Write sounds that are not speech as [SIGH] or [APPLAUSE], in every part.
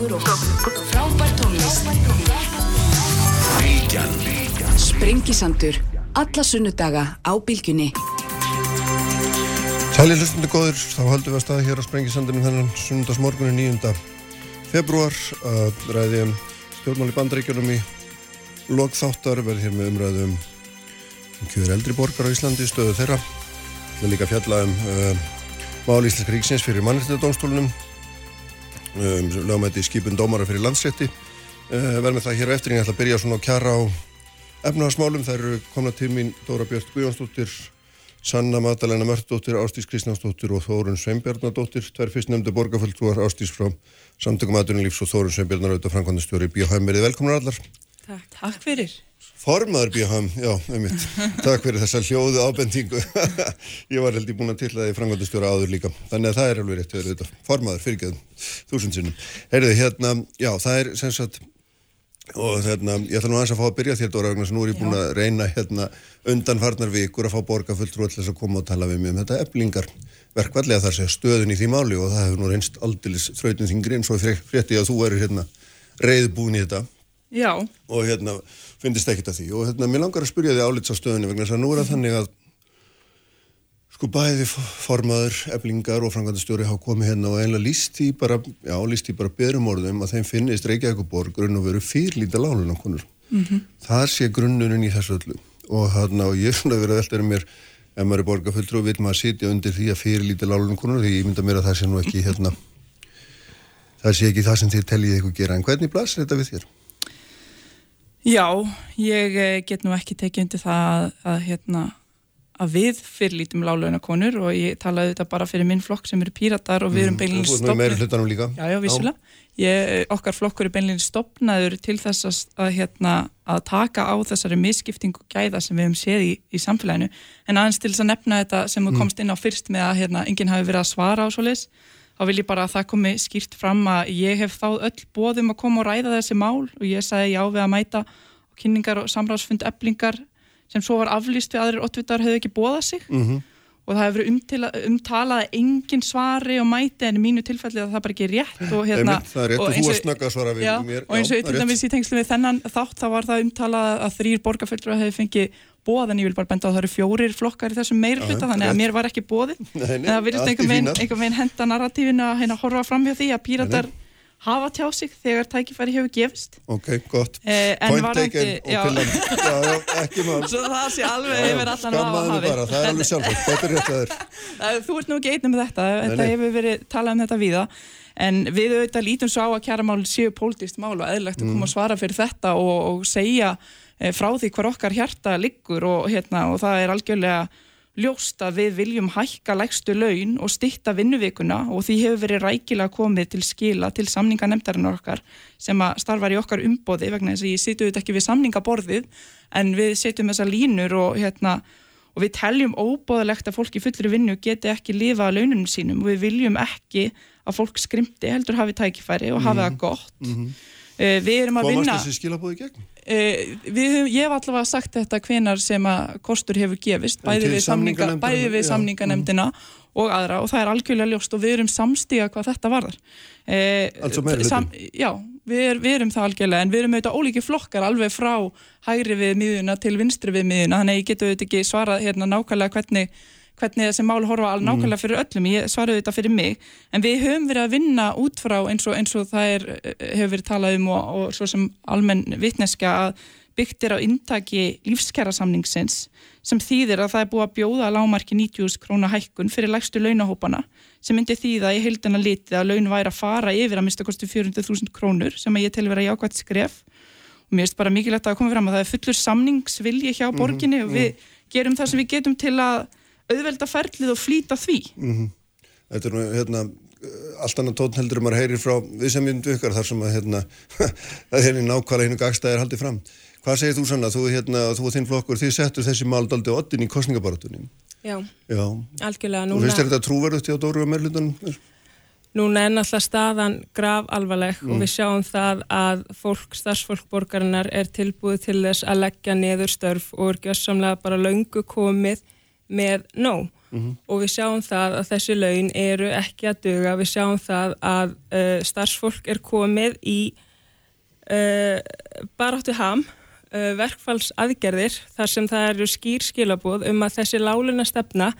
ykkur og frábær tónlist. Sprengisandur. Alla sunnudaga á bylgjunni. Sæli hlustundu góður, þá höldum við að staða hér á Sprengisandinu þennan sunnudagsmorgunin 9. februar að ræði um stjórnmáli bandaríkjunum í lokþáttar verði hér með umræðum um kjöður eldri borgar á Íslandi, stöðu þeirra Það er líka fjalla um uh, mál Íslenska ríksins fyrir mannréttindadómstólunum um, lögumætti skipun dómara fyrir landsrétti. Uh, verð með það hér á eftir ég ætla að byrja svona á kjara á efnahagsmálum, það eru komna til mín Dóra Björn Guðjónsdóttir Sanna Madalena Mörtdóttir, Ástís Kristjánsdóttir og Þórun Sveinbjarnadóttir, tvær fyrst nefndu borgarfulltrúar Ástís frá Samtökum aðdunulífs og Þórun Bíahæm, er þið velkomnar allar? Takk, takk. Fyrir. Formaður Bíahæm, já, einmitt, takk fyrir þessa hljóðu ábendingu, [LAUGHS] ég var held í búin að tilla það í framkvæmdastjóra áður líka, þannig að það er alveg rétt, við erum þetta, formaður, fyrirgeðum, þúsund sinnum. Heyrðu, hérna, já, það er sem sagt, og hérna, ég ætla nú aðeins að fá að byrja þér Dóra Ragnar, nú er ég búin að reyna hérna undanfarnar vikur að fá borga fulltrú til þess að koma og tala við mig um þetta eflingar verkvallega þar segja stöðun í því máli og það hefur nú reynst aldilis þrautin þingri eins og frétti að þú eru hérna reyðbúin í þetta Já, og hérna finnist ekkit að því og hérna mér langar að spyrja því álits á stöðunni vegna þess að nú er það þannig að sko bæði formaður, eflingar og framkvæmdastjóri hafa komið hérna og einlega líst í bara, já, líst í bara berum orðum að þeim finnist Reykjavíkuborg grunn og veru fyrlítið lánunarkonur. Mm -hmm. Það sé grunnurinn í þessu öllu og hérna og ég er svona verið að velta um mér ef maður er borgarfulltrú og vil maður sitja undir því að fyrlítið lánunarkonur því ég mynda mér að það sé nú ekki hérna það sé ekki það sem þið teljið ykkur gera en hvernig blasir þetta við þér? Já, ég eh, get nú ekki tekið undir það að, að, hérna, að við fyrirlítum lálaunakonur og ég talaði þetta bara fyrir minn flokk sem eru píratar og við erum meira hlutanum líka Já, já, vissulega. Ég, okkar flokkur er beinlinni stopnaður til þess að, að, hérna, að taka á þessari misskiptingu gæða sem við hefum séð í, í samfélaginu. En aðeins til þess að nefna þetta sem þú komst inn á fyrst með að hérna, enginn hafi verið að svara á svo leis, þá vil ég bara að það komi skýrt fram að ég hef þáð öll bóðum að koma og ræða þessi mál og ég sagði já við að mæta kynningar og samráðsfund eblingar sem svo var aflýst við aðrir ottvitar hefðu ekki bóðað sig Mhm. Og það hefur verið umtalað að enginn svari og mæti en í mínu tilfelli að það er bara ekki rétt og hérna það er rétt og og þú að svara við já, mér. og eins og til er dæmis í tengslu við þennan þátt þá var það umtalað að þrýr borgarfjöldra hefði fengið bóð en ég vil bara benda á að það eru fjórir flokkar í þessum meir hluta þannig að mér var ekki bóði en það virðist veginn, einhvern veginn henda narratífinu að hérna horfa fram hjá því að píratar hafa tjá sig þegar tækifæri hefur gefist. Ok, gott. Eh, en Point taken og pillan Já, já, ekki mál. [LAUGHS] Svo það sé alveg yfir allan Skammaðu mig bara, það er alveg sjálfsagt. Þetta er rétt að þér. Það- [LAUGHS] Þú ert nú ekki einnig með þetta, þetta nei. hefur verið talað um þetta víða. En við auðvitað lítum svo á að kjaramál séu pólitískt mál og eðlilegt að Mm. koma að svara fyrir þetta og, og segja e, frá því hvar okkar hjarta liggur og, hérna, og það er algjörlega ljóst að við viljum hækka lægstu laun og stytta vinnuvikuna og því hefur verið rækilega komið til skila til samninganemdarinnar okkar sem að starfar í okkar umbóði vegna þess að ég situ auðvitað ekki við samningaborðið en við setjum þessa línur og hérna og við teljum óbóðalegt að fólk í fullri vinnu geti ekki lifa að laununum sínum. Og við viljum ekki að fólk skrimti heldur hafi tækifæri og hafi það gott. Mm við erum að Komast vinna þessi skilabóði gegn? Uh, við, ég hef allavega sagt þetta hvenar sem að kostur hefur gefist bæði við, samninga, bæði við samninganemdina og aðra og það er algjörlega ljóst og við erum samstíga hvað þetta varðar uh, Altså meiri hluti? Já, við, er, við erum það algjörlega en við erum auðvitað ólíki flokkar alveg frá hægri við miðuna til vinstri við miðuna þannig að ég getur auðvitað ekki svarað hérna nákvæmlega hvernig hvernig þessi mál horfa alveg nákvæmlega fyrir öllum. Ég svaraði þetta fyrir mig. En við höfum verið að vinna út frá eins og, eins og það er, hefur verið talað um og, og svo sem almenn vitneska að byggt er á intaki lífskjara samningsins sem þýðir að það er búið að bjóða lámarki 90 króna hækkun fyrir lægstu launahópana sem myndi þýða í heildina litið að laun væri að fara yfir að mista kosti 400.000 krónur sem að ég tel vera jákvæmt skref. Og mér finnst bara mikilvægt að koma fram að það er fullur samningsvilji hjá borginni og við gerum það sem við getum til að auðvelda ferlið og flýta því Þetta er nú hérna allt annan tónn heldur um að heyri frá við sem myndu ykkar þar sem að hérna [LAUGHS] það er nákvæmlega einu gagstæðir haldið fram Hvað segir þú sann að þú, hérna, þú og þinn flokkur þið settur þessi mál daldi oddin í kostningabaratunni Já, Já, algjörlega. og Núna, finnst þér þetta trúverðust hjá Dóru og Merlutunum? núna er náttúrulega staðan grav alvarleg Mm. og við sjáum það að fólk, starfsfólk borgarinnar er tilbúið til þess að leggja niður störf og er gjössamlega bara löngu komið með nóg. og við sjáum það að þessi laun eru ekki að duga, við sjáum það að uh, starfsfólk er komið í uh, baráttu ham, uh, verkfallsaðgerðir þar sem það eru skýr skilabóð um að þessi láluna stefna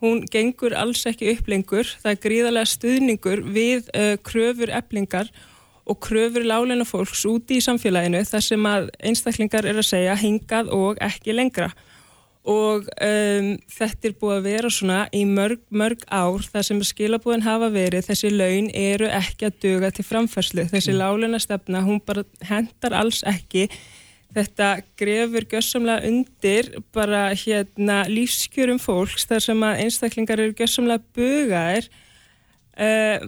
hún gengur alls ekki upp lengur, það er gríðarlega stuðningur við kröfur eblingar og kröfur láluna fólks úti í samfélaginu þar sem að einstaklingar er að segja hingað og ekki lengra og um, þetta er búið að vera svona í mörg, mörg ár þar sem skilabúðin hafa verið. Þessi laun eru ekki að duga til framfærslu. Þessi mm. láluna stefna, hún bara hendar alls ekki. Þetta grefur gössamlega undir bara hérna lífskjörum fólks þar sem að einstaklingar eru gössamlega bugaðir. Uh,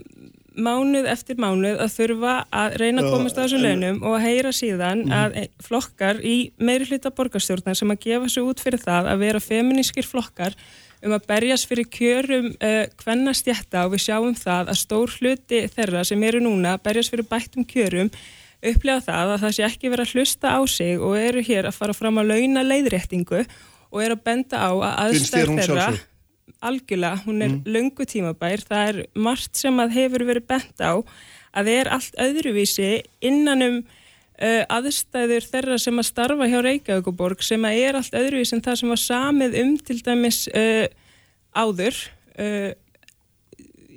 mánuð eftir mánuð að þurfa að reyna að komast á þessum launum og að heyra síðan mm. að flokkar í meiri hluta borgarstjórnar sem að gefa sig út fyrir það að vera feminískir flokkar um að berjast fyrir kjörum uh, kvennastjætta og við sjáum það að stór hluti þeirra sem eru núna berjast fyrir bættum kjörum upplega það að það sé ekki verið að hlusta á sig og eru hér að fara fram að launa leiðréttingu og eru að benda á að aðstæð þeirra algjörlega, hún er mm. löngu tímabær það er margt sem að hefur verið bent á að það er allt öðruvísi innanum uh, aðstæður þeirra sem að starfa hjá Reykjavíkuborg sem að er allt öðruvísi en það sem var samið um til dæmis uh, áður uh,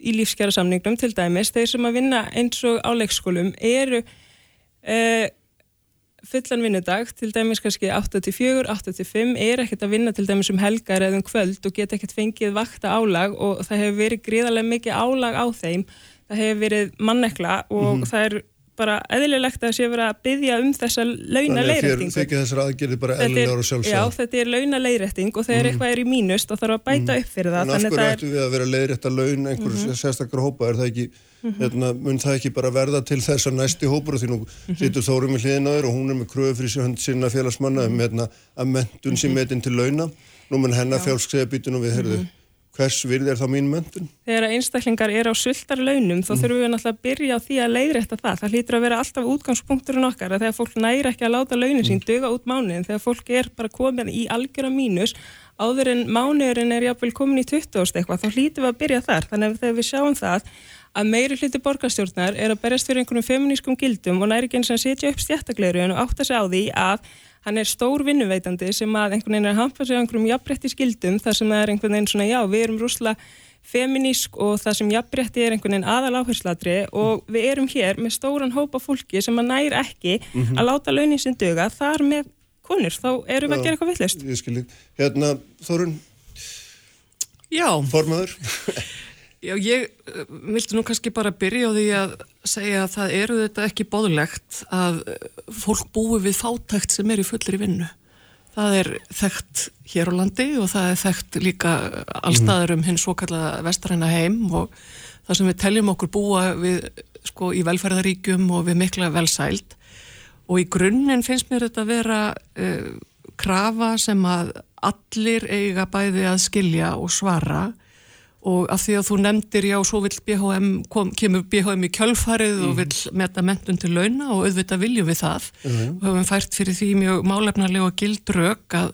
í lífskjara samningnum til dæmis, þeir sem að vinna eins og á leikskólum eru Uh, fullan vinnudag, til dæmis kannski 8-4, 8-5, er ekkert að vinna til dæmis um helgar eða um kvöld og geta ekkert fengið vakta álag og það hefur verið gríðarlega mikið álag á þeim það hefur verið mannekla og mm -hmm. það er bara eðlilegt að sé verið að byggja um þessa launa leiðrætting Þannig að þessar aðgerði bara eðlilegar og sjálfsög Já, þetta er launa leiðrætting og þegar mm. eitthvað er í mínust og þarf að bæta mm. upp fyrir það En af hverju ættu við að vera leiðrætt að launa einhverju -hmm. sérstakar hópa, er það ekki -hmm. Hérna, mun það ekki bara verða til þess að næsti hópur og því nú -hmm. situr Þórum í hliðinaður og hún er með kröfu fyrir sig sína félagsmanna um hérna, að mentun sem metinn til launa nú mun hennar fjálsk segja býtun og við heyrðu hvers virði er þá mín möndun? Þegar einstaklingar er á sultar launum þá þurfum við náttúrulega að byrja á því að leiðrætta það. Það hlýtur að vera alltaf útgangspunkturinn okkar að þegar fólk næri ekki að láta launin sín döga út mánuðin, þegar fólk er bara komin í algjöra mínus áður en mánuðurinn er jáfnvel komin í 20 ást eitthvað, þá hlýtur við að byrja þar. Þannig að þegar við sjáum það að meiri hluti borgarstjórnar er að berjast fyrir einhvernum feminískum gildum og næri ekki eins og setja upp stjættakleiru en átta sig á því að hann er stór vinnuveitandi sem að einhvern veginn er að hampa sig á einhverjum jafnbretti skildum þar sem það er einhvern veginn svona já, við erum rúsla feminísk og það sem jafnbretti er einhvern veginn aðal áhersladri og við erum hér með stóran hópa fólki sem að næri ekki mm -hmm. að láta launin sin döga þar með konur, þá erum við að gera eitthvað [LAUGHS] Já. Ég eh, vilti nú kannski bara byrja á því að segja að það eru þetta ekki bóðlegt að eh, fólk búi við fátækt sem er í fullri vinnu. Það er þekkt hér á landi og það er þekkt líka allstaður um hins svo kallaða vestræna heim og það sem við teljum okkur búa við sko í velferðaríkjum og við mikla velsælt og í grunninn finnst mér þetta að vera uh, krafa sem að allir eiga bæði að skilja og svara og af því að þú nefndir já, svo vil BHM, kom, kemur BHM í kjölfarið mm og mhm. vil metta mentun til launa og auðvitað viljum við það mm og höfum fært fyrir því mjög málefnarlega og gildrög að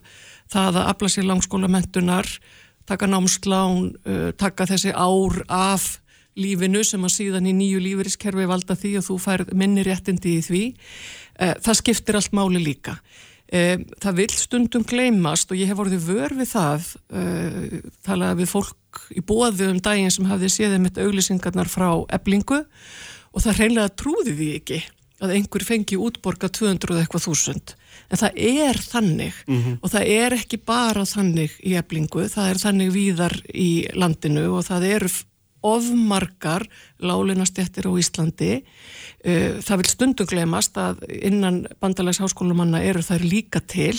það að afla sér langskólamöntunar, taka námslán, taka þessi ár af lífinu sem að síðan í nýju lífeyriskerfi valda því að þú fær minni réttindi í því, það skiptir allt máli líka. Um, það vil stundum gleymast og ég hef vorið vör við það uh, talaði við fólk í bóðu um daginn sem hafði séð um þetta auglýsingarnar frá eblingu og það hreinlega trúði því ekki að einhver fengi útborga 200 eitthvað þúsund en það er þannig mm -hmm. og það er ekki bara þannig í eblingu, það er þannig víðar í landinu og það eru ofmargar lálinastjættir á Íslandi Eh, það vil stundum glemast að innan bandalags háskólumanna eru þær líka til.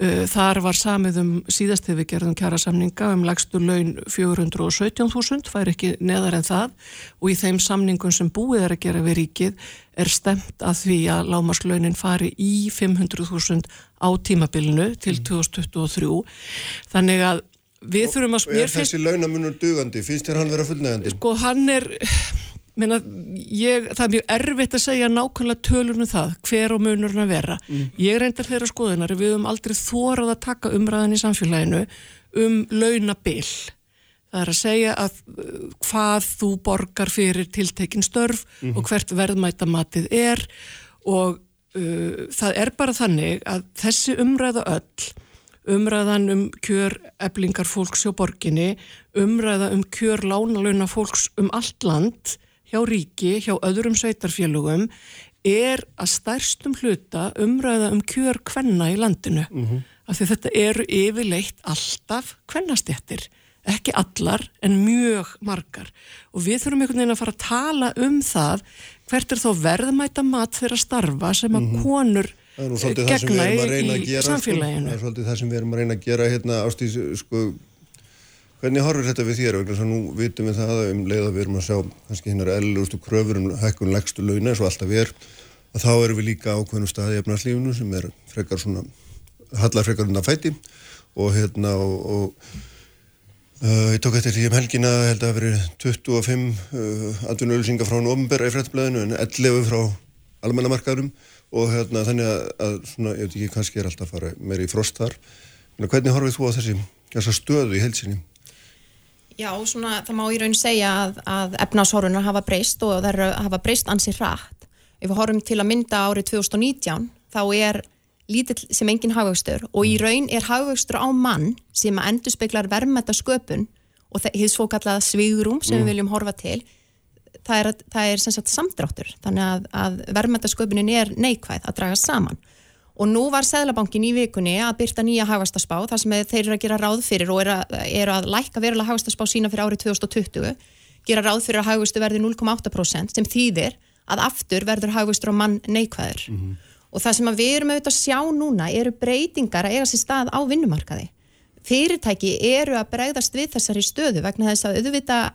Eh, þar var samið um síðast hefur gerðum kjara samninga um lagstu laun 417.000, fær ekki neðar en það og í þeim samningum sem búið er að gera við ríkið er stemt að því að lámaslaunin fari í 500.000 á tímabilinu til 2023. Mm. Þannig að við þurfum að... Og er þessi launamunur dugandi? Finnst þér hann vera fullnægandi? Sko hann er [SIGHS] Meina, ég, það er mjög erfitt að segja nákvæmlega tölunum það, hver og munurinn að vera. Mm. Ég reyndar þeirra skoðunar, við höfum aldrei þórað að taka umræðan í samfélaginu um launabill. Það er að segja að uh, hvað þú borgar fyrir tiltekin störf og hvert verðmætamatið er og uh, það er bara þannig að þessi umræða öll, umræðan um kjör eblingar fólks hjá borginni, umræða um kjör lánalöna fólks um allt land, hjá ríki, hjá öðrum sveitarfélugum, er að stærstum hluta umræða um kjör kvenna í landinu. Af því þetta eru yfirleitt alltaf kvennastjættir ekki allar en mjög margar. Og við þurfum einhvern veginn að fara að tala um það hvert er þó verðmæta mat þeirra starfa sem að konur Það er við gegna í. Sko. samfélaginu. Það er svolítið það sem við erum að reyna að gera hérna ástís, sko, hvernig horfur þetta við þér? Þess að nú vitum við það um leið að við erum að sjá kannski hinnar ellustu kröfur um hækkun legstu launa eins og alltaf er, að þá erum við líka ákveðnum staði í efnarslífunu sem er frekar svona, hallar frekar undan fæti og hérna og, og Uh, ég tók eftir því um helgina, held að það verið 25 uh, atvinnuölusingar frá nómbera í fréttblæðinu en 11 frá almennamarkaðurum og hérna, þannig að, að svona, ég veit ekki, kannski er alltaf að fara meira í frost þar. Þannig, hvernig horfið þú á þessi, þessa stöðu í heilsinni? Já, svona, það má í raun segja að, að efnashorfunar hafa breyst og það hafa breyst ansið hratt. Ef við horfum til að mynda árið 2019, þá er lítill sem engin hagvöxtur og í raun er hagvöxtur á mann sem að endur speklar verðmætta sköpun og það er svo kallaða svigurum sem við viljum horfa til það er, það er sem sagt samdráttur þannig að, að verðmætta sköpunin er neikvæð að draga saman. Og nú var Sæðlabankin í vikunni að byrta nýja hagvastaspá þar sem þeir eru að gera ráð fyrir og eru að, eru að lækka verulega hagvastaspá sína fyrir árið 2020 gera ráð fyrir að hagvastu verði 0,8% sem þýðir að aftur verður hagvastur á mann neikvæður. Og það sem við erum auðvitað að sjá núna eru breytingar að eiga sér stað á vinnumarkaði. Fyrirtæki eru að bregðast við þessari stöðu vegna þess að auðvitað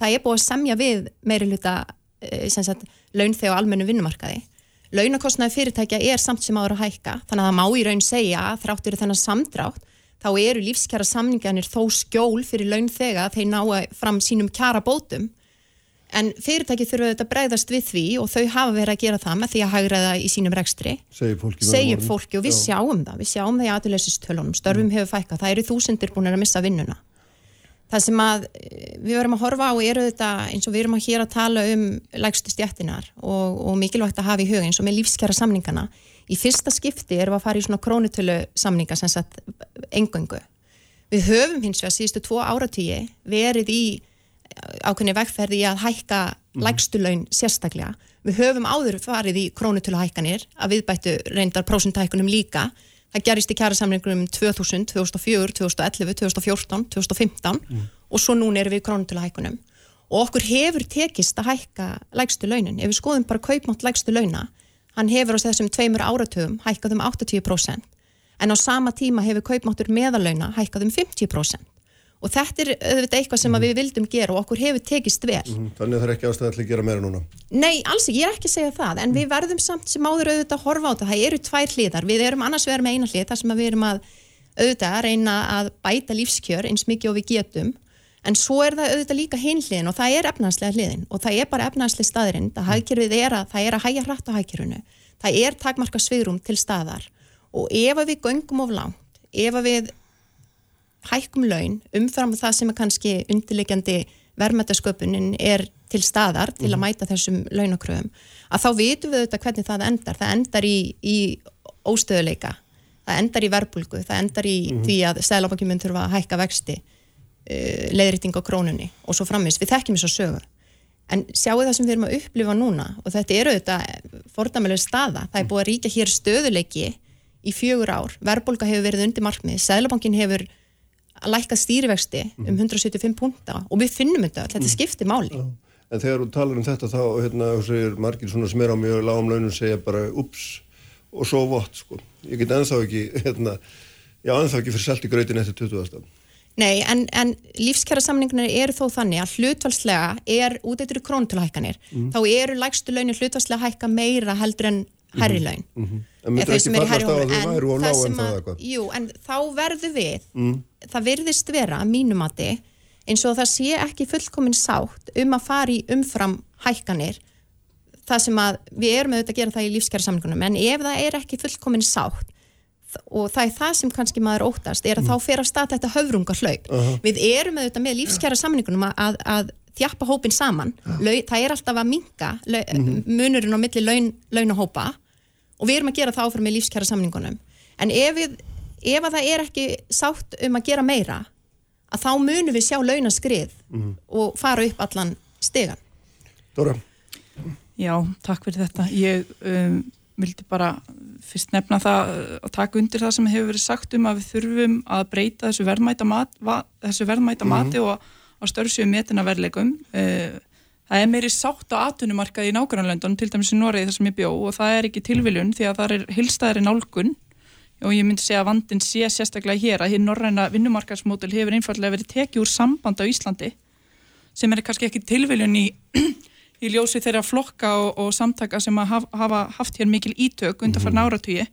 það er búið að semja við meiri hluta sagt, launþeg á almennu vinnumarkaði. Launakostnaði fyrirtækja er samt sem áður að hækka þannig að það má í raun segja þráttur þennan samdrátt þá eru lífskjara samninganir þó skjól fyrir launþega að þeir ná fram sínum kjara bótum En fyrirtæki þurfa auðvitað að bregðast við því og þau hafa verið að gera það með því að hagraða í sínum rekstri. Segir fólki. Segir fólki og við Já. sjáum það. Við sjáum það í aðurleysistölunum. Störfum mm. hefur fækkað. Það eru þúsindir búin að missa vinnuna. Það sem að við verum að horfa á eru þetta eins og við erum að hér að tala um lægstu stjættinar og, og mikilvægt að hafa í hugin eins og með lífskjara samningana. Í fyrsta skipti erum við að fara í svona krónutölu samninga sem sagt engöngu. Við höfum hins vegar síðustu tvo áratíi verið í ákveðni vegferði að hækka mm. lægstulaun sérstaklega. Við höfum áður farið í krónutöluhækkanir að viðbættu reyndar prósentahækkunum líka. Það gerist í kjærasamlingunum 2000, 2004, 2011, 2014, 2015 mm. og svo núna erum við í krónutöluhækkunum. Og okkur hefur tekist að hækka lægstu launin. Ef við skoðum bara kaupmátt lægstu launa, hann hefur á þessum tveimur áratöfum hækkað um 80% en á sama tíma hefur kaupmáttur meðalauna hækkað um 50% og þetta er auðvitað eitthvað sem við vildum gera og okkur hefur tekist vel. Mm. Þannig að það er ekki ástæði að gera meira núna? Nei, alls ekki, ég er ekki að segja það en mm. við verðum samt sem áður auðvitað að horfa á þetta. Það eru tvær hliðar, við erum annars verið með eina hlið þar sem við erum að auðvitað að reyna að bæta lífskjör eins mikið og við getum. En svo er það auðvitað líka hinn hliðin og það er efnanslega hliðin. Og það er bara efnanslega staðurinn. Það, er að, það er hækkum laun umfram það sem er kannski undirleikjandi verðmættasköpunin er til staðar til að mhm. mæta þessum launakröfum. Að þá vitum við auðvitað hvernig það endar. Það endar í, í óstöðuleika það endar í verbulgu, það endar í mm -hmm. því að stæðlabankjum þurfa að hækka vexti uh, leiðrýting á krónunni og svo framvist, við þekkjum þess að sögur. En sjáu það sem við erum að upplifa núna og þetta eru auðvitað fordamilega staða, það er búið að ríkja hér stöðuleiki í fjögur ár, verbulga hefur verið undir markmið, stæðlabankin hefur að lækka stýrivexti um 175 punta og við finnum þetta, þetta mhm. skiptir máli. En þegar þú talar um þetta þá, hérna, segir margir svona sem er á mjög lágum launum segja bara ups og svo vott, sko. Ég get ennþá ekki, hérna, já, ennþá ekki fyrir selt í gröðin eftir 20. stafn. Nei, en, en lífskjara samningnir eru þó þannig að hlutvalslega er út eittur í krónutöluhækkanir, mm. þá eru lægstu launir hlutvalslega hækka meira heldur en herri mhm. laun. Mm -hmm. En myndur ekki fallast á að þau væru á lág en það eitthvað? Jú, en þá verður við, mm. það virðist vera að mínumati eins og það sé ekki fullkominn sátt um að fara í umfram hækkanir það sem að við erum auðvitað að gera það í lífskjæra samlingunum en ef það er ekki fullkominn sátt og það er það sem kannski maður óttast er að þá fer af stað þetta höfrungarhlaup við erum auðvitað með lífskjara samningunum að, að, að þjappa hópin saman Lau, það er alltaf að minka munurinn á milli laun, launahópa og við erum að gera það áfram með lífskjara samningunum en ef, við, ef að það er ekki sátt um að gera meira að þá munum við sjá launaskrið og fara upp allan stegan Dóra, Já, takk fyrir þetta. Ég um, vildi bara fyrst nefna það uh, og taka undir það sem hefur verið sagt um að við þurfum að breyta þessu verðmæta, mat, va, þessu verðmæta mati og á störfsjöu metina verðleikum. Uh, það er meiri sátt á atvinnumarkaði í nágrannlöndunum, til dæmis í Noregi þar sem ég bjó og það er ekki tilviljun því að það er hilstaðari nálgun. Og ég myndi segja að vandin sé sérstaklega hér að hér norræna vinnumarkaðsmódel hefur einfallega verið tekið úr samband á Íslandi sem er kannski ekki tilviljun í, í ljósi þeirra flokka og, og samtaka sem haf, hafa haft hér mikil ítök undan farin áratugji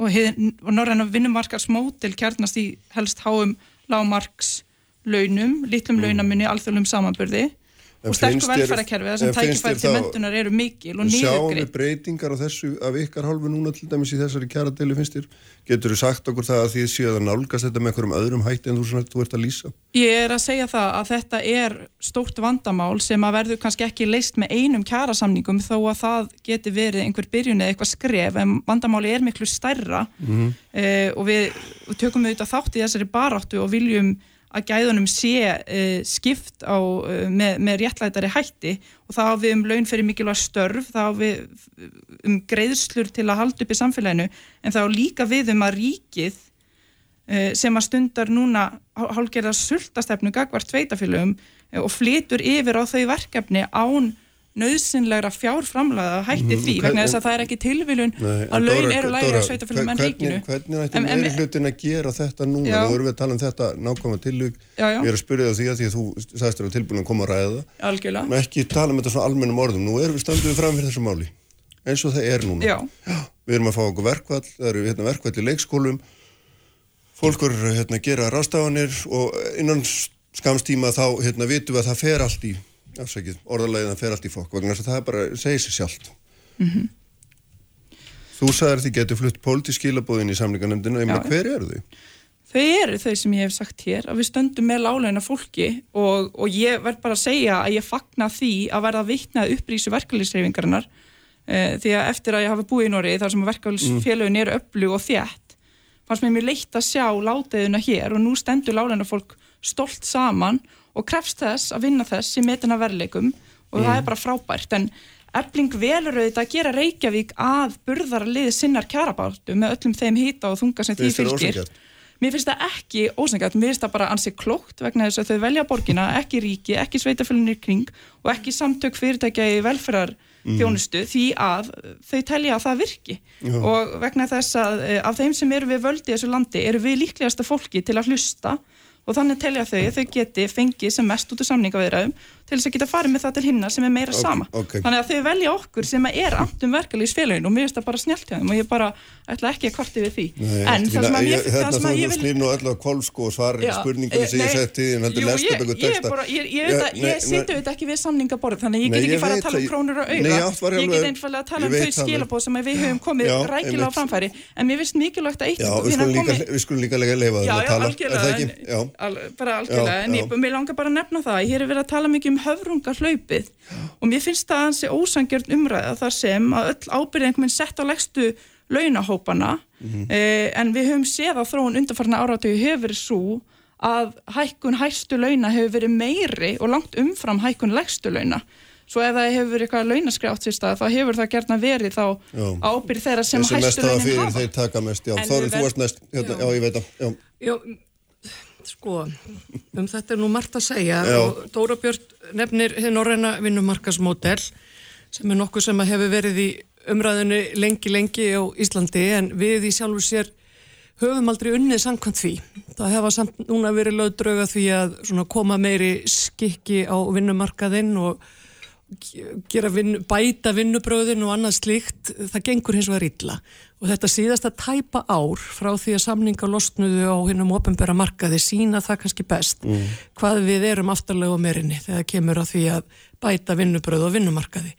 og, og norræna vinnumarkarsmódel kjarnast í helst háum lágmarks launum, litlum launamunni, alþjóðlum samanburði. En og sterku finnst þér- velferðarkerfi þar sem tækifæri til mentunar eru mikil og sjáum við breytingar á þessu af ykkar hálfu núna til dæmis í þessari kjaradeilu finnst þér? Getur þú sagt okkur það að þið séu að nálgast þetta með einhverjum öðrum hætti en þú, svona, þú ert að lýsa? Ég er að segja það að þetta er stórt vandamál sem að verður kannski ekki leist með einum kjærasamningum þó að það geti verið einhver byrjun eða eitthvað skref en vandamáli er miklu stærra Mhm. eh, og við tökum við að gæðunum sé eh, skipt á, eh, með, með réttlætari hætti og það á við um laun fyrir mikilvæg störf, það á við um greiðslur til að halda upp í samfélaginu en það á líka við um að ríkið eh, sem að stundar núna hálgerða sultastefnu gagvart sveitafélögum eh, og flytur yfir á þau verkefni án nöðsynlegra fjárframlaða hætti Mhm, því ok, vegna þess að það er ekki tilviljun Nei, að laun eru lægri Dóra, á sveitafélögum en ríkinu Hvernig ætti meiri hlutin að gera þetta núna? Já. Nú erum við að tala um þetta nákvæma tilvík. Já, já. Ég er að spyrja það því að því að þú sagðist að tilbúin að koma að ræða það. algjörlega En ekki tala um þetta svona almennum orðum. Nú erum við standuð fram fyrir þessu máli. Eins og það er núna. Já. Við erum að fá okkur verkvall, það eru hérna, verkvall í leikskólum. Fólk eru hérna, að gera rástafanir og innan skamstíma þá hérna, vitum við að það fer allt í, afsækið, orðalegið það fer allt í fokk. Vegna þess að það bara, segir sér sjálft. Mhm. Þú sagðir að þið getur flutt pólitísk skilabóðin í samlingarnemndinu, ég meina hver eru þau? Þau eru þau sem ég hef sagt hér að við stöndum með láleina fólki og, og ég verð bara að segja að ég fagna því að verða vitnað upprísu verkefliðsreyfingarinnar e, því að eftir að ég hafa búið í Nóri þar sem verkefliðsfélögin eru öflug og þétt fannst mér mér leitt að sjá láteðuna hér og nú stendur láleina fólk stolt saman og krefst þess að vinna þess í metina verleikum og það er bara frábært. En Ebling velur auðvitað að gera Reykjavík að burðara liði sinnar kjarabáttu með öllum þeim hýta og þunga sem því fylgir. Mér finnst það ekki ósengjart, mér finnst það bara ansi klókt vegna þess að þau velja borgina, ekki ríki, ekki sveitafélunir kring og ekki samtök fyrirtækja í velferðar þjónustu því að þau telja að það virki. Og vegna þess að eh, af þeim sem eru við völdi í þessu landi eru við líklegasta fólki til að hlusta og þannig telja þau að þau geti fengið sem mest út úr samningaviðræðum til þess að geta farið með það til hinna sem er meira sama. ok. þannig að þau velja okkur sem er andum verkalýsfélagin og mér finnst það bara snjált hjá þeim og ég bara ætla ekki að kvarti við því. En það sem að það Þetta sem að þú ég vil snýr nú öll á kolsko og svarir Já, spurningunum sem eh, ég nei, setti en heldur jú, lest ég- upp einhver ég er texta. Ég, ég, ég, ég, nei, ég nei. auðvitað ekki við samningaborð þannig að ég Nei, get ég ekki fara veit að tala um krónur og Nei, auða ég ég get einfallega að tala ég um þau skilabóð sem við höfum komið rækilega á framfæri. En mér finnst mikilvægt að eitt við hérna skulum Já, að já. Er Já. Já, já. að að er að höfrungar hlaupið og mér finnst það hansi ósangjörn umræða þar sem að öll ábyrðin einhvern veginn sett á legstu launahópana Mhm. eh, en við höfum séð að þróun undarfarna áratögu hefur verið svo að hækkun hæstu launa hefur verið meiri og langt umfram hækkun legstu launa svo ef það hefur verið eitthvað launaskrátt sér stað þá hefur það gerna verið þá Já. ábyrð þeirra sem hafa launin fyrir hafa þeir taka mest, já. En þú varst næst, hérna, já, ég veit það, já. Sko, um þetta er nú margt að segja Já. og Dóra Björn nefnir hinn orðina vinnumarkasmódel sem er nokkuð sem að hefur verið í umræðinu lengi, lengi á Íslandi en við í sjálfur sér höfum aldrei unnið samkvæmt því. Það hefa samt núna verið lög drauga því að svona koma meiri skikki á vinnumarkaðinn og gera vin, bæta vinnubröðin og annað slíkt, það gengur hins vegar illa og þetta síðasta tæpa ár frá því að samninga losnuðu á hinnum ofinbæra markaði sína það kannski best hvað við erum aftarlega á merinni þegar kemur á því að bæta vinnubröð og vinnumarkaði.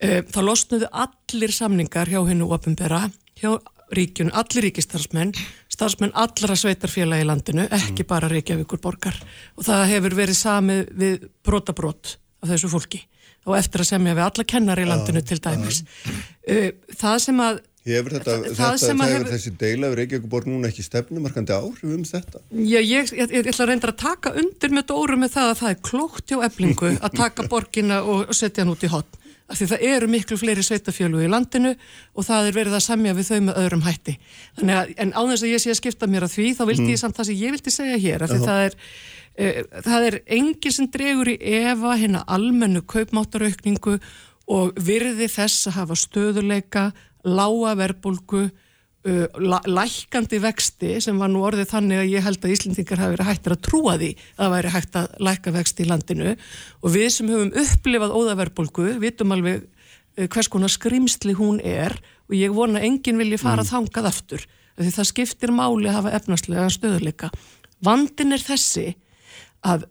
Eh, Það losnuðu allir samningar hjá hinnu ofinbæra hjá ríkjun, allir ríkistarsmenn, starfsmenn allra sveitarfélag í landinu, ekki bara Reykjavíkur borgar og það hefur verið samið við brotabrót af þessu fólki. Og eftir að semja við alla kennar í landinu til dæmis. Uh, Það sem að Hefur þetta, Það þetta þegar hefur- þessi deila við Reykjavíkuborg núna ekki stefnumarkandi áhrif um þetta? Já, ég, ég, ég ætla að reynda að taka undir með Dóru með það að það er klókt hjá eblingu [LAUGHS] að taka borgina og, setja hann út í hotn. Af því það eru miklu fleiri sveitafjölu í landinu og það er verið að semja við þau með öðrum hætti. Þannig að, en á þess að ég sé að skipta mér að því, þá vildi ég samt það sem ég vildi segja hér, af því það er, uh, það er engi sem dregur í efa hérna almennu kaupmáttaraukningu og virði þess að hafa stöðuleika, lága verbulgu, uh, lækkandi vexti sem var nú orðið þannig að ég held að Íslendingar hafi verið hættir að trúa því að það væri hægt að lækka vexti í landinu og við sem höfum upplifað óðaverbulgu vitum alveg uh, hvers konar skrimsli hún er og ég vona enginn vilji fara þangað aftur af því það skiptir máli að hafa efnaslega stöðuleika. Vandin er þessi að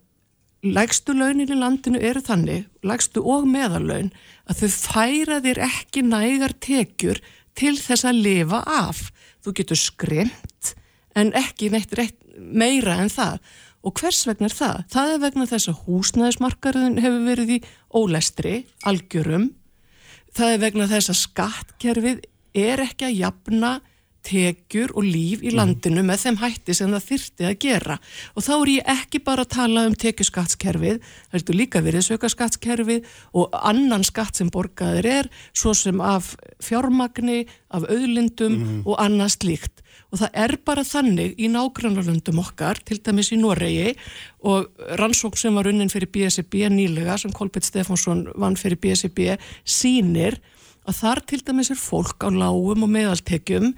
lægstu launin í landinu eru þannig, lægstu og meðalaun, að þau færa þér ekki nægar tekjur til þess að lifa af. Þú getur skremt en ekki neitt rétt, meira en það. Og hvers vegna er það? Það er vegna þess að húsnæðismarkarðin hefur verið í ólestri, algjörum. Það er vegna þess að skattkerfið er ekki að jafna tekjur og líf í landinu með þeim hætti sem það þyrti að gera. Og þá er ég ekki bara að tala um tekjuskattskerfið, það ertu líka verið sökaskattskerfið og annan skatt sem borgaður er, svo sem af fjármagni, af auðlindum og annað slíkt. Og það er bara þannig í nágrannarlöndum okkar, til dæmis í Noregi og rannsókn sem var unnin fyrir BSB nýlega, sem Kolbjörn Stefánsson vann fyrir BSB, sínir að þar til dæmis er fólk á lágum og meðaltekjum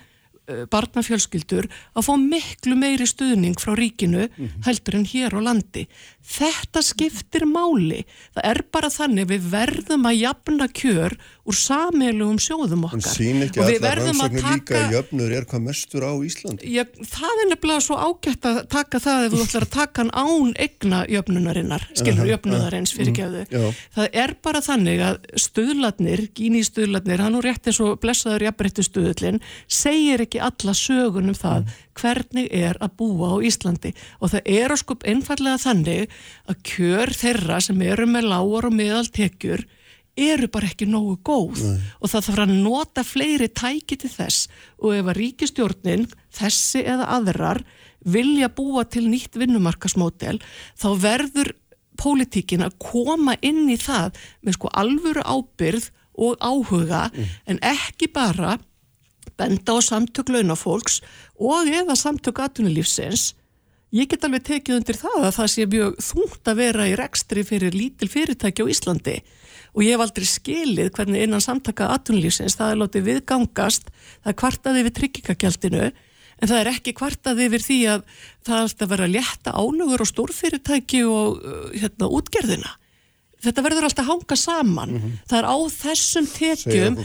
barnafjölskyldur að fá miklu meiri stuðning frá ríkinu heldur en hér á landi. Þetta skiptir máli. Það er bara þannig við verðum að jafna kjör úr sammeilugum sjóðum En okkar. sín ekki allar rannsóknir líka að jöfnur er hvað mestur á Íslandi? Já, það er nefnilega svo ágætt að taka það ef þú ætlar að taka hann án egna jöfnunarinnar, skilur jöfnunarins fyrir gefðu. Það er bara þannig að stuðladnir, gíní stuðladnir, hann og rétt eins og blessaður jafnbrettu stuðullin, segir ekki alla sögun um það hvernig er að búa á Íslandi og það er að skup einfallega þannig að kjör þeirra sem eru með lágar og meðaltekjur eru bara ekki nógu góð og það þarf að nota fleiri tæki til þess. Og ef að ríkistjórnin, þessi eða aðrar vilja búa til nýtt vinnumarkasmótel þá verður pólitíkin að koma inn í það með sko alvöru ábyrð og áhuga en ekki bara benda á samtök launafólks og eða samtök atvinnulífsins. Ég get alveg tekið undir það að það sé mjög þungt að vera í rekstri fyrir lítil fyrirtæki á Íslandi og ég hef aldrei skilið hvernig innan samtaka atvinnulífsins það er látið viðgangast það er kvartað yfir tryggingagjaldinu en það er ekki kvartað yfir því að það er alltaf vera að létta álögur og stórfyrirtæki og uh, hérna, útgerðina. Þetta verður alltaf að hanga saman. Það er á þessum tekjum um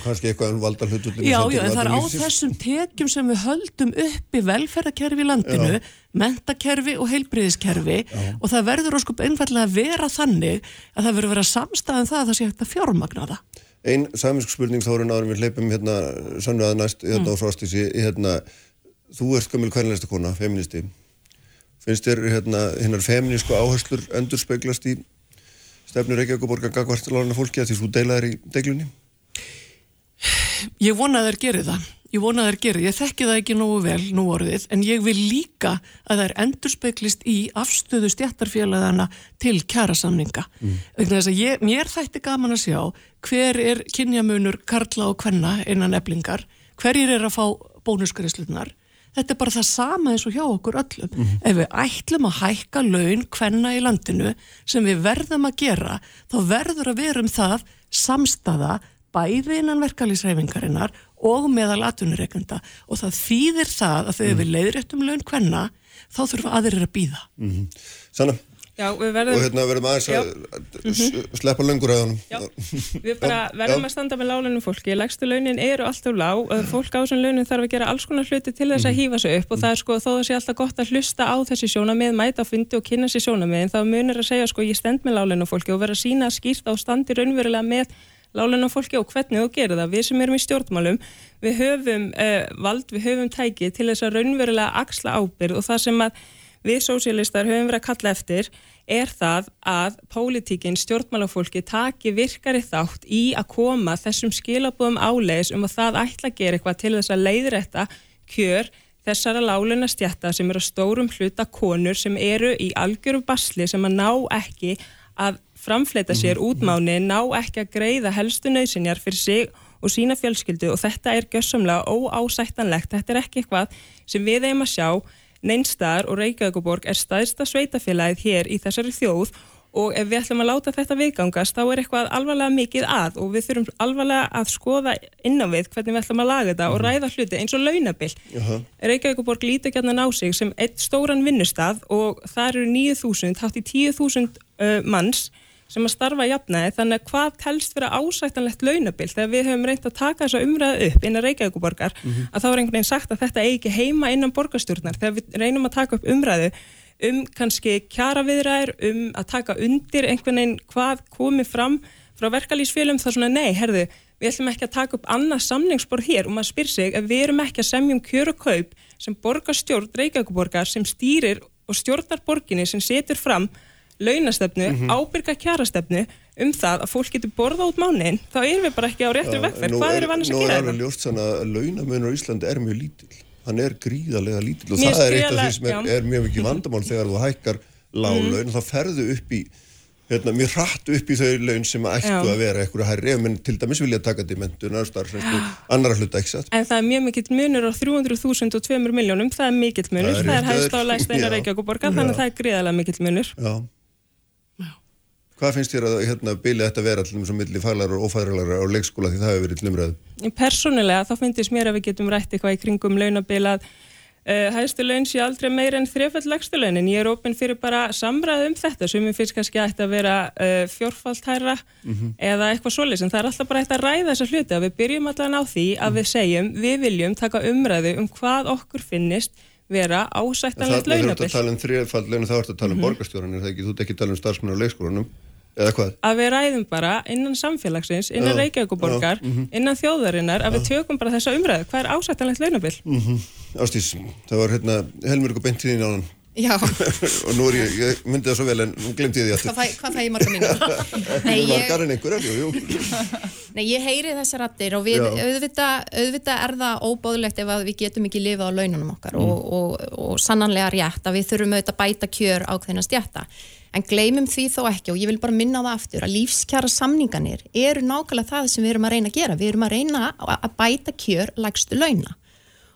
Já, já, það er á þessum tekjum sem við höldum uppi velferðarkerfi í landinu, mentakerfi og heilbriðiskerfi og það verður óskup einfallega að vera þannig að það verður að vera samstæðan það að það sé hægt að fjármagna það. Einn saminsk spurning þá er en áður en við hleypum hérna sannu að næst hérna Mm. á frástísi hérna, þú ert gömul hvernilegsta kona, feministi finnst þér hérna hinnar feminísku áherslur endur speglast í stefnu Reykjavíkuborgar gagvart lána fólki að því þú deilaðir í deglunni? Ég vona að þær gerir það. Ég vona að þær gerir. Ég þekki það ekki nógu vel nú orðið en ég vil líka að þær endurspeglist í afstöðu stjættarfélagana til kjærasamninga. Mm. Þess að ég, mér þætti gaman að sjá hver er kynjamunur karla og kvenna innan eblingar, hverjir er að fá bónuskriðslunar. Þetta er bara það sama eins og hjá okkur öllum. Ef við ætlum að hækka laun kvenna í landinu sem við verðum að gera, þá verður að vera um það samstaða bæði innan verkalýsreifingarinnar og meðal atvinnureikenda og það þýðir það að þegar við leiðréttum laun kvenna þá þurfa aðrir að býða. Sanna, Já, við og verðum, hérna verðum aðeins að s- sleppa löngur að Já. honum við bara verðum að standa með lálunum fólki. Lægstu launin eru alltaf lág. Og fólk á þessum launin þarf að gera alls konar hluti til þess að hýfa sig upp. Og það er sko þó það sé alltaf gott að hlusta á þessi sjónamið, mæta á fundi og kynna sér sjónamiðin, þá munir að segja sko ég stend með lálunum fólki og vera að sína skýrt á standi raunverulega með lálunum fólki og hvernig þú gerir það. Við sem erum í stjórnmálum, við höfum uh, vald, við höfum tæki til þess að raunverulega axla ábyrð og það sem að við sósíalistar höfum verið að kalla eftir er það að pólitíkinn, stjórnmálafólki taki virkari þátt í að koma þessum skilabóðum áleis um að það ætla að gera eitthvað til þess að leiðrætta kjör þessara láluna stjætta sem eru stórum hluta konur sem eru í algjöru basli sem að ná ekki að framfleyta sér Mhm. útmáni, ná ekki að greiða helstu nöysinjar fyrir sig og sína fjölskyldu og þetta er gössamlega óásættanlegt, þetta er ekki eitthvað sem við eigum að sjá neinstaðar og Reykjavíkuborg er staðista sveitafélagið hér í þessari þjóð og ef við ætlum að láta þetta viðgangast þá er eitthvað alvarlega mikið að og við þurfum alvarlega að skoða inn á við hvernig við ætlum að laga þetta og ræða hluti eins og launabill. Jaha. Reykjavíkuborg lítur gætna ná sig sem eitt stóran vinnustað og það eru 9.000, hátt í 10.000 uh, manns sem að starfa í jafnaði. Þannig að hvað telst vera ásættanlegt launabill þegar við höfum reynt að taka þessa umræðu upp innan Reykjavíkuborgar að þá er einhvern veginn sagt að þetta eigi ekki heima innan borgarstjórnar. Þegar við reynum að taka upp umræðu um kannski kjara viðræður, um að taka undir einhvern veginn hvað komið fram frá verkalýsfélum þá svona nei, herðu, við ætlum ekki að taka upp annað samningsborð hér. Og maður spyr sig ef við erum ekki að semja um kjör og kaup sem borgarstjórn Reykjavíkuborgar sem stýrir og stjórnar borginni sem setur fram launastefnu, ábyrga kjarastefnu um það að fólk getur borða út mánuðin, þá erum við bara ekki á réttri vegferð. Hvað erum við annars að Nú er gera alveg þetta? ljóst þannig að launamunur á Íslandi er mjög lítill. Hann er gríðarlega lítill og Mér það er eitt af því sem er, er mjög mikið vandamál þegar þú hækkar láglaun og þá ferðu upp í hérna, mjög hratt upp í þau laun sem ættu Já. að vera eitthvað hærri menn til dæmis vilja taka til mentunar, starfsreynslu, annara hluta satt. En það er mjög mikill munur á 300.000 og 2 miljónum, það er mikill munur, Það er er hægst á lægst eina já. Reykjavíkuborgar, þannig að það er gríðarlega mikill munur. Já. Hvað finnst þér að hérna, bylja þetta vera allir svo milli faglar og ófaglar á leikskóla því það hefur verið lumræðu? Persónulega þá finnst mér að við getum rætt eitthvað í kringum launabil að uh, hægstu laun sé aldrei meir en þrefall legstu launin. Ég er opinn fyrir bara samræð um þetta sem ég finnst kannski að að vera uh, fjórfalt hærra eða eitthvað svoleiðis en það er alltaf bara eitt að ræða þessa hluti að við byrjum allan á því að við segjum við viljum taka umræðu um hvað okkur finnist vera En ásættanlegt þarna þú ert launabil. að tala um þrjöfald laun og þá ert að tala um borgarstjóran, er það ekki, þú ert ekki að tala um starfsmenn á leikskólanum? Að við ræðum bara innan samfélagsins, innan Reykjavíkuborgar, innan þjóðarinnar, að við tökum bara þessa umræðu. Hvað er ásættanlegt launabil? Ástís, það var hérna helmur beint í þín áðan Já, [LAUGHS] og nú er ég, ég myndi það svo vel en nú glemti ég því hvað aftur. fæ, hvað fæ ég marga var [LAUGHS] ég, garinn einhverjar, jú, jú. [LAUGHS] nei, ég heyri þessar rattir og við, auðvitað, auðvitað er það óbóðlegt ef við getum ekki lifað á laununum okkar og, og, og sannanlega rétt að við þurfum auðvitað að bæta kjör á þeirna stjætta. En gleymum því þó ekki og ég vil bara minna á það aftur að lífskjara samninganir eru nákvæmlega það sem við erum að reyna að gera. Við erum að reyna að bæta kjör lægstu launa.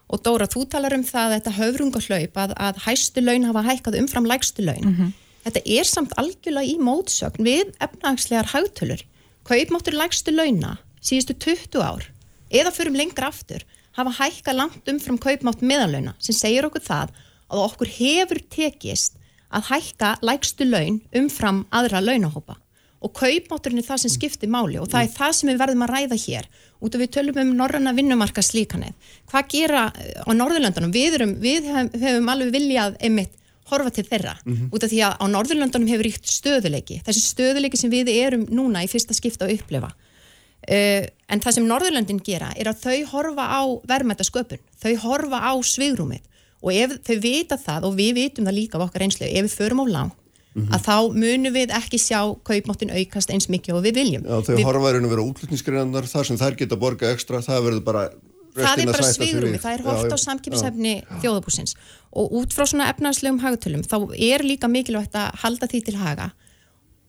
Og Dóra, þú talar um það þetta höfrungahlaup að, að hæstu laun hafa hækkað umfram lægstu laun. Þetta er samt algjörlega í mótsögn við efnagslegar hagtölur. Kaupmáttur lægstu launa síðustu 20 ár eða förum lengra aftur hafa hækkað langt umfram kaupmátt meðalauna sem segir okkur það að okkur hefur tekist að hækka lægstu laun umfram aðra launahópa og kaupmátturinn er það sem skiptir máli og það er það sem við verðum að ræða hér út af við tölum um norranna vinnumarka slíkanið. Hvað gera eh, á Norðurlöndunum? Við, erum, við hef, hefum alveg viljað einmitt horfa til þeirra út af því að á Norðurlöndunum hefur ríkt stöðuleiki. Þessi stöðuleiki sem við erum núna í fyrsta skipta að upplifa. Uh, en það sem Norðurlöndin gera er að þau horfa á verðmættasköpun, þau horfa á svigrúmið og ef þau vita það og við vitum það líka af okkar einslu, ef við förum á lang að þá munum við ekki sjá kaupmáttin aukast eins mikið og við viljum. Já, þau við, horfa er að vera útlutningsgreinar, þar sem þær geta borga ekstra, það verður bara það er bara við. það er hort á já, samkipishefni þjóðabúsins og út frá svona efnarslegum hagtölum þá er líka mikilvægt að halda því til haga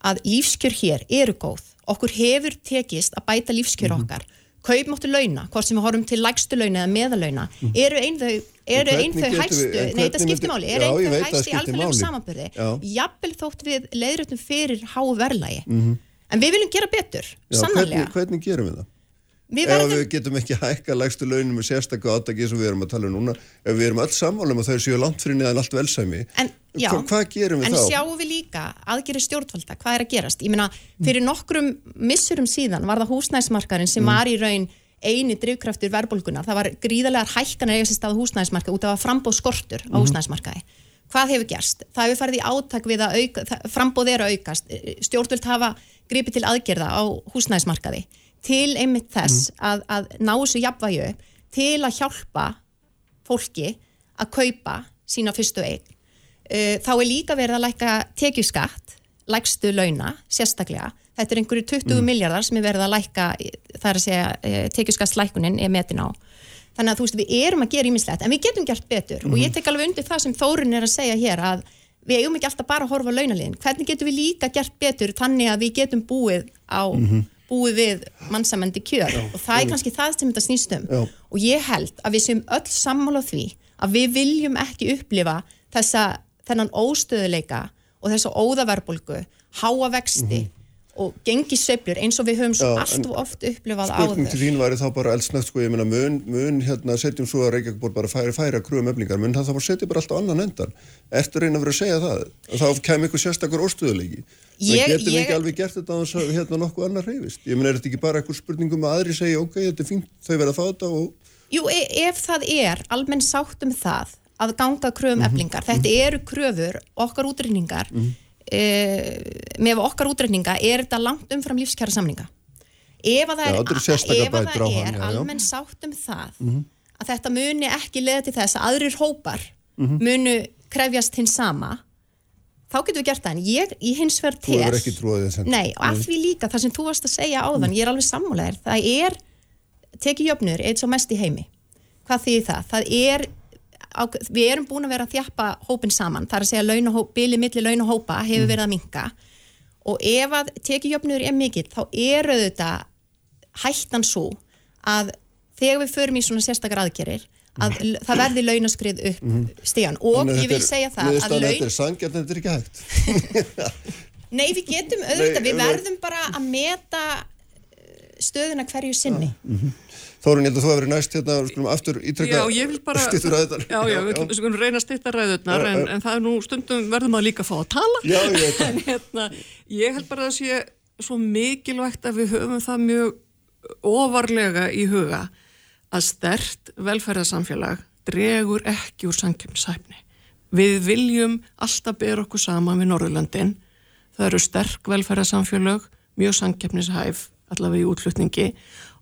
að lífskjör hér eru góð. Okkur hefur tekist að bæta lífskjör Mhm. okkar. Kaupmáttu launa, hvort sem við horfum til lægstu launa eða meðalauna, eru ein þau eru En ein hvernig þau hæstu, við- en nei þetta skiptir máli eru ein ég þau hæstu í samanburði Já. jafnvel þótt við leiðréttum fyrir háu verðlægi en við viljum gera betur. Já, sannarlega hvernig, hvernig gerum við það? við Ef við getum ekki hækka lægstu launum með sérstakku átaki sem við erum að tala um núna, ef við erum öll sammálum að þau séu langt fyrir neðan allt velsæmi, En, já, hva, hvað gerum við en þá? sjáum við líka aðgerir stjórnvalda, hvað er að gerast? Ég meina, fyrir nokkrum missurum síðan var það húsnæðismarkarinn sem var í raun eini drivkraftur verðbólgunar. Það var gríðarlegar hækkanar eiga sér stað húsnæðismarka út af að frambóð skortur á húsnæðismarkaði. Hvað hefur gerst? Það hefur farið í átak við að auka, framboð er að aukast. Stjórnvöld hafa gripið til aðgerða á húsnæðismarkaði. til einmitt þess að, að ná þessu jafnvægi upp til að hjálpa fólki að kaupa sína fyrstu eign. Uh, þá er líka verið að lækka tekjuskatt, lækstu launa, sérstaklega. Þetta er einhverju 20 miljardar sem er verið að lækka, það er að segja, uh, tekjuskattslækunin er metin á. Þannig að þú veist, við erum að gera ímislegt, en við getum gert betur. Og ég tek alveg undir það sem Þórun er að segja hér að við eigum ekki alltaf bara að horfa á launaliðin. Hvernig getum við líka gert betur þannig að við getum búið á, búið við mannsamandi kjör? Og það er kannski það sem þetta snýst um. Já. og ég held að við séum öll sammála því að við viljum ekki upplifa þessa, þennan óstöðuleika og þessa óðaverbulgu, háa vexti og gengi sveiflur eins og við höfum svo allt og oft upplifað Spurning til þín væri þá bara eldsnögt sko, ég meina mun, mun hérna setjum svo að Reykjavík bara færi færa kröfum eflingar, mun það þá bara setja bara allt á annan endan. Ertu að reyna að vera að segja það? Þá kemur ykkur sérstakur Ég, getum ég- ekki alveg gert þetta á þess að hérna nokkuð annar reyfist. Ég meina er þetta ekki bara eitthvað spurningum að aðri segja ok, þetta er fínt, þau verða að fá þetta og Jú, e ef það er almenn sátt um það að ganga kröfum Mhm. eflingar, þetta eru kröfur okkar útreikningar e, með okkar útreikninga er þetta langt umfram lífskjara samninga. Ef að það er, hann, er almenn sátt um það að þetta muni ekki leða til þess að aðrir hópar munu krefjast hins sama þá getum við gert það. En ég í hins trúið þess Nei, og að því líka það sem þú varst að segja áðan, ég er alveg sammálaðir, það er tekið jöfnur eitt svo mest í heimi. Hvað þýðir það? Það er, við erum búin að vera að þjappa hópin saman, það er að segja launahóp, bilið milli launahópa hefur verið að minka og ef að tekið jöfnur er mikill, þá eru þetta hættan svo að þegar við förum í svona sérstakar aðgerir, að l- það verði launaskrið upp stíðan og ég vil segja það að laun... þetta er sangjart, þetta er ekki hægt. [LAUGHS] Nei, við getum auðvitað, Nei, við verðum bara að meta eh, stöðuna hverju sinni. Þórun, ég held að þú hefur verið næst hérna, skulum aftur ítrekka að þetta. Já, já, við skulum reyna að Já, en, en það er nú stundum verðum að líka fá að tala. Já, ég veit [LAUGHS] það. En hérna, ég held bara að sé svo mikilvægt að við höfum það mjög ofarlega í huga að stert velferðarsamfélag dregur ekki úr samkjömsæfni. Við viljum alltaf bera okkur saman við Norðurlandin. Það eru sterk velferðarsamfélag, mjög samkjöfnishæf, allavega í útflutningi.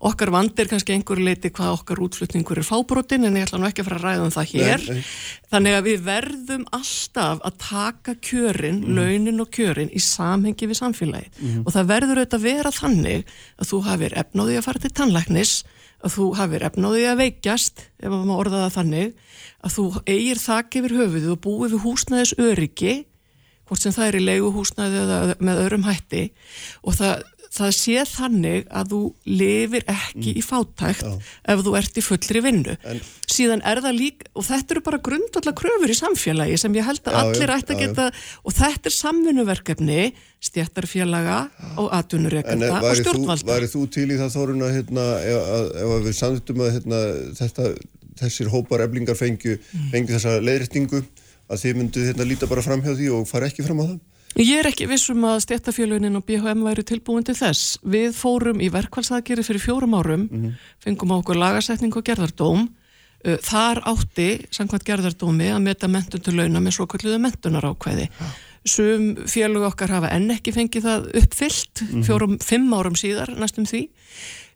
Okkar vandir kannski einhver leiti hvað okkar útflutningur er fábrotin en ég ætla nú ekki að fara að ræða um það hér. Nei, nei. Þannig að við verðum alltaf að taka kjörin, launin og kjörin í samhengi við samfélagi og það verður auðvitað að vera þannig að þú hafir efnáði að fara til tannlæknis, að þú hafir efnáði að veikjast, ef maður orða það þannig, að þú eigir þak yfir höfuðið og búið við húsnæðis öryggi, hvort sem það er í leiguhúsnæði með öðrum hætti og það, það sé þannig að þú lifir ekki í fátækt ef þú ert í fullri vinnu. En- Síðan er það lík, og þetta eru bara grundvallar kröfur í samfélagi sem ég held að Já, já, allir ætti að já, já. geta, og þetta er samvinnuverkefni stjættarfélaga og En atvinnurekenda og stjórnvalda. væri þú til í það Þórun að, hérna, ef, ef við samþýttum að hérna, þetta, þessir hópar eflingar fengju, Mm. fengju þessa leiðréttingu að þið myndu hérna, líta bara fram hjá því og fara ekki fram á það? Ég er ekki vissum að stjættafjölunin og BHM væri tilbúin til þess. Við fórum í verkvælsaðgeri fyrir fjórum árum, fengum á okkur lagasetning og gerðardóm. Þar átti, samkvæmt gerðardómi, að meta mentun til launa með svo kalluðu mentunarákvæði. Sum félög okkar hafa enn ekki fengið það uppfyllt, fjórum, fimm árum síðar næstum því.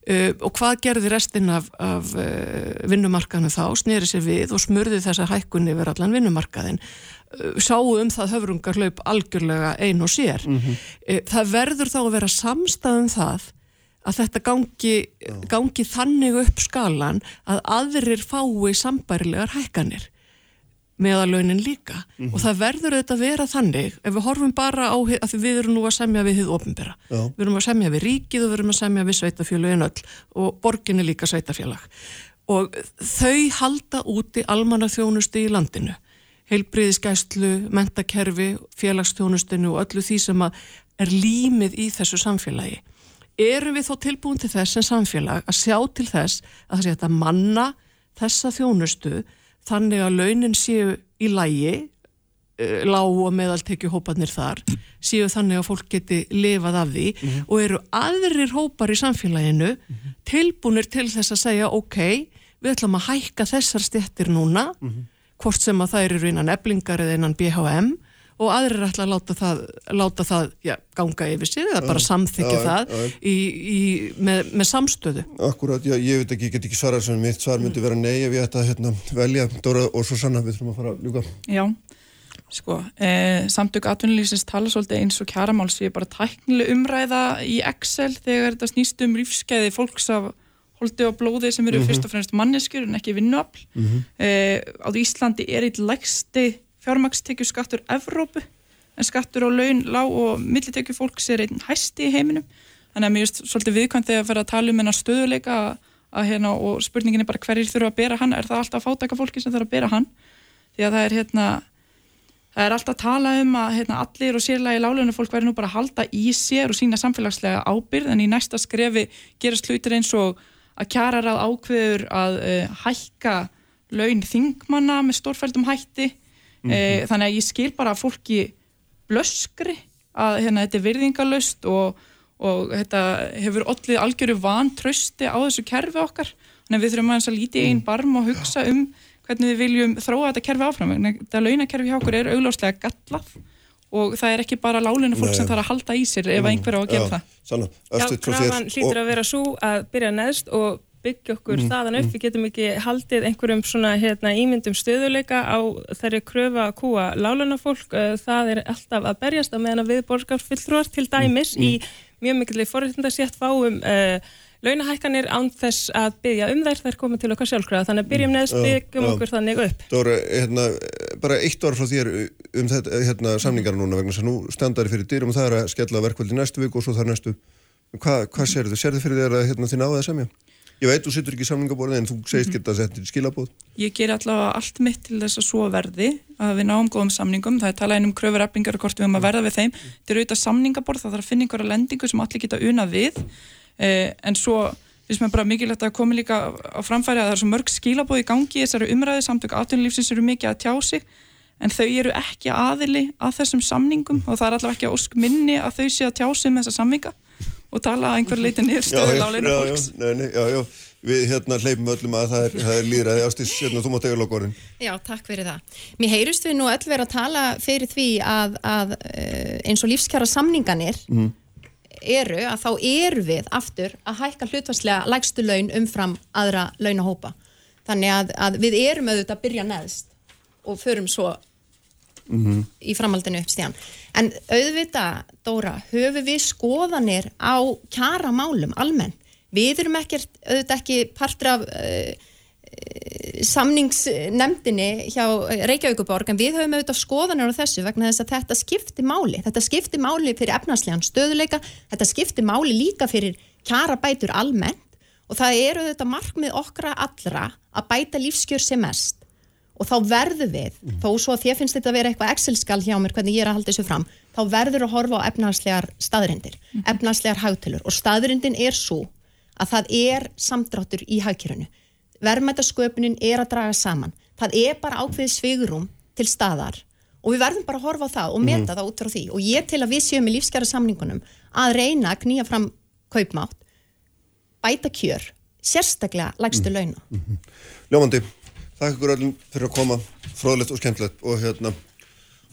Uh, og hvað gerði restin af, af uh, vinnumarkaðinu þá, sneri sér við og smurði þessa hækkun yfir allan vinnumarkaðin. Uh, sáu um það höfrungar hlaup algjörlega ein og sér. Uh, það verður þá að vera samstæðum það að þetta gangi, gangi þannig upp skalan að aðrir fái sambærilegar hækkanir meðalaunin líka. Og það verður auðvitað að vera þannig ef við horfum bara á, að við erum nú að semja við hið ofinbera, Já. við erum að semja við ríkið og við erum að semja við sveitafélagin öll og borgin er líka sveitafélag og þau halda úti almanna þjónustu í landinu. Heilbriðiskæslu, mentakerfi félagsþjónustinu og öllu því sem er límið í þessu samfélagi. Erum við þó tilbúin til þess sem samfélag að sjá til þess að að manna þessa þjónustu þannig að launin séu í lægi uh, lág og meðaltekju hópanir þar séu þannig að fólk geti lifað af því og eru aðrir hópar í samfélaginu tilbúinir til þess að segja ok, við ætlum að hækka þessar stjettir núna. Hvort sem að þær eru innan eblingar eða innan BHM og aðrir ætla að láta það, láta það já, ganga yfir sig eða bara samþykja það. Í, í, með, með samstöðu. Akkurat, já, ég veit ekki, ég get ekki svarað sem mitt svar myndi vera nei ef ég ætta að hérna, velja Dóra og svo sanna við þurfum að fara að ljúka. Já, sko, eh, samtök atvinnulífsins tala svolítið eins og kjaramál séu bara tæknileg umræða í Excel þegar þetta snýst um lífskeiði fólks af holdi og blóði sem eru fyrst og fremst manneskjur en ekki vinnuafl. eh, á Íslandi er eitt lægsti fjármakstekju skattur Evrópu en skattur á laun, lág og millitekju fólks er einn hæsti í heiminum. Þannig að mér finnst svolítið viðkvæmt þegar að fyrir að tala um hennar stöðuleika að, hérna og spurningin er bara hverjir þurfa að bera hann. Er það alltaf fátæka fólki sem þarf að bera hann? Því að það er hérna það er alltaf að tala um að hérna, allir og sérlega í lálunum fólk verður nú bara að halda í sér og sína samfélagslega ábyrð en í næsta skrefi gerast hlutir eins og að kjara ráð ákveður að uh, hækka laun þingmanna með stórfældum hætti mm þannig að ég skil bara að fólki blöskri að hérna, þetta er virðingalöst og, og þetta hefur allir algjöru vantrösti á þessu kerfi okkar. Þannig að við þurfum að líti einn barm og hugsa um hvernig við viljum þróa þetta kerfi áfram. Vegna þetta launakerfi hjá okkur er augljóslega gallað og það er ekki bara lálinu fólk Nei. sem þarf að halda í sér ef einhver á að gera það. Sanna, Já, krafan hlýtur að vera svo að byrja neðst og byggja okkur þaðan upp. Við getum ekki haldið einhverjum svona hérna, ímyndum stöðuleika á þeirri kröfu að kúa lálunafólk. Það er alltaf að berjast á meðan við borgarfylltrúar til dæmis í mjög mikilvæg forréttindarsétt fáum uh, launahækkanir án þess að byggja um þær, þær koma til okkar sjálfkraða. Þannig að byrjum neðst, Já, byggjum já. okkur þannig upp. Dóra, hérna, bara eitt orð frá þér um þetta, hérna, samningar núna vegna þess að nú standari fyrir dyrum og það er að skella verkvöldi næstu viku og svo þar næstu. Hva, hvað sérðu? Sérðu fyrir þér að hérna, þið náðu að semja? Ég veit, þú sittur ekki í samningaborðið en þú segist geta að setja skilabóð. Ég ger allavega allt mitt til þess að svo verði að við náum góðum samningum, það er talað um kröfur eflingar og hvort við höfum að verða við þeim. Þetta er auðvitað samningaborð, það þarf að finna einhverja lendingu sem allir geta unað við. Eh, en svo finnst mér bara mikilvægt að komi líka á framfæri að það er svo mörg skilabóð í gangi þessari umræði, samtök atvinnulífsins eru mikið að tjá sig en þau eru ekki aðili að þessum samningum og það er allavega ekki ósk minni að þau sé að tjá sig með þessa samninga og tala að einhver leiti niður stöðu láleina já, fólks já, nei, nei, já, já, við hérna hleypum öllum að það er, það er líðræði ástís, hérna, þú mátt eiga lokorinn. Já, takk fyrir það. Mér heyrust við nú öll vera að tala fyrir því að, að eh, eins og lífskjara samninganir eru að þá eru við aftur að hækka hlutvarslega lægstu laun umfram aðra launahópa. Þannig að, að við erum auðvitað að byrja neðst og förum svo í framhaldinu upp stíðan. En auðvitað, Dóra, höfum við skoðanir á kjara málum almenn. Við erum ekkert, auðvitað ekki partur af uh, samningsnemdini hjá Reykjavíkuborg en við höfum auðvitað skoðanir á þessu vegna þess að þetta skiptir máli þetta skiptir máli fyrir efnarslegan stöðuleika þetta skiptir máli líka fyrir kjarabætur almennt og það eru auðvitað markmið okkra allra að bæta lífskjör sem mest og þá verður við, þó svo að þér finnst þetta að vera eitthvað Excel-skall hjá mér hvernig ég er að halda þessu fram, þá verður að horfa á efnarslegar staðrindir, efnarslegar hagtölur. Og staðrindin er svo að það er samdráttur í hagkjörunu verðmætasköpunin er að draga saman. Það er bara ákveðið svigurum til staðar. Og við verðum bara að horfa á það og meta það út frá því. Og ég til að við séum í lífskjara samningunum að reyna að knýja fram kaupmátt bæta kjör, sérstaklega þakka ykkur öllum fyrir að koma, fróðlegt og skemmtilegt og hérna,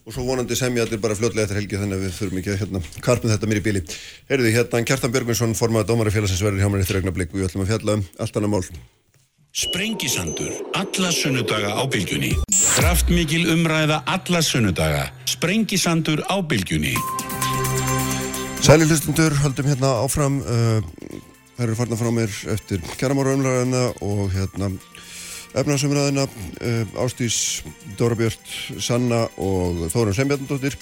og svo vonandi semja allir bara fljótlega eftir helgi þannig að við þurfum ekki að hérna, karpum þetta mér í bíli. Heyrðu, hérna, Kjartan Björgvinsson, formaður Dómarafélagsins verður hjá mér eftir augnablik og við ætlum að fjalla um allt annað mál. Sprengisandur, alla sunnudaga á bylgjunni. Kraftmikil umræða alla sunnudaga. Sprengisandur á bylgjunni. Sæli hlustundur, höldum hérna áfram, uh, það eru farna frá mér eftir kjæramára umræðina og hérna efnarsumræðina, uh, Ástís, Dóra Björn, Sanna og Þórun Sembjarnadóttir.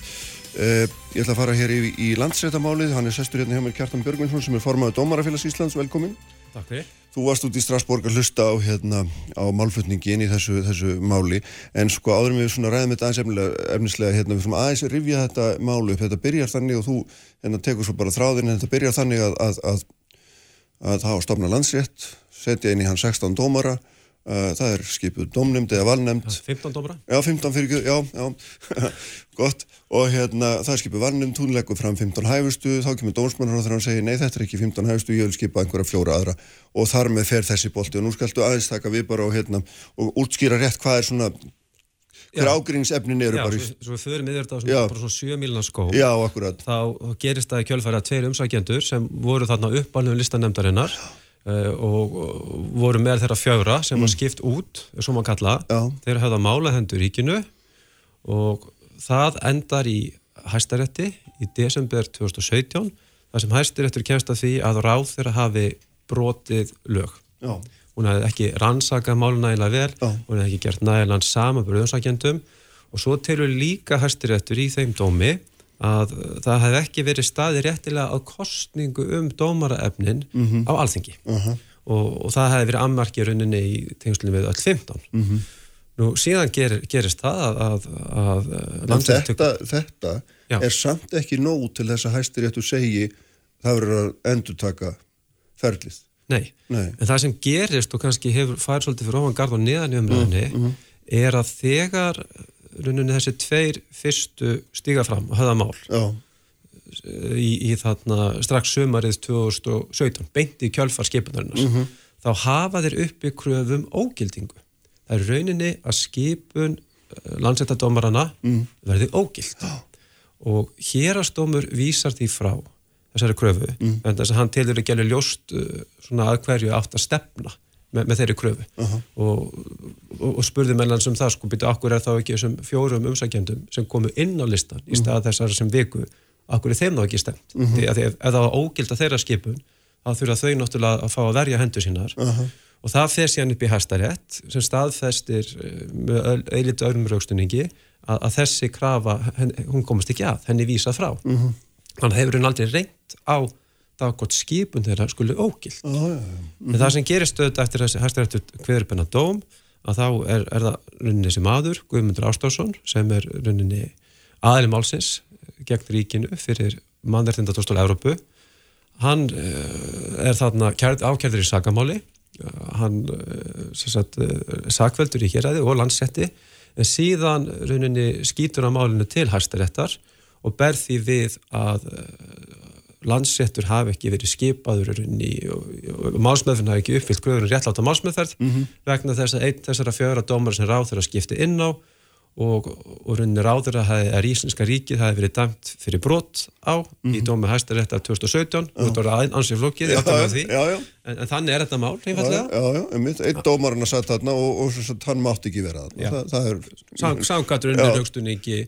Uh, ég ætla að fara hér í, í landsréttamálið, hann er sestur hérna hjá mér Kjartan Björgvinsson sem er formaður Dómarafélags Íslands, velkomin. Takk fyrir. Þú varst út í Strasborg að hlusta á, hérna, á málflutningi inn í þessu, þessu máli en sko áður en við svona ræðum þetta aðeins efnislega, hérna, við svona aðeins rifja þetta málu upp, þetta byrjar þannig og þú hérna, tekur svo bara þráðin þetta byrjar þannig að, að, að, að hafa stofna landsrétt, setja inn í hann 16 dómara, það er skipuð dómnefnd eða valnefnd 15 dómara. Já, 15 fyrir já, já, [LAUGHS] gott og hérna það er skipið varnum, hún leggur fram 15 hæfustu, þá kemur dómsmannur og þegar hann segir nei þetta er ekki 15 hæfustu, ég vil skipa einhverja fjóra aðra og þar með fer þessi bolti og nú skaltu aðeins taka við bara og hérna og útskýra rétt hvað er svona hver ágrínsefnin eru Já, bara í... svo, við förum yfir þetta á Já. svona, bara svona 7 miljonar skó Já, akkurat. þá gerist það í kjölfæri að tveir umsækjendur sem voru þarna uppalnum listanemdarinnar uh, og, og voru með þeirra fjögra sem var skipt út, svo maður kalla Mm. Þeir höfða mála hendur ríkinu og það endar í hæstarétti í desember 2017 þar sem hæstaréttur kemst að því að ráð þeirra hafi brotið lög Já. hún hefði ekki rannsakað málun nægilega vel, Já. hún hefði ekki gert nægilega samanbyrðu umsækjendum og svo telur líka hæstiréttur í þeim dómi að það hefði ekki verið staði réttilega á kostningu um dómaraefnin á alþingi. Uh og, og það hefði verið ammarki rauninni í tengslunum við öll 15 nú síðan ger, gerist það að, að, að Landsréttur- þetta, þetta er samt ekki nóg til þess að hæstiréttu segi það verður að endurtaka ferlið. Nei. Nei. en það sem gerist og kannski hefur farið svolítið fyrir ofan gard og neðan í umræðinni er að þegar rauninni þessi tveir fyrstu stíga fram og höfða mál. Já, í, í þarna strax sömarið 2017, beint í kjölfar skipunarinnar, þá hafa þeir uppi kröfum ógildingu. Það er rauninni að skipun landsættadómarana verði ógild. Og hérastómur vísar því frá þessari kröfu, en þess að hann telur ekki alveg ljóst uh, svona að hverju átt að stefna með, með þeirri kröfu. Og, og, og spurði menn hans um það sko byrja okkur er þá ekki þessum fjórum umsækjendum sem komu inn á listan í stað þessar sem viku okkur er þeim þá ekki stemt því að því ef, ef það var ógild að þeirra skipun þá þurfa þau náttúrulega að fá að verja hendur sínar. Og það fer síðan upp í hæstarétt sem staðfestir eh, með eilitu öðrum raukstunningi að, að þessi krafa, henn, hún komast ekki að henni vísað frá. Þannig að hefur hún aldrei reynt á það hvort skipun þeirra skuli ógild já, já, já. en það sem gerist auðvitað eftir þessi hæstaréttur hverjubenna dóm að þá er, er það rauninni þessi maður, Guðmundur Ástásson sem er rauninni aðli málsins gegn ríkinu fyrir mannverðindadóstól Európu hann uh, er þarna kærð, ákærður í sakamáli. Uh, hann uh, sagt, sakveldur í héræði og landsetti en síðan rauninni skýtur á málinu til hæstaréttar og ber því við að landsettur hafi ekki verið skipaður og, málsmeðferðin hafi ekki uppfyllt gröðurinn réttlátt á málsmeðferð vegna þess að einn þessara fjögra dómar sem ráður að skipti inn á og, og rauninni ráður að, Íslenska ríkið hafi verið dæmt fyrir brot á í dómi hæstarétt af 2017 og þetta var ansið flókið, ég átta með því já, já. en, en þannig er þetta mál, Já, einfallega já, já, einmitt, einn dómarinn að satt þarna og, og svo, hann mátti ekki vera þarna. Já. Það er... Rauninni Já.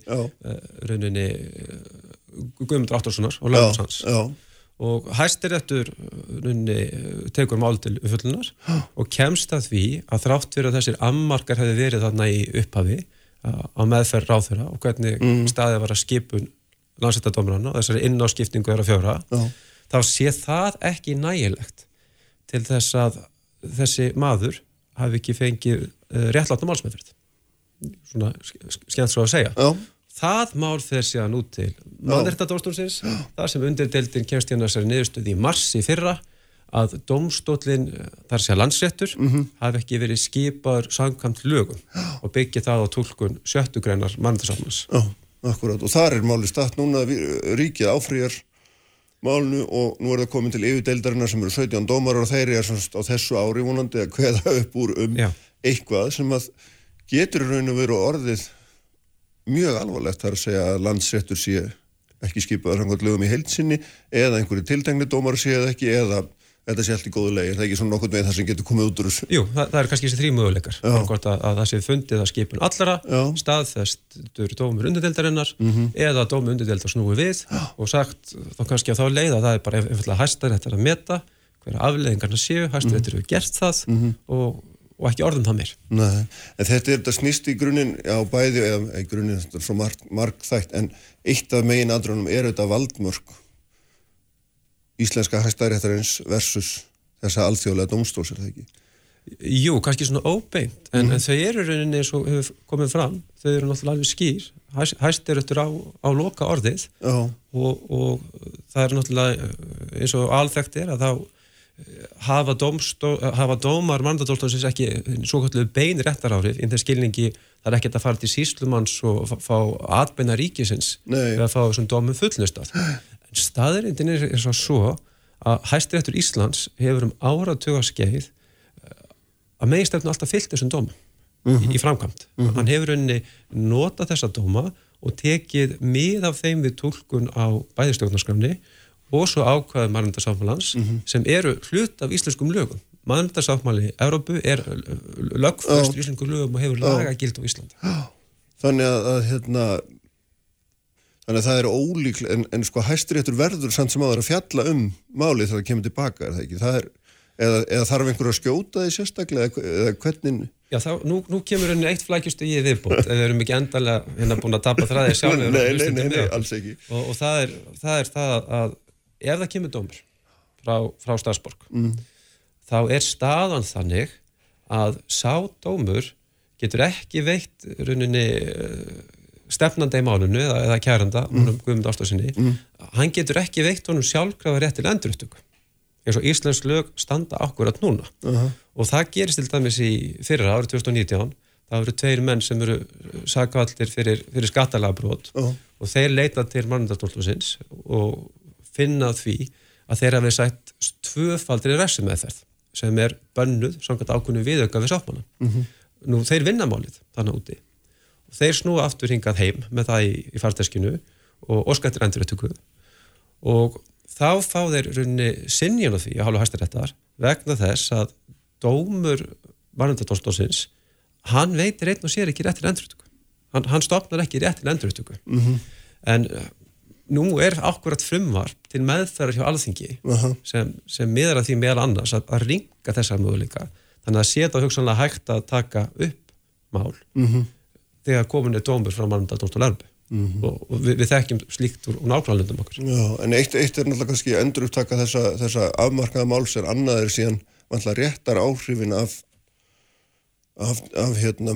Já. uh, rauninni Guðmundur Áttarssonar og lögum hans. og hæstiréttur runni, tekur mál til uppfullunar [GASPS] og kemst að því að þrátt fyrir að þessir ammarkar hefði verið þarna í upphafi á á meðferð ráþurra og hvernig staðið var að skipun landsettadómrana og þessari innáskiptingu er að fjóra já, þá sé það ekki nægilegt til þess að þessi maður hafi ekki fengið réttlátt málsmeðferð. Svona sk- skemmt svo að segja. Já, Það mál fer síðan út til mannrettadómstólsins, þar sem undirdeildin kemst hérna þessari niðurstöði í mars í fyrra að domstólinn, þar sé að landsréttur, hafi ekki verið skipaður samkvæmt lögum og byggja það á tólkun sjöttu greinar mannrettasámans. já, akkurat. Og þar er máli statt núna að ríkið áfrýjar málinu og nú er það komin til yfirdeildarinnar sem eru 17 dómarar og þeir eru á þessu ári vonandi að kveða upp úr um Já. eitthvað sem að getur raun og veru orðið mjög alvarlegt þar að segja að landsréttur sé ekki skipaður hangot lögum í heilsinni eða einhverju tiltengni dómar sé það ekki eða þetta sé allt í góðu legi, er það ekki svona nokkurn veginn það sem getur komið út úr þessu? Jú, það, það er kannski þessi þrý möguleikar, að, að það sé fundið að skipun allra, Já. staðfestur dómur undirdeildarinnar eða dómur undirdeildar snúi við og sagt þá kannski að þá leiða það er bara einfallega hæstar þetta að meta hverja afleiðingarna séu, hæstar þetta eru gert það og, og ekki orðum það meir. Nei, en þetta er þetta snýst í grunninn á bæði, eða í grunninn þetta er svo marg, margþætt, en eitt af megin aðrunum er þetta valdmörk íslenska hæstaréttarins versus þessa alþjóðlega dómstóls, er það ekki? Jú, kannski svona óbeint, en, en þau eru rauninni eins og hefur komið fram, þau eru náttúrulega alveg skýr, Hæs, hæstir þetta á, á loka orðið og, og það er náttúrulega eh, eins og alþekkt er að þá hafa, dómstó, hafa dómar mannadómstólsins ekki svo kallu bein réttarárið inn þegar skilningi það er ekkert að fara til síslumanns og fá, atbeina ríkisins Nei. við að fá þessum dómum fullnustaf en staðirindin er eins og svo að hæstiréttur Íslands hefur um áratuga skeið að meginstefnu alltaf fyllt þessum dómum í, í framkvæmt. Hann hefur unni nota þessa dóma og tekið mið af þeim við tólkun á bæðistjóknarskrafni og svo ákvaðið mannendarsáttmálans sem eru hlut af íslenskum lögum. Mannendarsáttmáli Európu er lögföst í íslenskum lögum og hefur laga gild á Íslandi. Þannig að, að hérna þannig að það er ólíklega en, en sko hæstiréttur verður samt sem áður að fjalla um málið þegar það kemur tilbaka er það ekki, það er eða, eða þarf einhver að skjóta því sérstaklega eða, eða hvernig Já, þá, nú, nú kemur henni eitt flækjustu í viðbútt ef við erum ekki endalega hérna búin að tapa þræðið sjálfur Nei, nei, nei, nei, alls ekki. Og, og það, er, það er það að ef það kemur dómur frá, frá Starsborg mm. þá er staðan þannig að sá dómur getur ekki veitt rauninni eh, stefnanda í málunu eða, eða kæranda, mm. Mm. hann getur ekki veitt honum sjálfkrafa rétt til enduruttöku eins og Íslands lög standa akkurat núna uh -huh. og það gerist til dæmis í fyrra árið 2019 það eru tveir menn sem eru sakvaldir fyrir, fyrir skattalagabrót uh -huh. og þeir leita til mannundastólfusins og finna því að þeir hafi sætt tvöfaldri resum með þærð sem er bönnuð samkvæmt ákunni viðauka við sáttmálan Mm -hmm. nú þeir vinna málið þannig úti. Og þeir snúa aftur hingað heim með það í, í farteskinu og óskættir enduröttuku og þá fá þeir runni sinjun á því að hálfa hæstaréttar vegna þess að dómur varnundardómsdómsins hann veitir einn og sér ekki rétt til enduröttuku hann, hann stopnar ekki rétt til enduröttuku Mm -hmm. en nú er akkurat frumvarp til meðferðar hjá alþingi Uh -huh. sem, sem miðar að því meðal annars að, að ringa þessar möguleika þannig að það hugsanlega hægt að taka upp mál Mm -hmm. þegar komin er dómur frá mannundardómsdól erfi Mhm. og, og við, við þekkjum slíkt úr, úr nákvæmlandum okkur Já, en eitt, eitt er náttúrulega kannski endur upptaka þessa, þessa afmarkaða máls er síðan vantilega réttar áhrifin af af, af hérna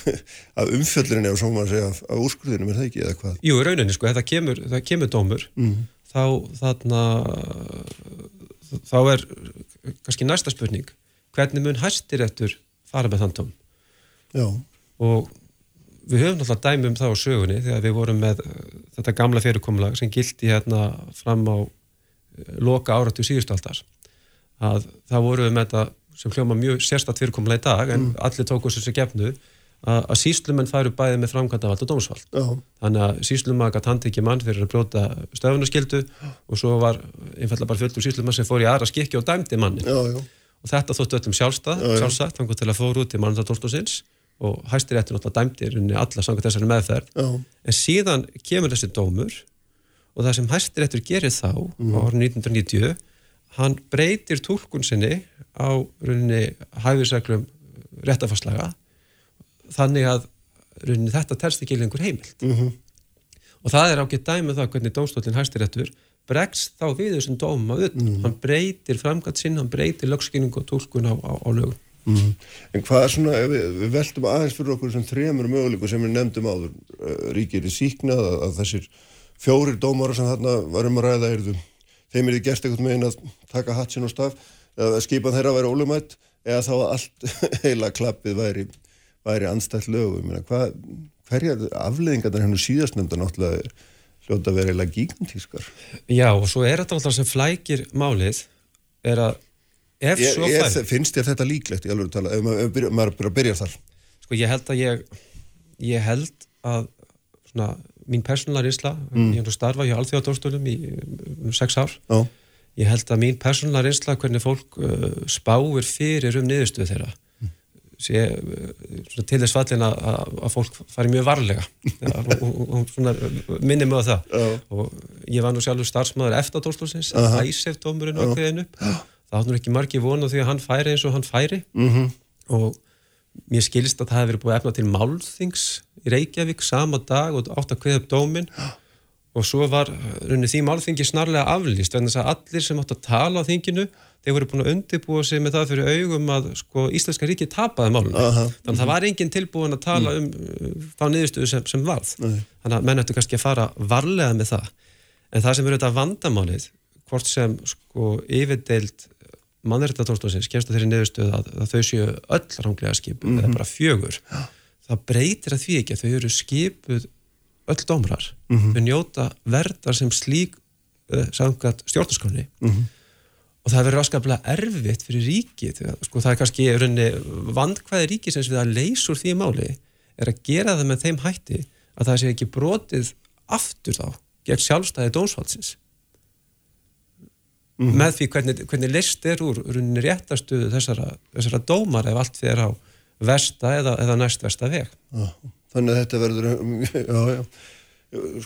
[LAUGHS] af umfjöllurinni ef svo maður segja af, af úrskurðinum er það ekki eða hvað? Jú, rauninni sko, það kemur, það kemur dómur Mhm. þá þarna þá er kannski næsta spurning hvernig mun hæstiréttur fara með þann dóm? Já, og við höfum náttúrulega dæmi um það á sögunni þegar við vorum með uh, þetta gamla fyrirkomulag sem gildi hérna fram á uh, loka áratu síðustaldar að það voru við með þetta sem hljóma mjög sérstatt fyrirkomulag í dag en allir tóku þessu gefnu að, að síslumenn færu bæði með framkvæmdavald og dómsvald. Já, þannig að síslumann gætt handtekja mann fyrir að brjóta stöðunarskildu og svo var einfallega bara fullur síslumann sem fór í aðra skikki og dæmdi manni já, já, og þetta þóttu öllum sjálfstað, Já, já. sjálfsagt þannig til að fóru út til mannandardómstóðsins og hæstiréttur náttúrulega dæmdi í rauninni alla samkvæmt þessari meðferð. Já, en síðan kemur þessi dómur og það sem hæstiréttur gerir þá á árið 1990 hann breytir túlkun sinni á rauninni hæfisreglum réttafarslaga þannig að rauninni þetta telst ekki lengur heimilt. Mhm, og það er ágætt dæmi um það hvernig dómstólinn hæstiréttur bregst þá við þessum dóma utan, hann breytir framkvæmt sinn, hann breytir lögskynning og túlkun á, á, á lögum. Mhm. En hvað er svona, við, við veltum aðeins fyrir okkur sem þremur möguleikum sem við nefndum áður uh, ríkir í síknað að, að þessir fjórir dómara sem þarna varum að ræða erðu, þeim er þið gert eitthvað megin að taka hatsinn og staf eða skipan þeirra væri ólumætt eða þá allt [LAUGHS] heila klappið væri, væri anstætt lögum. Hvað, hverjar afleðingarnar hennu síðastnefnda náttúrulega hljóta að vera eiginlega gigantískar Já, og svo er þetta alltaf sem flækir málið er að ef er, svo færi finnst þér þetta líklegt í alveg tala ef maður, ef byrja, maður byrja að byrja þar. Sko ég held að ég ég held að svona mín persónulega reynsla, Mm. ég hef nú starfað hjá alþjóðadómstólum í um, sex ár. Já, ég held að mín persónulega reynsla hvernig fólk uh, spáir fyrir um niðurstöðu þeirra sé uh, til þess fallin að, að að fólk fari mjög varlega. Ja, og, og, og minni mig á það. Já. og ég var nú sjálfur starfsmæður eftir dómstólsins, Aha. æsef dómurinn kveðin upp, það nú ekki margi vonu því að hann færi eins og hann færi. Mhm, og mér skilist að það verið búið efna til málþings í Reykjavík sama dag og átt að kveða upp dóminn. Og svo var rauninni því málþingi snarlega aflýst vegna þess að allir sem átt að tala á þinginu þeir voru búin að undirbúa sig með það fyrir augum að sko Íslenska ríki tapaði málunum Aha. þannig að það var enginn tilbúin að tala um uh, þá niðurstöðu sem, sem varð. Nei. þannig að menn ættu kannski að fara varlega með það. En það sem eru þetta vandamálið hvort sem sko yfirdeild mannréttadómstofsins kemst að þeirri niðurstöðu að, að þau séu öll ránglega skipuð eða bara fjögur. Það breytir að því ekki að þau eru skipuð öll dómrar þau njóta verðar sem slík uh, samkvæmt stjórnarskráni og það verður raskaplega erfitt fyrir ríkið sko það er kannski vandkvæði ríkisins við að leysur því máli er að gera það með þeim hætti að það sé ekki brotið aftur þá gegn sjálfstæði dónsvaldsins mm. með því hvernig, hvernig list er úr rauninni réttastuðu þessara, þessara dómar ef allt fyrir á versta eða, eða næst versta veg já, Þannig að þetta verður já, já,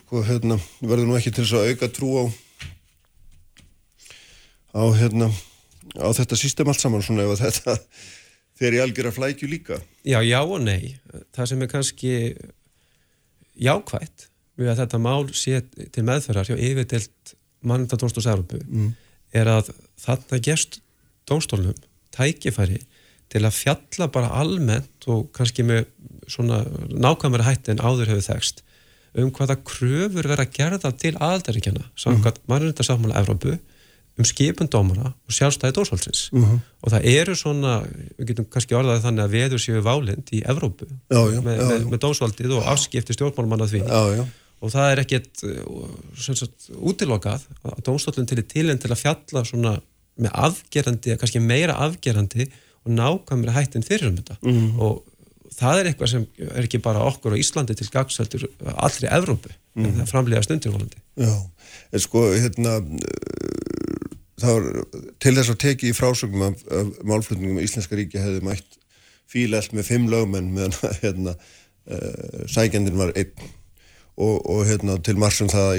sko hérna verður nú ekki til þess að auka trú á á hérna á þetta system allt saman svona ef þetta fer í algjör að flækju líka Já, já og nei það sem er kannski jákvægt við að þetta mál sé til meðferðar hjá yfirdelt mannundadónstóðsaröfu mm. Er að þarna gerst dónstólnum tækifæri til að fjalla bara almennt og kannski með svona nákvæmari hætti en áður hefur þekst um hvaða kröfur vera gerða til aðaldaríkjana samkvæmt mm. mannundarsáttmála Evrópu um skipun dómara og sjálfstæði dóshaldsins mm -hmm. og það eru svona, við getum kannski orðaði þannig að veður séu válind í Evrópu já, já, með, já, með, með dósvaldið og afskipti stjórnmálmanna því og það er ekkert uh, útilokað að dómstólinn til í tilinn til að fjalla svona með afgerandi, kannski meira afgerandi og nákvæmri hættin fyrir um þetta mm -hmm. og það er eitthvað sem er ekki bara okkur á Íslandi til gagsæltur allri Evrópu, mm -hmm. en það er framlega stundirvólandi Já, en sko hérna var, til þess að teki í frásögnum af, af málflutningum í Íslenska ríki hefði mætt fílelt með fimm lögmenn meðan [LAUGHS] hérna, uh, sækjandin var einn og, og hérna, til marsum það að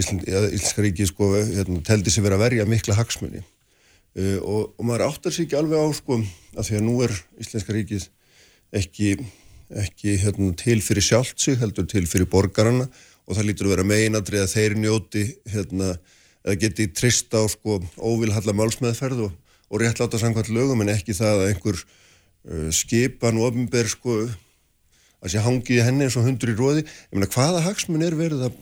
Íslenska ríki sko, hérna, teldi sig verið að verja mikla hagsmunni uh, og, og maður áttar sér ekki alveg á sko, að því að nú er Íslenska ríkið ekki, ekki hérna, til fyrir sjálft sig heldur til fyrir borgarana. Og það lítur að vera meginadrið að þeir njóti hérna eða geti trist á sko óvilhalla málsmeðferð og, og réttláta samkvæmt lögum en ekki það að einhver uh, skipan og ofinber sko að sé hangið henni eins og hundur í róði ég meina hvaða hagsmun er verið að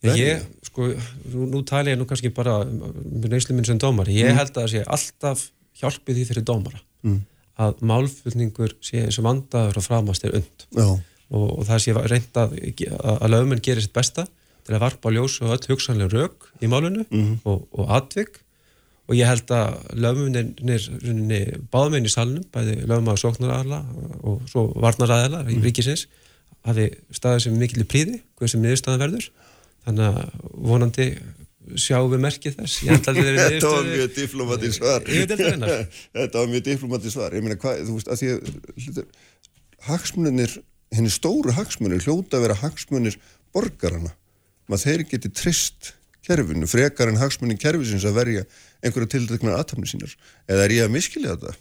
verið? Ég, sko, nú, nú tala ég nú kannski bara með neyslu minn sem dómar, ég mm. held að það sé alltaf hjálpið því fyrir dómara mm. að málfullningur sé eins og vandaður og framast er und og, og það sé reynda að, að lögmenn gerir sitt besta til að varpa ljós og öll hugsanlega rauk í málunum mm og, og atvik og ég held að lögmunir báðmenn í salnum, bæði lögum að sóknaræðala og svo varnaræðala í mhm. ríkisins, hafi staðið sem mikil í príði, hvað sem niðurstaðan verður. Þannig að vonandi sjáum við merkið þess. [LAUGHS] [LAUGHS] Þetta var mjög diplomatið svar. Þetta var mjög diplomatið svar. Ég meina hvað, þú veist, að því að hagsmunir, henni stóru hagsmunir hljóta að vera hagsmunir borgarana maður þeir geti trist kerfinu, frekar en hagsmunni kerfisins að verja einhverja tildeknar aðtapni sínar, eða er ég að miskilja þetta?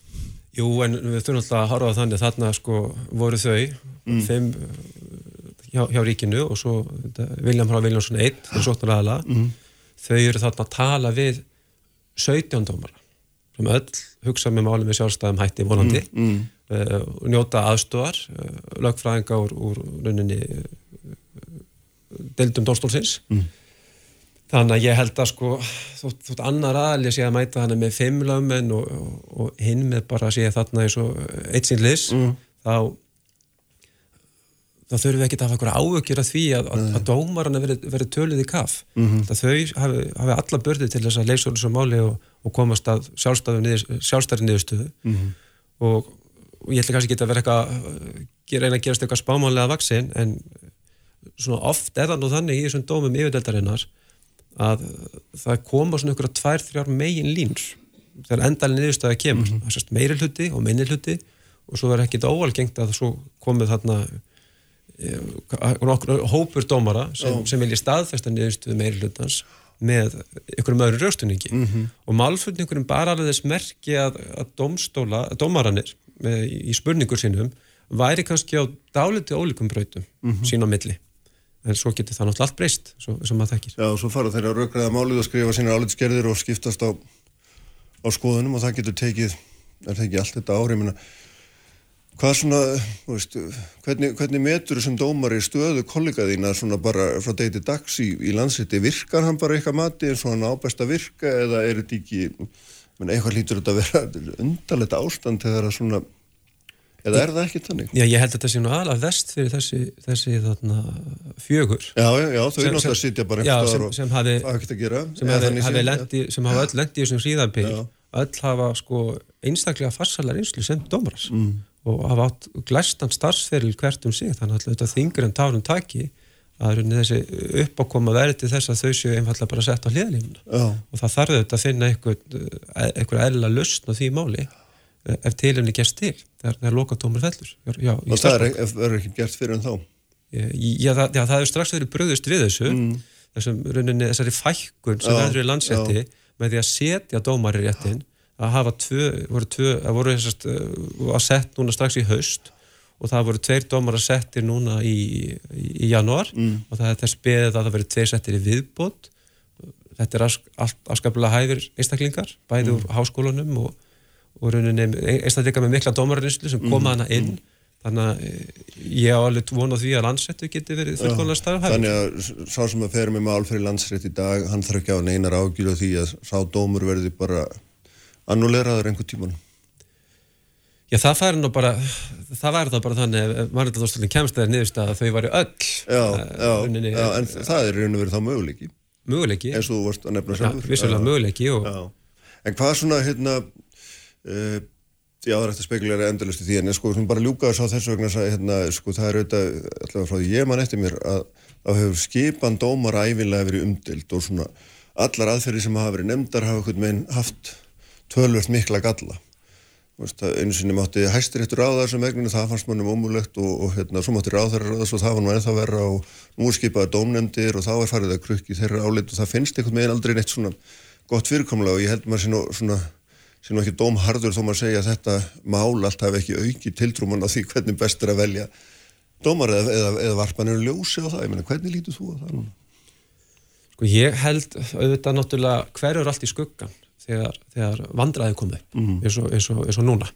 Jú, en við þurfum alltaf að horfa þannig þarna sko voru þau mm. þeim hjá, hjá ríkinu og svo Viljam H. Viljánsson 1 þeir sóttur aðala mm. þau eru þarna að tala við 17 dómar sem öll hugsa með málum við sjálfstæðum hætti volandi mm. uh, njóta aðstofar uh, lögfræðinga úr, úr rauninni deildum dólstólsins mm. Þannig að ég held að sko þótt, þótt annar aðli sé að mæta hann með fimm lögmenn og, og, og hinn með bara sé þarna eins og eitt sín lis mm. þá þá þurfum við ekki að hafa eitthvað áökjur að því að, að, að dómarana verið veri töluð í kaff mm -hmm. þau hafi, hafi alla börði til þess að leysa úr þessu máli og, og komast að sjálfstæri niðurstöðu -hmm. og, og ég ætla kannski ekki að vera eitthvað reyna að gerast eitthvað spámanlega vaksin en svona oft er það nú þannig í þessum dómum yfirdeldarinnar að það koma svona ykkur að tvær, þrjár megin líns þegar endalinn niðurstaði kemur mm -hmm. sést meiri hluti og minni hluti og svo er ekkit óalgengt að svo komið þarna e, hópur dómara sem, sem vilja staðfesta niðurstuði meiri hlutans með ykkurum öðru raustunningi mm -hmm. og málfullningurum bara alveg þess merki að, að dómstóla, dómaranir með, í spurningur sínum væri kannski á dáliti ólíkum brautum mm -hmm. sín á milli en svo getur það náttúrulega allt breyst svo, sem maður þekkir. Já, og svo fara þeirra að raukraða málið og skrifa sína álitskerðir og skiptast á, á skoðunum og það getur tekið, það ekki allt þetta ári, ég menna, hvað svona, veist, hvernig, hvernig metur sem dómar í stöðu kollegaðína svona bara frá degi til dags í, í landsiti, virkar hann bara eitthvað mati eins og hann ábæst að virka eða er þetta ekki, menn eitthvað lítur þetta að vera undarlegt ástand þegar það svona Eða er það ekki þannig? Já, ég held að þetta sé nú aðalega vest fyrir þessi, þessi þarna, fjögur. Já, já, þau er náttúrulega að sitja bara sem- staðar og sem hafi- hafa ekkert að gera. sem hafi, hafi, lendi, sem hafa öll lendi í þessum hríðarbyggj Já. öll hafa sko einstaklega farsalar einslu sem dómaras Mm. og hafa átt glæstan starfsferil hvert um sig þannig að þetta þingur en tárum taki að þessi uppákoma verið til þess að þau séu einfallega bara sett á hliðalínuna Já. og það þarf auðvitað að finna einhver, einhver eðla lustn á því máli eh, ef tilumni gerst til þegar, þegar lokatómur fellur já, Og það er, er ekki gert fyrir en þá. Já, það, já, það hefur strax verið bröðust við þessu þessum rauninni, þessari fækkun sem Mm. Verður í landsrétti með því að setja dómar í réttin að hafa tvö, voru tvö að voru þessast, uh, að sett núna strax í haust og það voru tveir dómar að settir núna í, í, í janúar Mm. og það er þess beðið að það verið tveir settir í viðbót þetta er afskaplega hæfir einstaklingar, bæði úr háskólanum og, og rauninni einstaklingar með mikla dómararinslu sem koma hana inn. Þannig að eh, ég á alveg von á því að landsettu geti verið fullkomlega starfhæfur Þannig að sá sem að fer með mál fyrir landsrétt í dag, hann þarf ekki á neinar ágjur því að sá dómur verði bara annuleraður einhver tíman. Já, það færi nú bara, það væri það bara þannig ef mannréttadómstólinn kemst þegar niðurst að þau væri öll Já, eh, já, rauninni, já, en það er raun og verið þá möguleiki, möguleiki. Og þú varst að nefna já, sjálfur. Já. En hvað svona, hérna, uh, já, það er eftir spekulega endalust í því, en sko, sem bara ljúka þess á þessu vegna, að, hérna, sko, það er auðvitað, allavega frá því ég man eftir mér, að þá hefur skipan dómara æfinlega verið umdild og svona allar aðferði sem hafa verið nefndar hafa einhvern veginn haft tölvöld mikla galla. Einu sinni mátti hæstiréttur á þessum vegninu, það fannst mannum ómulegt og, og hérna, svo mátti ráðherra ráðast og það var nú ennþá verra og nú er skipaði dómnefndir og þá er farið að krukki þeirra álit og það finnst einhvern veginn aldrei neitt svona gott fyrirkomlega og ég held maður sé nú svona sé nú ekki dómharður þó maður segja að þetta mál allt hafi ekki auki tiltrúman á því hvernig best er að velja dómar eða, eða, eða varpanir ljósi á það, ég meina hvernig lítur þú á það núna? sko ég held auðvitað náttúrulega hverjur allt í skuggan þegar, þegar vandræði komið mm. eins, og, eins, og, eins og núna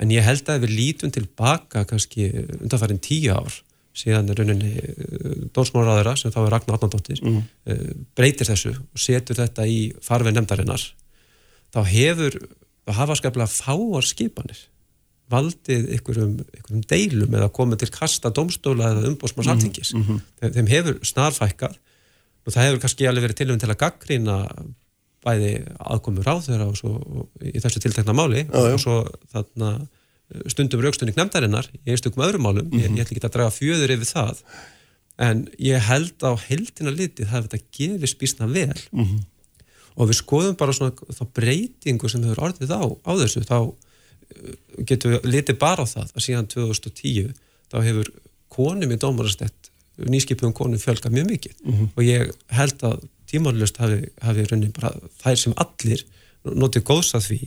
en ég held að við lítum tilbaka kannski undanfærin tíu ár síðan er rauninni dórsmáraðara sem þá er Ragnar Átnandóttir mm. breytir þessu og setur þetta í farfið nefndarinnar þá hefur, þá hafa skaplega fáar skipanir valdið ykkurum, ykkurum deilum eða komið til kasta domstóla eða umbósmanns mhm. Þeim, þeim hefur snarfækkað og það hefur kannski alveg verið tilvæm til að gaggrýna bæði aðkomur á þeirra og svo og í þessu tiltekna máli já. og svo þarna stundum raukstunning nefndarinnar í einstökum öðrum málum, ég, ég ætla ekki að draga fjöður yfir það, en ég held á heldina litið það þetta gefist býstna vel Mhm. Og við skoðum bara svona þá breytingu sem hefur orðið á, á þessu þá uh, getum við litið bara á það að síðan 2010 þá hefur konum í dómarastett nýskipum konum fjölga mjög mikið Mhm. og ég held að tímanlust hafi, hafi raunin bara þær sem allir notið góðs að því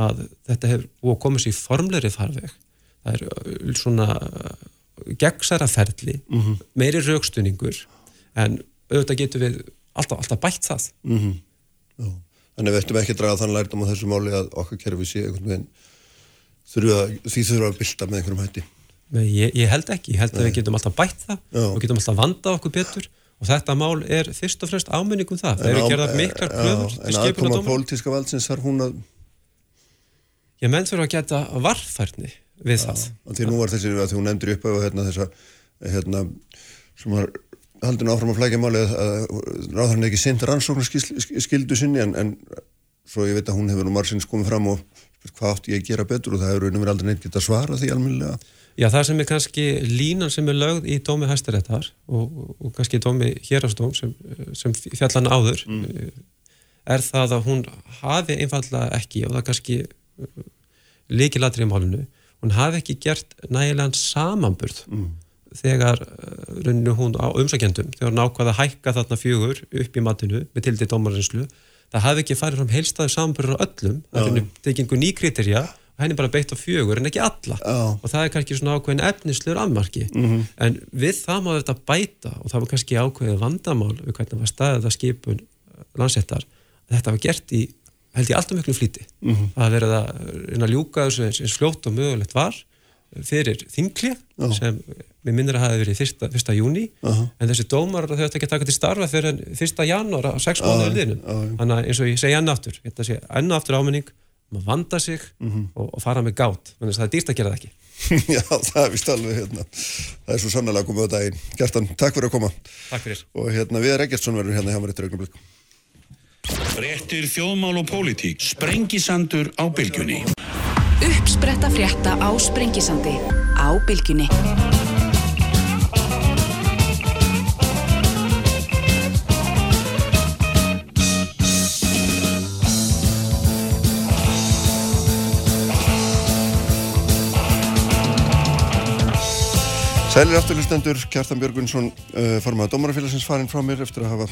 að þetta hefur komið sér í formleiri farveg það er uh, svona uh, gegnsæra ferli Mhm. meiri raukstunningur en auðvitað getum við alltaf, alltaf bætt það Mm Já. Þannig við ættum ekki að draga þann lærdom á þessu máli að okkar kerfi sé einhvern veginn þurfa, því þurfa að bylta með einhverjum hætti. Nei, ég, ég held ekki, ég held að við getum alltaf bætt það Já. og getum alltaf vandað okkur betur og þetta mál er fyrst og fremst áminning um það. Það eru gerðar miklar já, kröfur til En aðkoma skipunadóma. pólitíska valdsins þarf hún að, Ég menn þurfa að geta varfærni við það. að því nú var þessi að því hún nefndir upp á hérna þessa, hérna, sem var haldin áfram að flækja máli að, ráðharinn ekki sint rannsóknarskildu sinni en, en svo ég veit að hún hefur nú margsins komið fram og hvað átti ég að gera betur og það hefur raunum verið aldrei neitt geta svara því almennilega. Já, það sem er kannski línan sem er lögð í dómi hæstaréttar og, og, kannski dómi hérastóm sem, sem fjallan áður mm. er það að hún hafi einfallega ekki og það kannski líkilatri í málinu, hún hafi ekki gert nægilegan samanburð þegar uh, rauninu hún á umsækjendum, þegar hún ákvaða að hækka þarna fjögur upp í matinu með tildi dómarinslu, það hafi ekki farið fram heilstæðu samanburður á öllum, það er tekingu ný kriterja og henni bara beitt á fjögur en ekki alla. Já. og það er kannski svona ákveðin efnislegur afmarki. En við það má þetta bæta og það var kannski ákveðið vandamál við hvernig var staðið að skipun landsettar að þetta var gert í held ég alltaf miklu það að verið að reyna að ljúka þessu eins, eins fljótt og mögulegt var fyrir þingli sem við minnir að hafi verið fyrsta, fyrsta júni en þessi dómar þau ætti ekki að taka til starfa fyrir en fyrsta janúar á sex mánuður liðnum já, já. þannig að eins og ég segi enn aftur þetta sé enn aftur áminning maður vanda sig og, og fara með gát þannig að það er dýrt að gera það ekki [LAUGHS] Já, það er vist alveg hérna. Það er svo sannlega komið á daginn. Gjertan, takk fyrir að koma. Takk fyrir. Og hérna, Viðar Eggertsson verður hérna hjá mér eftir augnablik. Frettir þjóðmál og pólitík. Sprengisandur á bylgjunni. Uppspretta frétta á Sprengisandi á bylgjunni. Sælir afturlustendur, Kjartan Björgunsson, uh, formaða Dómarafélagsins farinn frá mér eftir að hafa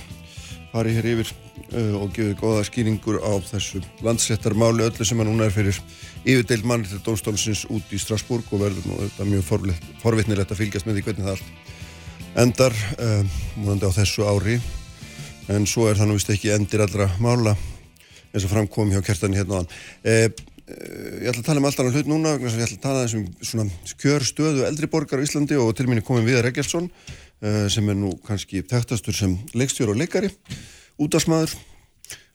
farið hér yfir uh, og gefið góða skýringur á þessu landsettarmáli öllu sem að núna er fyrir yfirdeild manni til Dómstólsins út í Strasbourg og verður nú þetta mjög forvitnilegt að fylgjast með því hvernig það allt endar uh, múnandi á þessu ári en svo er það nú vist ekki endir allra mála eins og framkom hjá Kjartan hérna á hann. Eh, ég ætla að tala um allt annan hlut núna ég ætla að tala um svona kjör stöðu eldri borgar á Íslandi og til minni komin Viðar Eggertsson sem er nú kannski tektastur sem leikstjór og leikari útásmaður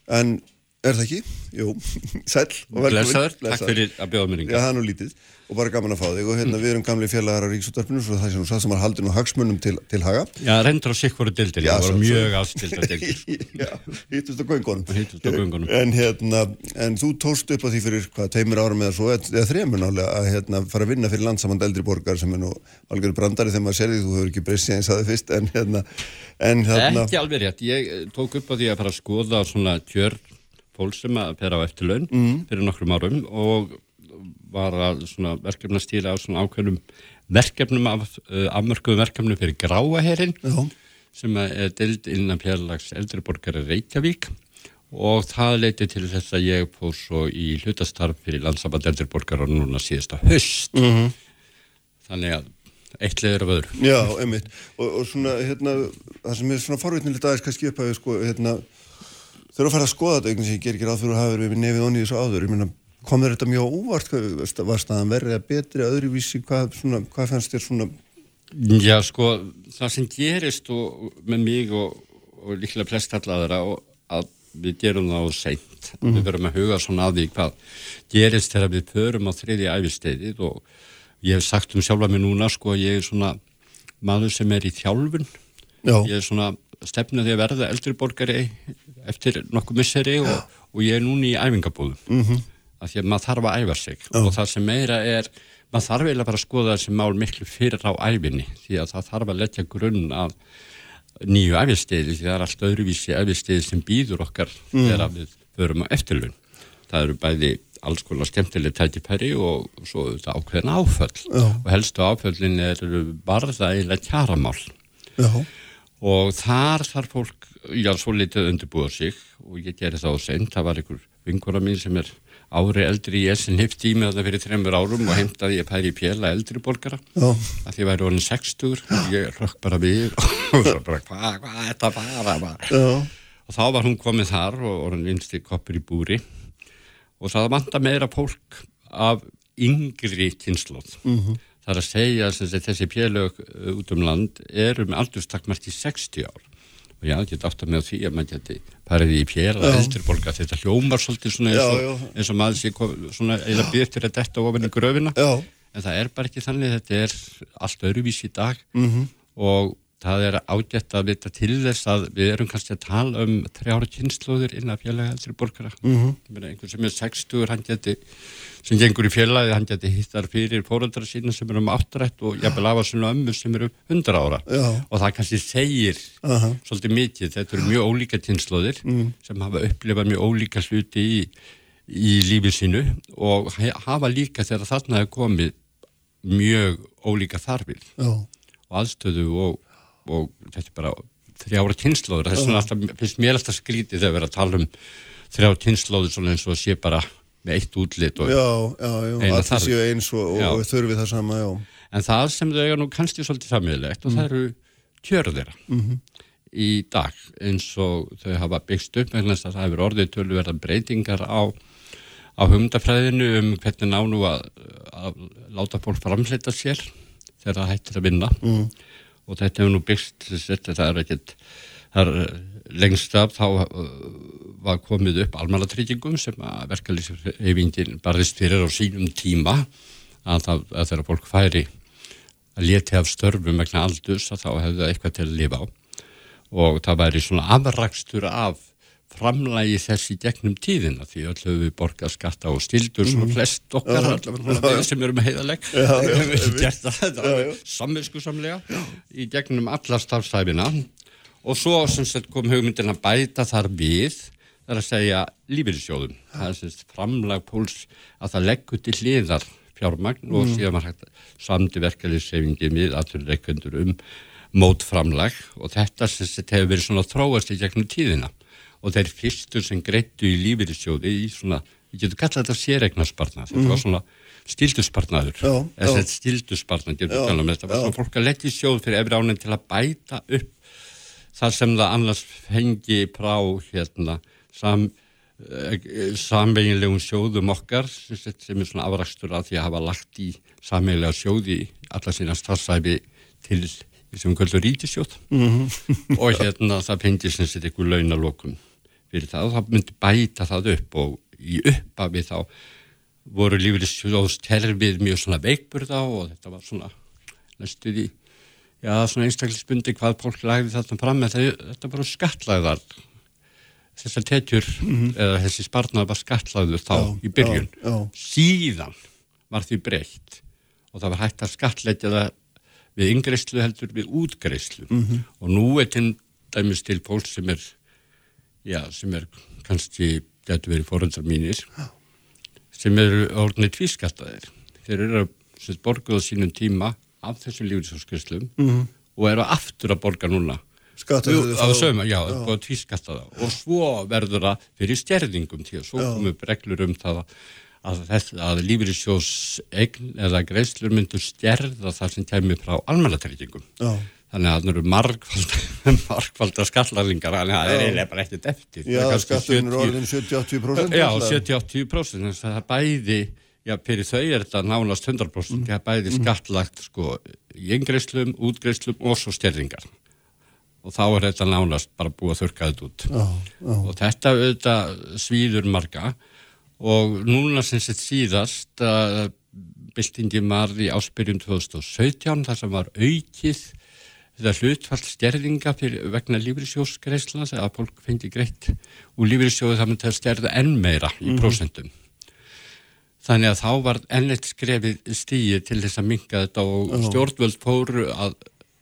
en er það ekki? Jú, [LAUGHS] sæl og velkomin. Blesaður, takk fyrir að bjóða mér Já, það er nú lítið og bara gaman að fá þig. Og hérna við erum gamli félagar á Ríksúttarpinu svo það satt sem var haldin og hagsmunum til, til haga. Já, reyndur á sikvaru dildir, það voru mjög afstildar dildir [LAUGHS] Já, hittust á göngunum. Hittust á göngunum. En hérna, en þú tóst upp á því fyrir hvað, teimur árum eða svo, eða nálega að hérna fara að vinna fyrir landsamand eldri borgar sem er nú algjörðu brandari þegar maður ser því þú hefur ekki breyst síðan ég saði fyrst en hérna, en hérna Ekki alveg rétt, ég tók upp á því að fara að skoða svona kjör fólk sem að pera á eftirlaun mm. fyrir nokkrum árum og var að verkefna stíla á svona ákveðnum verkefnum af uh, afmörkuðum verkefnum fyrir gráaherin sem er dild innan pjærlags eldriborgari Reykjavík. Og það leiti til þess að ég fór svo í hlutastarf fyrir landsaband eldriborgar og núna síðasta höst mm -hmm. þannig að eitt leður af öðru. Já, einmitt, og, og svona hérna, það sem er svona forvitnilegt aðeins kannski upp að sko, hérna, þurfa að fara að skoða þetta einhvern sem ég ger ekki ráð fyrir að hafa verið við nefið onni í þessu áður, ég meina kom þér þetta mjög óvart, var staðan verið að betri öðruvísi, hvað, svona, hvað fannst þér svona? Já sko, það sem gerist og, með mig og, og líklega flest alladra að við gerum það á seint, mm. við verum að huga svona að því hvað gerist þegar við förum á þriði æfisteyðið og ég hef sagt um sjálfa mig núna sko, ég er svona maður sem er í þjálfun, Já. ég er svona stefnuði að verða eldri borgari eftir nokkuð misseri og, og ég er núni í æfingabúðum. Mm -hmm að því að maður þarf að æfa sig oh. og það sem meira er, maður þarf eiginlega bara að skoða þessi mál miklu fyrir á æfinni því að það þarf að letja grunn af nýju æfisteyði því það er allt öðruvísi æfisteyði sem býður okkar mm. þegar við förum á eftirlun. Það eru bæði alls konar skemmtileg tækipæri og svo þetta ákveðin áföll oh. og helstu áföllin eru barða eiginlega kjaramál oh. Og þar þarf fólk, já, svo litið undirbúða sig. Og ég gerir það á sent, það var einhver vinkora mín sem er ári eldri ég sem hitt í mig það fyrir þreymur árum og heimtaði ég pæri í pjela eldri borgara. Já. að því væri orðin 60 og ég rökk bara við [LAUGHS] og svo bara hvað hva, er þetta bara og þá var hún komið þar og orðin vinsti koppur í búri. Og það vanda meira fólk af yngri kynnslóð mm -hmm. Það er að segja að þessi pjelög út um land eru með aldurstakmart í 60 ár og ég geti aftur með því að maður geti farið í fjera eldurborga þetta hljómar svolítið svona eins og, eins og maður sé svona eða byrtir að detta ofan í gröfina já. en það er bara ekki þannig þetta er allt öðruvís í dag mm -hmm. og það er ágætt að vita til þess að við erum kannski að tala um þrjára kynnslóðir innan félagi eldri borgara mm -hmm. einhvern sem er 60 hann geti sem gengur í félagi, hann geti hittar fyrir fóröldra sína sem eru um áttrætt og jafnvel af að svona ömmu sem eru 100 ára Já. og það kannski segir uh -huh. svolítið mikið, þetta eru mjög ólíka kynnslóðir mm. sem hafa upplifað mjög ólíka sluti í, í lífið sínu og hafa líka þegar þarna hefur komið mjög ólíka þarfir og aðstöðu og og þetta er bara þrjára kynnslóður þess finnst mér alltaf skrítið þegar við erum að tala um þrjára kynnslóður svona eins og sé bara með eitt útlit og eina þarf eins og, og þurfið það sama, já. En það sem þau er nú kannski svolítið sammiðlegt og mm. það eru tjörðira mm -hmm. í dag eins og þau hafa byggst upp en það hefur orðið tölverðan breytingar á á humdafræðinu um hvernig nánu að, að láta fólk framleita sér þegar það hættir að vinna. Mm og þetta hefur nú byggt þetta er ekkert lengst af þá var komið upp almanatryggingum sem að verkefliðsreyfingin barðist fyrir á sínum tíma að, það, að þegar fólk færi að leti af störfum vegna aldurs að þá hefðu það eitthvað til að lifa á. Og það væri svona afrakstur af framlægi þessi gegnum tíðina því öll höfum við borgað skatta og stildur svona Mhm. flest okkar Já, allavega sem heiðaleg Já, var já. samviskusamlega í gegnum alla starfsæfina og svo sem sagt kom hugmyndin að bæta þar við það er að segja lífeyrissjóðum það er sem sagt framlag póls að það leggur til hliðar fjármagn og Mm. síðan var hægt samdi verkefliðssefingi við aðturreikendur um mótframlag og þetta sem sagt hefur verið svona þróast í gegnum tíðina og þeir fyrstur sem greittu í lífeyrissjóði í svona, við getum kallað þetta séreignarspartnað, þetta var Mhm. svona stílduspartnaður, Já, já. þessi stílduspartnað getur við talað um þetta, var já. svona fólk að leggja í sjóð fyrir efri ánin til að bæta upp það sem það annars fengi frá hérna sam, samveginlegum sjóðum okkar sem, er svona afrakstur af því að hafa lagt í samveglega sjóði alla sína starfsæfi til sem við kvöldur rítisjóð Mhm. og hérna það fengi sem sagt einhver launalokum fyrir það. Og það myndi bæta það upp og í uppafi þá voru lífeyrissjóðsterfið mjög svona veikburða og þetta var svona næstuð í já, svona einstaklisbundi hvað fólk lagði þarna fram en þetta bara skattlagðar þessar tekjur eða þessi spartnað var skattlagður þá Já, í byrjun já, já. síðan var því breytt og það var hægt að skattleggja það við yngreislu heldur við útgreislu Mhm. og nú er til dæmis til fólk sem er já, sem er kannski getur verið fóröldar mínir sem eru orðinni tvískattaðir þeir eru að borga á sínum tíma af þessum lífriðsóskrislum Mhm. og eru aftur að borga núna Skatta Jú, þau þá- sögum, já, Já. já. tvískattaða og svo verður það fyrir stjerðingum því að svo komum upp reglur um það að, að lífriðsjós eign eða greiðslur myndur stjerða það sem kemur frá almannatryggingum Já. þannig að það eru margfald, [LAUGHS] margfaldar skallaringar þannig að það er eiginlega bara ekkert eftir Já, Það er kannski skatturinn er 70 orðin 70-80%. Já, náttúrulega. 70-80% þess að það er bæði, já, fyrir þau er þetta nánast 100%, það er bæði skattlagt sko í eingreislum, útgreislum og svo stjerringar og þá er þetta nánast bara búið að þurka þetta út Já, já. og þetta auðvitað svíður marga og núna sem sett síðast að byltingin var í áspyrjun 2017 þar sem var aukið þetta hlutfall stjerðinga vegna lífriðsjósgreisla að fólk fengi greitt úr lífriðsjóðu það myndi að stjerða enn meira í Mhm. prósentum þannig að þá var enn eitt skrefið stíi til þess að minka þetta og stjórnvöld fóru að,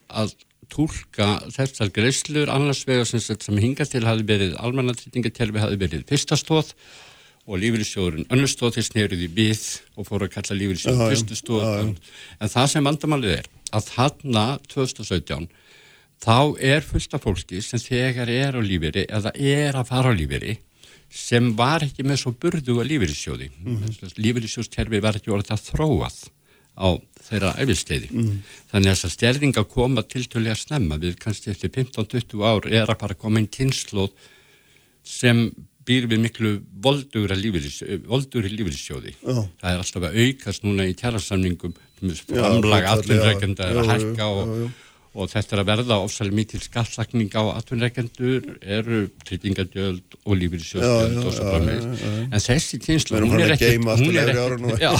að tólka þessar greislur annars vegar sem, sem hinga til hafi verið almannatrýtingakerfi hafi verið fyrsta stóð og lífriðsjóðurinn önnur stóð til sneruði við og fóru að kalla Já, lífriðsjóður já. fyrstu stóð Já, já. en það sem vandamálið er að þarna 2017 þá er fullt af fólki sem þegar er á lífeyri eða er að fara á lífeyri sem var ekki með svo burðu að lífeyrissjóði. Mm -hmm. Lífeyrissjóðskerfi var ekki orðið að þróað á þeirra æfisteiði. Mhm. Þannig að þessar stjerðinga koma tiltölulega snemma við kannski eftir 15-20 ár er að bara koma einn kynnslóð sem býr við miklu voldugra lífeyrissjóði. Já. Það er alltaf að aukast núna í kjærasamningum Já, framlag hlutfall, atvinnreikenda er að hækka og, já, já. Og þetta er að verða ofsalega mikil skattlagning á atvinnreikendur eru tryggingadjöld og Já, lífeyrissjóðsgjöld já, og svo já, framvegis. já, já. En þessi kynsla, hún er ekkert... er Já.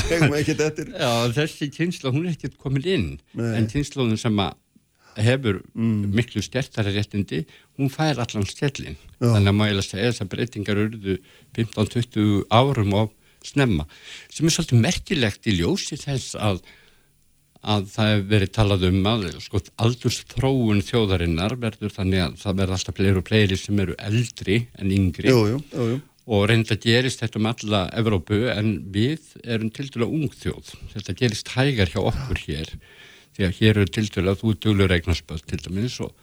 [LAUGHS] Já, þessi kynsla, hún er ekkert komin inn. Nei. En kynsluðin sem að hefur miklu stertari réttindi, hún fær allan stjellin. Já. Þannig að maður segja þess að breytingar urðu 15-20 árum og snemma. Sem er svolítið merkilegt í ljósi þess að að það hefur verið talað um að sko, aldurstróun þjóðarinnar verður þannig að það verður alltaf fleiri og fleiri sem eru eldri en yngri. Jú, jú, jú, og reynda gerist þetta um alla Evrópu en við erum til dæla ung þjóð. Þetta gerist hægar hjá okkur hér því að hér eru til dæla þú duglur eignarspöld til dæmis og,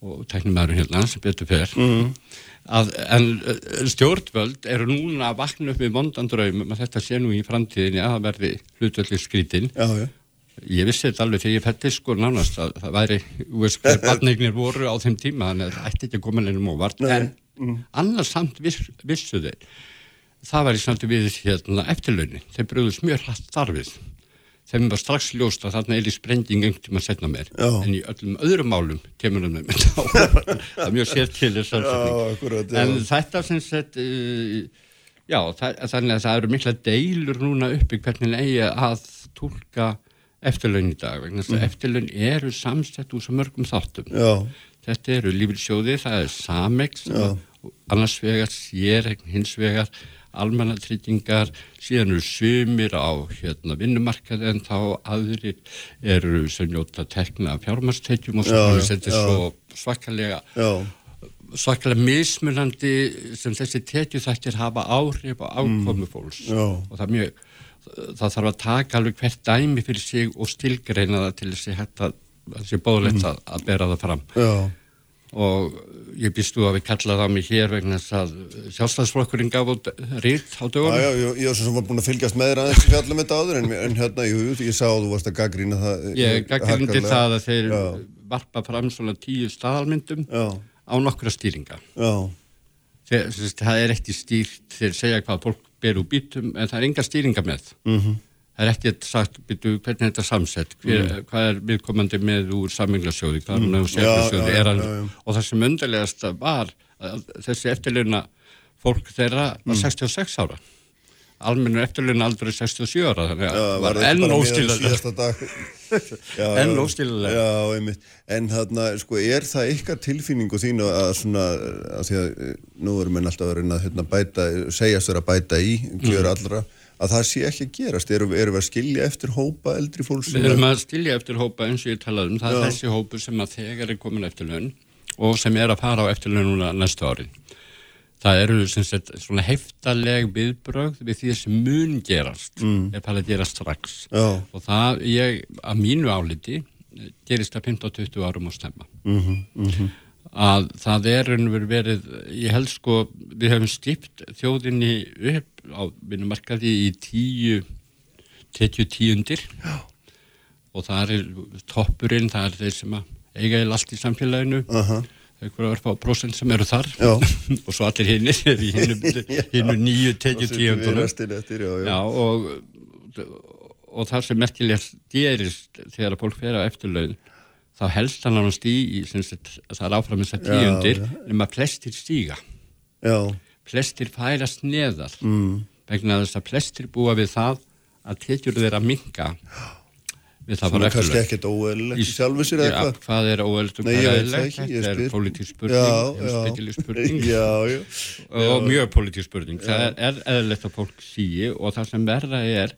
og tæknumæður hérna sem betur fer. Mhm. að, en stjórnvöld eru núna að vakna upp við vondan draumum að þetta sé nú í framtíðinni að það verði hlutvöldi skrítin. Já, já. Ég vissi þetta alveg þegar ég fætti sko nánast að það væri, þú veist hver [LAUGHS] barnignir voru á þeim tíma þannig að það ætti ekki að koma nefnum óvart Nei. en Mm. annars samt viss, vissu þeir það var í samt við hérna eftirlaunin, þeir bröðust mjög hratt starfið þeim var strax ljóst að þarna er í sprenging einhvern tíma setna mér Já. en í öllum öðrum málum kemur hann með þetta á [LAUGHS] það er mjög sér til þess Já, akkurat, já. en þetta sem sett uh, já, það, þannig að það eru mikla deilur núna uppi hvernig eigi að tólka eftirlaun í dag vegna þess að Mhm. eftirlaun eru samsett úr svo mörgum þáttum Já. þetta eru lífilsjóði, það er samex annars vegar séregn, hins vegar almannatryggingar, síðan eru sumir á hérna, vinnumarkaði en þá aðrir eru sem njóta tekna fjármarstekjum og Já, svo já, þetta er svo svakalega Já. svakalega mismunandi sem þessi tekjuþættir hafa áhrif á ákomu fólks Já. og það er mjög það þarf að taka alveg hvert dæmi fyrir sig og stilgreina það til þessi hægt að þessi bóðlegt að, að bera það fram Já. og ég býstu að við kallaði á mig hér vegna þess að sjálfstæðsflokkurinn gaf út rít á Já, dögunum já, ég, ég var búin að fylgjast með þér aðeins í fjallum þetta áður en, en hérna, jú, ég sá að þú varst að gaggrína það ég gaggrindi það að þeir Já. varpa fram svona tíu staðalmyndum Já. á nokkra stýringa Já. þeir, það er ekki stýrt þeir segja hvað fólk ber úr bítum en það er enga stýringa með Mhm. það er ekki sagt býtu, hvernig er þetta samsett hver, Mhm. hvað er viðkomandi með úr saminglasjóði hvað Mhm. sérflasjóði já, er hann já, já. og það sem undarlegast var þessi eftirleuna fólk þeirra var Mm. 66 ára almennu eftirleuna aldrei 67 ára þannig að það var [LAUGHS] enn já, Enn einmitt. En þarna, sko, er það ykkar tilfinningu þín að svona, að því að eh, nú erum við alltaf að reyna að hérna, bæta, segjast að bæta í kjör Mm. allra, að það sé ekki að gerast? Erum, erum við að skilja eftir hópa eldri fólks Við erum að stilja eftir hópa eins og ég talaði um, það er þessi hópu sem að þegar er komin eftir laun og sem er að fara á eftir laun núna næstu ári. Það eru sagt svona heftaleg viðbrögð við því sem mun gerast, Mm. er bara að gera strax. Já. Og það, ég, að mínu áliti, gerist það 15-20 árum á stemma. Mhm, mhm. Að það er raunveru verið, ég held sko, við hefum stipt þjóðinni upp á vinnumarkaði í tíu, tekju tíundir. Já og það er toppurinn, það er þeir sem að eiga í allt í samfélaginu Aha. Einhverja örfá prósent sem eru þar Já. [LAUGHS] og svo allir hinnir [LAUGHS] í hinnu [LAUGHS] nýju tekið já, já. og, og það sem merkilegt gerist þegar að fólk fer á eftirlaun þá helst hann ánast í, það er áfram þessar Já, tíundir já. nema flestir stíga Já. flestir færast neðar Mm. vegna þess að flestir búa við það að tekjur þeirra við það [GASPS] Sem er kannski ekkert óeðlilegt í sjálfu sér eða hvað? hvað er óeðlilegt og Nei, hvað er ég Þetta er spyr. pólitísk spurning, Já, já. heimspekileg spurning [LAUGHS] Já, já. og mjög pólitísk spurning. Það er, eðlilegt að fólk síi og það sem verða er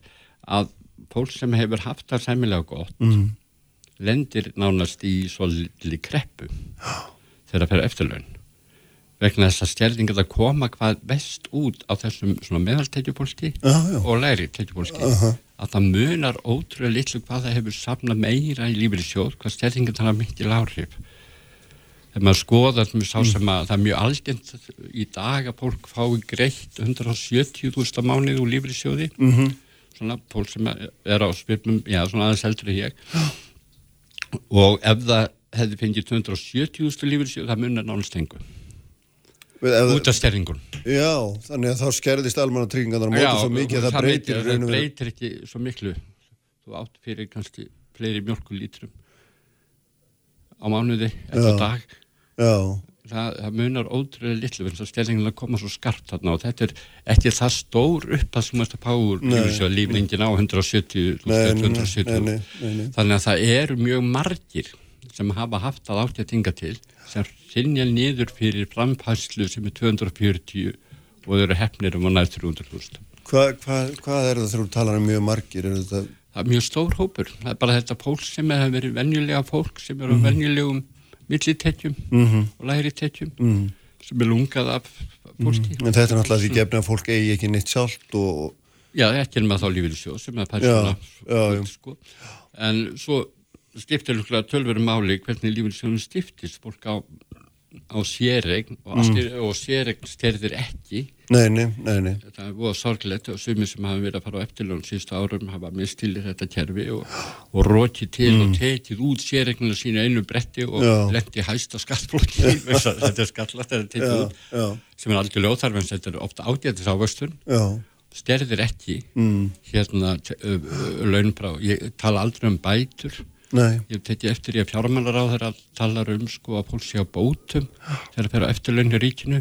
að fólk sem hefur haft það sæmilega gott Mhm. lendir nánast í svolítið kreppu þegar það fer eftirlaun vegna þess að stjælningar að koma hvað best út á þessum meðaltekjupólki og læri tekjupólki Aha. að það munar ótrúlega litlu hvað það hefur safnað meira í lífið sjóð, hvað stjælningar það er mikil áhrif. Þegar maður skoðar að það er mjög algjent í dag að fólk fái greitt 170.000 mánuð úr lífið sjóði Mhm. svona fólk sem er á svipum já, svona aðeins heldur en ég. Og ef það hefði fengið 270.000 lífið sjóð, það munar nánast tengu Ef- út af stjælningun Já, þannig að þá skerðist almanna tryggingarnar á móti svo mikið að það breytir það breytir ekki svo miklu. Þú átt fyrir kannski fleiri mjölkulítrum á mánuði eftir dag. Já. það, það munar ótrúlega litlu fyrir þess að stjælningun koma svo skarpt þarna og þetta er ekki það stór upp að sem þetta páur lífningin á 170 Nei, nei, nei, 270 nei, þannig að það eru mjög margir sem hafa haft að áttjætinga til sem rinja niður fyrir framfæslu sem er 240 og þau eru hefnir um að næð 300.000 Hvað hva, hva er það þú talar um mjög margir? Er þetta... það er mjög stór hópur það er bara þetta fólk sem hefur verið venjulega fólk sem eru Mhm. mm. venjulegum millitekjum Mhm. og læri tekjum Mhm. sem er lungað af fólki En þetta er náttúrulega því gefni að fólk eigi ekki neitt sjálft og... Já, ekki en maður þá lífið sjóð sem er persóna já, já. sko. en svo skiptir tölveru máli hvernig lífið sjóðum skiptist fólk á, á séregn og, Mm. og séregn styrðir ekki Nei, nei, nei, nei. þetta er búið sorgilegt og sumir sem hafa verið að fara á eftirlun síðustu árum hafa mistilir þetta kerfi og, og rokið til Mm. og tekið út séregnina sína einu bretti og Já. lendi hæsta skattflokki [LAUGHS] þetta er skallast þetta er tekið Já, út já. sem er algjörlega óþarf en þetta er ofta ágætis ávöxtun Já. sterðir ekki Mm. hérna launbrá, ég tala aldrei um bætur Nei. ég tekið eftir í að fjármálar á þeirra talar um sko að fólk sé á bótum þegar það fer á eftirlaun í ríkinu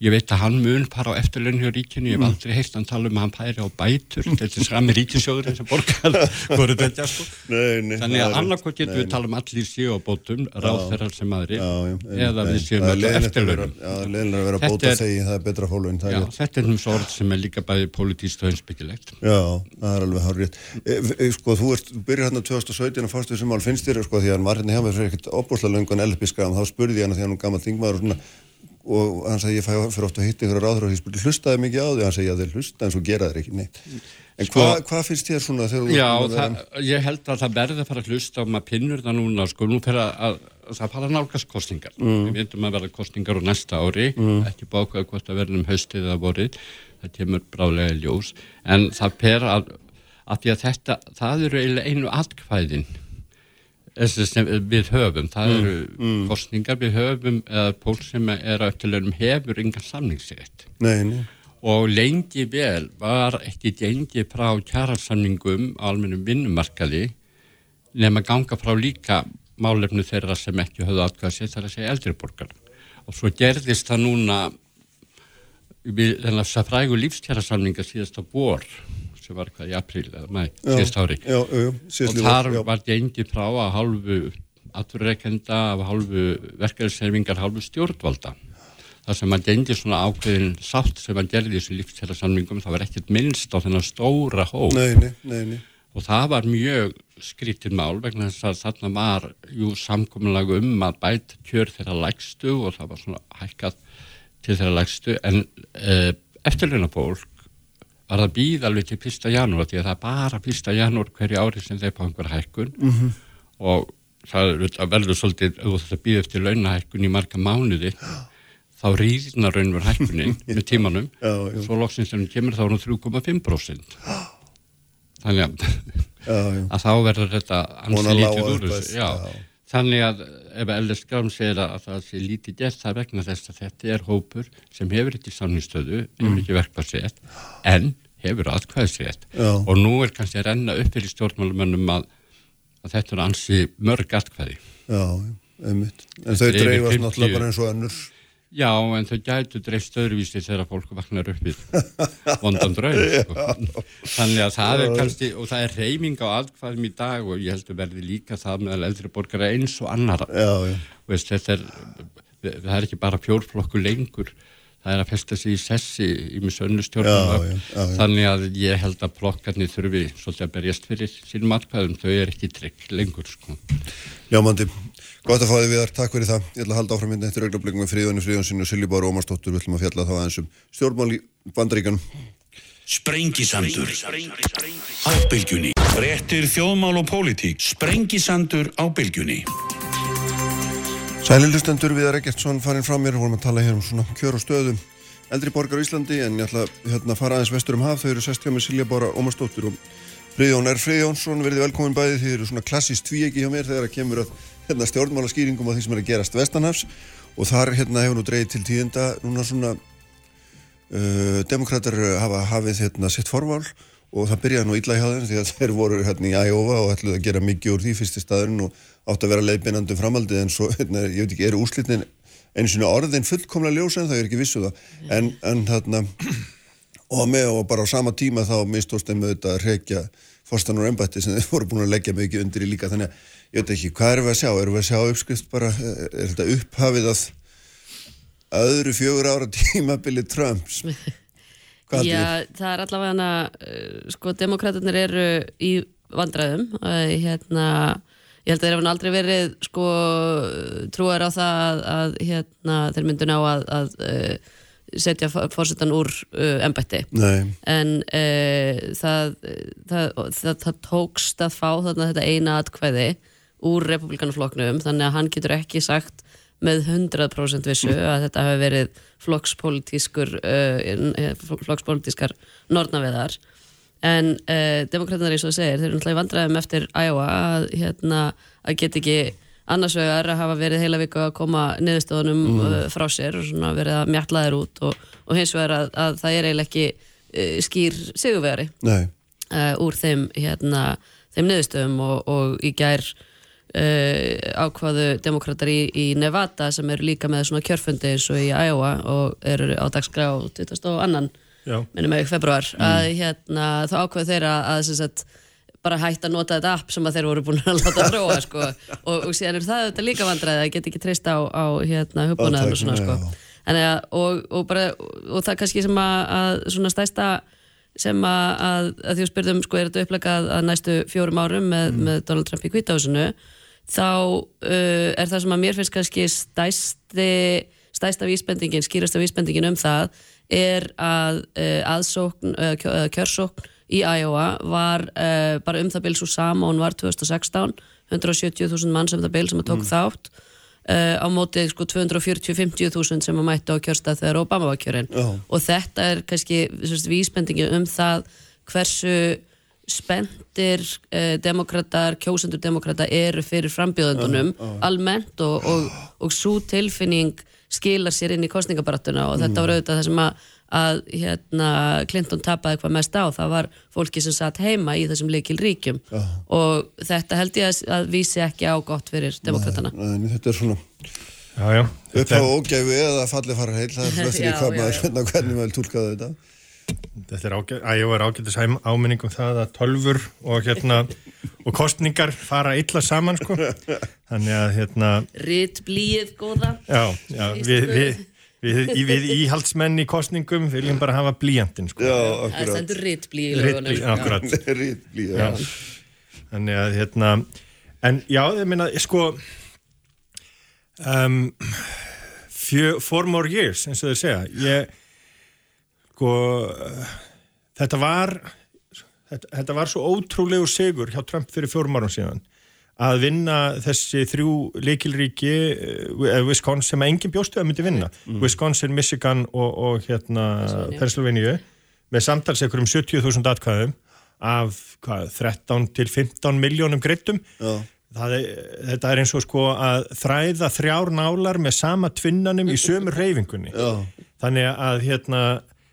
ég veit að hann mun fara á eftirlun hjá ríkinu, ég hef Mm. aldrei heilt hann tala um að hann færi á bætur, þetta er sami ríkisjóður sem borgar, [LAUGHS] voru þetta sko. Nei, nei, Þannig að annarkoð getum nei, við tala um allir séu á bótum, ráð þeirra sem aðri, eða við að vera- eftirlunum. Já, leðinlega að vera Þetta bóta þegi, það er betra fólun Já, þetta er húns orð sem er líka bæði pólitíst og heimsbyggilegt. Já, það er alveg hár rétt. E, e, sko, þú byrjar hérna 2017 að fástu að fyrir að og hann sagði, ég fæ fyrir ofta að hitta ykkur ráður og ég spurði, hlustaði mikið á því, hann segi, já, þeir hlusta en svo gera þeir ekki neitt. En Sko- hvað hva finnst þér svona þegar þú... Já, að það, ég held að það verði að fara að hlusta og maður pinnur það núna, sko, nú fyrir að, að það fara að nálgast kostningar. Mm. Við veitum að verða kostningar á næsta ári, ekki bákvæða hvort að verða um haustið eða vorið, það kemur brálega ljós, en það per að, að að þetta, það eru einu atkvæðin sem við höfum, það Mm, eru kostningar við höfum, eða fólk sem er á eftirlunum hefur Nei, nei, og lengi vel var ekki gengi frá kjærasamningum á almennum vinnumarkaði nema ganga frá líka málefnu þeirra sem ekki höfðu atkvæða sér þar að segja eldriborgar og svo gerðist það núna við þennan þess að frægu lífskjærasamninga síðasta vor sem var hvað í apríl eða mæ, síðast ári já, já, og þar já. var gengi frá að hálfu atverðreikenda, af hálfu verkefæðisserfingar, hálfu stjórnvalda það sem að gengi svona ákveðin sátt sem að gerði þessu lífstæra samningum það var ekkert minnst á þennan stóra hóp Nei, nei, nei, nei. og það var mjög skrítið mál vegna þess að þarna var jú samkominlega um að bæta kjör þeirra lægstu og það var svona hækkað til þeirra lægstu en uh, eftirleina fólk var að býða alveg til 1. janúar því að það er bara 1. janúar hverju ári sem þeir fá einhver hækkun Mhm. og það er verður svolítið ef þú þetta býða eftir launahækkun í marga mánuði þá rýðnar raunver hækkunin [LAUGHS] með tímanum Já, já. svo loksins þegar hún kemur þá er hún 3,5% [GASPS] þannig að, Já, [LAUGHS] að þá verður þetta ansi Vonar lága lítið úr þessu þannig að ef Ellis Grám segir að það sé lítið gert það vegna þess að þetta er hópur sem hefur ekki samningsstöðu, hefur Mm. ekki verkvarsett en hefur atkvæðsrétt Já. og nú er kannski að renna upp fyrir stjórnmálumönnum að, að þetta er ansi mörg atkvæði Já, einmitt. En þau dreifast 50. náttúrulega bara eins og önnur. Já, en þau gætu dreifst öðruvísi þegar fólk vaknar upp við [LAUGHS] vondan draug. Sko. Þannig að það er kannski, og það er reyming á aðkvæðum í dag og ég held að verði líka það meðal eldri borgara eins og annara. Já, já. Veist, þetta er, það er ekki bara fjórflokku lengur, það er að festa sig í sessi í mjög sönnu Já, já, stjórnum. já, já. Þannig að ég held að flokkarnir þurfi svolítið að berjast fyrir sínum atkvæðum, þau er ekki trygg lengur, sko. Ljámandi, gott að fá þig viðar, takk fyrir það. Ég ætla að halda áfram hérna eftir augnablikum með Fríðunni Fríðunssinu og Silji Báru Ómarsdóttur. Við ætlum að fjalla þá aðeins um stjórnmál í bandaríkanum. Sprengisandur. Á bylgjunni Frettir þjóðmál og pólitík. Sprengisandur á bylgjunni. Sælilustendur Viðar Eggertsson farin frá mér, vorum að tala hér um svona kjör og stöðum eldri borgar á Íslandi en ég ætla að hérna, fara aðeins vestur um haf, þau eru sest hjá með Silja Bára Ómarsdóttur og Friðjón R. Friðjónsson, verði velkomin bæði. Þið eru svona klassist tvíegi hjá mér þegar að kemur að hérna, stjórnmála skýringum á því sem er að gerast vestanhafs og þar hérna hefur nú dreigið til tíðenda núna svona uh, demokrater hafa hafið hérna sitt forvál og það byrjaði nú illa hjá þeim því að [LAUGHS] þeir voru hérna í Æjófa og ætluðu að gera mikið úr því fyrsti staðurinn og átt að vera leiðbeinandi um framhaldið en svo, [LAUGHS] hérna, ég veit ekki, eru úrslitin einu svona orðin fullkomlega ljósa en það er ekki vissu það. En, en þarna [CLEARS THROAT] og með og bara á sama tíma þá mistóst þeim auðvitað að rekja fórstanur embætti sem þeir voru búin að leggja mikið undir í líka þannig að ég veit ekki, hvað erum við að sjá? Erum við að sjá uppskrift bara, er, er þetta upphafið að öðru fjögur ára [LAUGHS] tímabili Trumps? [LAUGHS] Hvað Já, heldur það er allavega hana, uh, sko, demokraternar eru í vandræðum, uh, hérna, ég held að þeir hafa aldrei verið, sko, trúar á það að, að hérna, þeir myndu ná að, að setja fórsetan úr uh, embætti. Nei. En uh, það, það, það, það tókst að fá þarna þetta eina atkvæði úr republikanafloknum, þannig að hann getur ekki sagt með 100% vissu að þetta hafi verið flokkspolítískur uh, flokkspolítískar nornaveðar en uh, demokraternar eins og það segir, þeir eru náttúrulega í vandræðum eftir Iowa að, hérna, að get ekki annars vegar að hafa verið heila viku að koma niðurstöðunum Mm. uh, frá sér og svona verið að mjalla þeir út og, og hins vegar að, að það er eiginlega ekki skýr uh, úr þeim, hérna, þeim niðurstöðum og, og í gær ákvaðu demokrater í, í Nevada sem eru líka með svona kjörfundi eins og í Iowa og eru á dagskrá 22. Já. minnum ég februar að hérna, þá ákvaðu þeirra að sem sagt, bara hætta að nota þetta app sem að þeir voru búin að láta þróa sko. og, og síðan er það þetta líka vandræði að geta ekki treyst á, á hérna, hugbúnaðin og svona sko. Að, og, og, bara, og það kannski sem að, að svona stæsta sem að, að, að því að spyrðum sko er þetta upplegað að næstu fjórum árum með, með Donald Trump í kvítahúsinu þá uh, er það sem að mér finnst kannski stæsti stæsta vísbendingin, skýrasta vísbendingin um það er að uh, aðsókn, uh, uh, kjörsókn í Iowa var uh, bara um það bil svo sama og hún var 2016 170.000 mann sem það bil sem að tók þátt uh, á móti sko 240-50.000 sem að mættu á kjörstað þegar Obama var kjörinn Já. og þetta er kannski sérst, vísbendingi um það hversu spendir uh, demokrater, kjósendur demokrata eru fyrir frambjóðendunum almennt og, og, og svo tilfinning skilar sér inn í kostningabaratuna og þetta var auðvitað það sem að, að hérna, Clinton tapaði hvað mest á. Það var fólki sem satt heima í þessum leikil ríkjum og þetta held ég að, að vísi ekki á gott fyrir demokratana Nei, þetta er svona upp á ógæfu eða falli fara heil það er [LAUGHS] eftir í hvað maður hvernig maður tólkaði þetta Þetta er ágætt, að ég var ágættis áminning um það að tölfur og hérna og kostningar fara illa saman sko. Þannig að hérna Ritt blíið góða já, já, við, við, við, við, við íhaldsmenn í kostningum viljum bara hafa blíjantinn sko. Já, það akkurat stendur ritt blíið í lögunum já, akkurat. [LAUGHS] Rít blíða Já. Þannig að hérna en já, ég meina, sko um, fjö, four more years eins og þau segja ég sko þetta var þetta, þetta var svo ótrúlegur sigur hjá Trump fyrir fjórum árum síðan að vinna þessi þrjú leikilríki uh, Wisconsin sem engin bjóstu að myndi vinna. Wisconsin, Michigan og, og hérna Pennsylvania. Með samtals ekkur um 70.000 atkvæðum af hvað, 13 til 15 miljónum greittum Já. Það er, þetta er eins og sko að þræða þrjár nálar með sama tvinnanum í sömur reyfingunni Já. þannig að hérna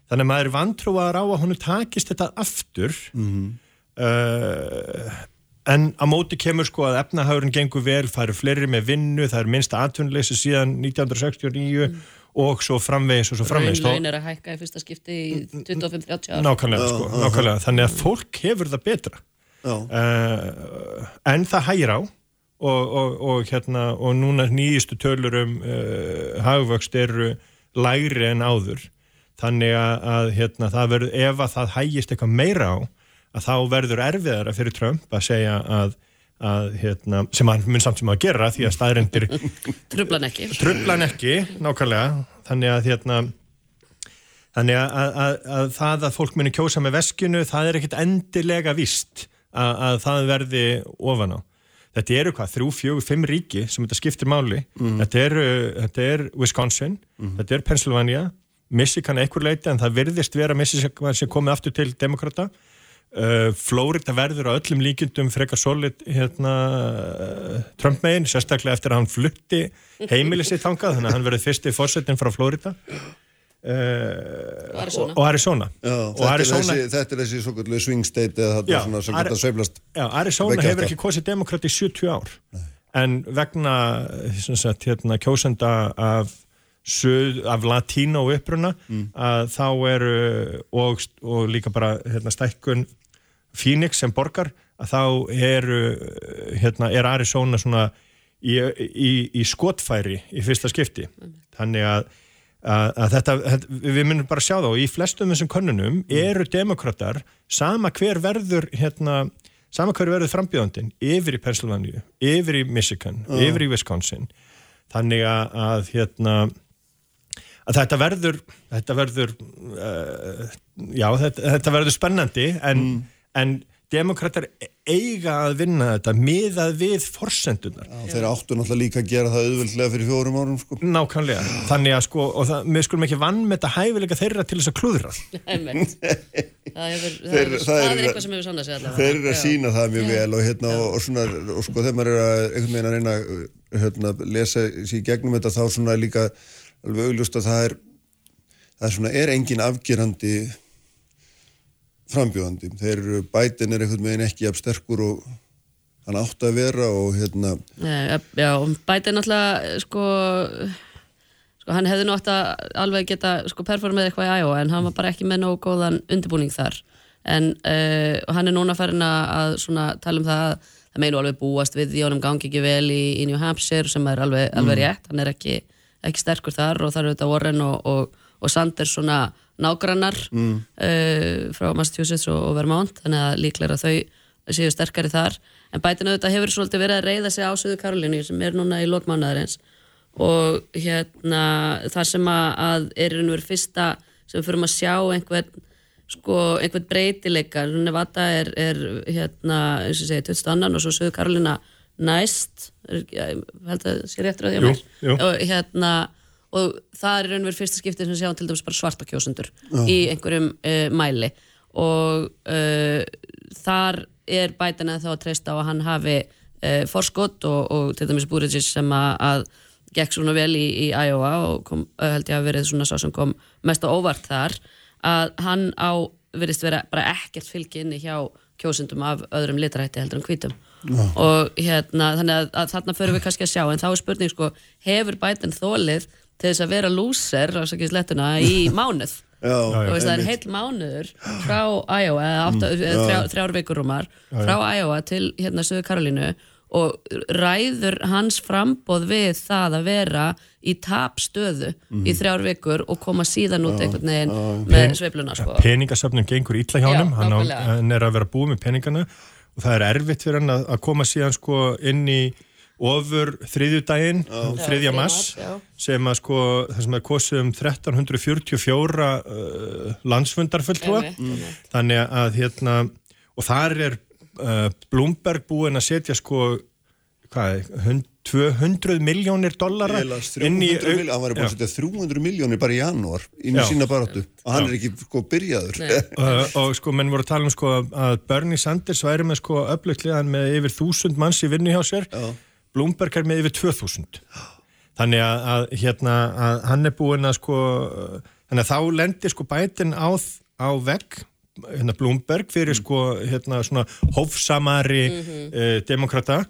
þannig að maður vantrúaður á að hún takist þetta aftur. Uh, en á móti kemur sko að efnahagurinn gengur vel, það eru fleiri með vinnu það eru minnsta atvinnleysi síðan 1969 og svo framvegis og svo framvegis. Raunlaun er að hækka í fyrsta skipti í 25-30 ár. Nákvæmlega, sko, nákvæmlega. Þannig að fólk hefur það betra. Já. uh, en það hægir á og, og, og hérna og núna nýjistu tölur um uh, hagvöxt eru lægri en áður þannig að, að hérna, það verður, ef að það hægist eitthvað meira á að þá verður erfiðara fyrir Trump að segja að, að hérna, sem hann mun samt sem að gera því að staðrendir [LAUGHS] Trublan ekki trublan ekki, nákvæmlega þannig að hérna þannig að, að, að, að það að fólk muni kjósa með veskinu, það er ekkit endilega víst að, að það verði ofan á. Þetta eru hvað, þrjú, fjögur, fimm ríki sem þetta skiptir máli. Þetta, eru, þetta er Wisconsin, þetta er Pennsylvania, Michigan einhver leiti en það virðist vera Michigan sem komið aftur til demokrata. Uh, Flórida verður á öllum líkjundum frekar solid hérna, uh, Trump megin, sérstaklega eftir að hann flutti heimilið sitt þangað, þannig að hann verður fyrsti fórsetin frá Flórida uh, Og Arizona. og, og Arizona. Já, og þetta, Arizona, er þessi, þetta er þessi svo kallu swing state eða Já, þetta svona sem geta sveiflast já, Arizona hefur ekki kosið demokrat í 70 ár. En vegna sem sagt, hérna, kjósenda af, söð, af latínó uppruna að þá eru og, og líka bara hérna, stækkun Phoenix sem borgar að þá eru hérna, er Arizona svona í, í, í skotfæri í fyrsta skipti. Þannig að, að, að þetta, við munum bara sjá þá í flestum þessum könnunum eru demokrater sama hver verður hérna, sama hver verður frambjöðandinn yfir í Pennsylvania, yfir í Michigan yfir í Wisconsin. Þannig að, að hérna að þetta verður þetta verður uh, já, þetta, þetta verður spennandi en, en demokrater eiga að vinna þetta miðað við forsendunar Já, þeir áttu náttúrulega líka að gera það auðvöldlega fyrir fjórum árum sko. nákvæmlega, þannig að sko og það, við skulum ekki vann með þetta hæfileika þeirra til þess að klúðra. [LAUGHS] Einmitt. Það hefur, það, Þeir- hefur, það það er- er eitthvað sem hefur allavega. þeir eru að Já. sína það mjög vel og, hérna, og, og, svona, og sko þegar maður er að einhvern veginn að reyna hérna, lesa sér gegnum þetta þá svona er líka alveg augljóst að það er það er svona, er engin afgerandi frambjóðandi. Þeir eru, bætin er einhvern veginn ekki af sterkur og hann átt að vera og hérna Nei, Já, Biden náttúrulega sko, sko hann hefði nátt að alveg geta sko performið eitthvað í Iowa en hann var bara ekki með nógu góðan undirbúning þar. En uh, hann er núna farin að svona, tala um það að það meinu alveg búast við því honum gangi ekki vel í, í New Hampshire sem er alveg, alveg rétt, hann er ekki, ekki sterkur þar og þar eru þetta Warren og, og, og Sanders svona nágrannar Mm. uh, frá Massachusetts og, og Vermont þannig að líklega þau séu sterkari þar. En Biden auðvitað hefur svolítið verið að reyða sig á Suðu Karolínu sem er núna í lokmánaðarins og hérna þar sem að, að er veru fyrsta sem fyrir að sjá einhvern sko, einhvern breytileika. Nevada er, er hérna eins og segja, 20 annan og svo Suðu Karolína næst er, held að það sé réttur að því að mér. og hérna og það er í raun og veru fyrsta skiptið sem við sjáum til dæmis bara svarta kjósundur Já. í einhverjum uh, mæli. Og uh, þar er Biden að þá að treysta á að hann hafi uh, forskott og, og til dæmis Buttigieg sem að, að gekk svona vel í, í Iowa og kom, held ég að verið svona sá sem kom mest á óvart þar að hann á verist vera bara ekkert fylgi inni hjá kjósundum af öðrum litrætti heldur en hvítum Já. og hérna þannig að, að þarna förum við kannski að sjá en þá er spurning sko, hefur Biden þólið til þess að vera lúser ásakið slettuna í [LAUGHS] mánuð Já, og veist, það er heill mánuður frá Iowa, eða Mm, eða já. þrjá, þrjár vikur rúmar Já, já. frá Iowa til hérna Suður Karolínu og ræður hans frambóð við það að vera í tapstöðu Mhm. í þrjár vikur og koma síðan út einhvern veginn með sveifluna sko. peningasöfnum gengur illa hjá hann, hann er að vera búið með peningana og það er erfitt fyrir hann að, að koma síðan sko inn í ofur þriðjudaginn, þriðja mass þriðja mars, sem að sko það sem er kosið um 1344 uh, landsfundarfulltrúa. Einmitt. þannig að hérna og þar er uh, Bloomberg búin að setja sko hvað, hund, 200 miljónir dollara inn í 300 miljónir, hann var búin að setja 300 miljónir bara í janúar inn í Já. sína baráttu og hann Já. er ekki sko byrjaður uh, [LAUGHS] og sko menn voru að tala um sko að Bernie Sanders væri með sko öflugliðan með yfir þúsund manns í vinnu hjá sér Já. Bloomberg er með yfir 2000 þannig að, að hérna að hann er búinn að sko þannig að þá lendir sko bætin á, á vegg hérna Bloomberg fyrir sko hérna svona hófsamari Mhm. uh, demokrata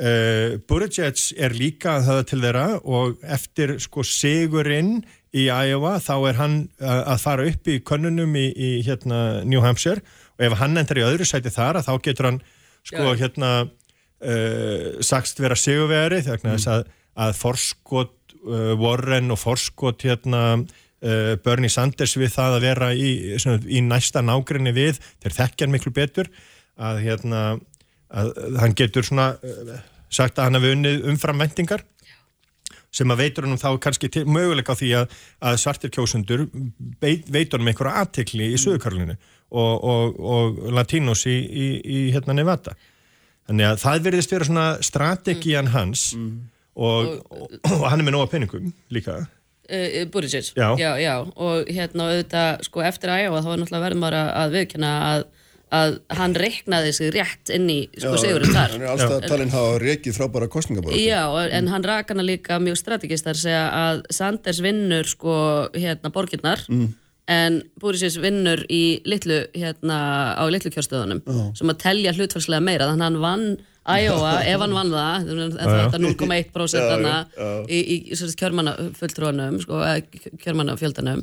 uh, Buttigieg er líka að höfða til þeirra og eftir sko sigurinn í Iowa þá er hann uh, að fara upp í könnunum í, í hérna New Hampshire og ef hann endar í öðru sæti þar þá getur hann sko Já. hérna uh, sagst vera sigurveri þegar þess að, að forskot uh, Warren og forskot hérna Bernie Sanders við það að vera í, svona, í næsta nágrinni við þeir þekkjan miklu betur að hérna að, hann getur svona uh, sagt að hann hafi unnið umfram vendingar sem að veitur hann þá kannski til, möguleika á því að, að svartir kjósundur veit, veitur hann einhverja aðtekli í Suðukarlinu og, og, og Latinos í, í, í hérna Nevada. Þannig að það verðist vera svona strategían hans og, og, og hann er með nóga peningum líka. Uh, Buttigieg. Já. já, já, og hérna auðvitað sko eftir Iowa þá var náttúrulega verðum bara að viðkynna að, að hann reiknaði sig rétt inn í sko sigurinn þar hann er alltaf að talin hafa rekið frábæra kostningabaráttu Já, en hann rak hana líka mjög strategist þar að segja að Sanders vinnur sko hérna borgirnar Mm. en Búrisins vinnur í litlu hérna á litlu kjörstöðunum Já. sem að telja hlutfærslega meira þannig að hann vann Iowa ef hann vann það þetta 0,1% hana já. í, í, í kjörmannafulltrúanum sko, kjörmannafjöldanum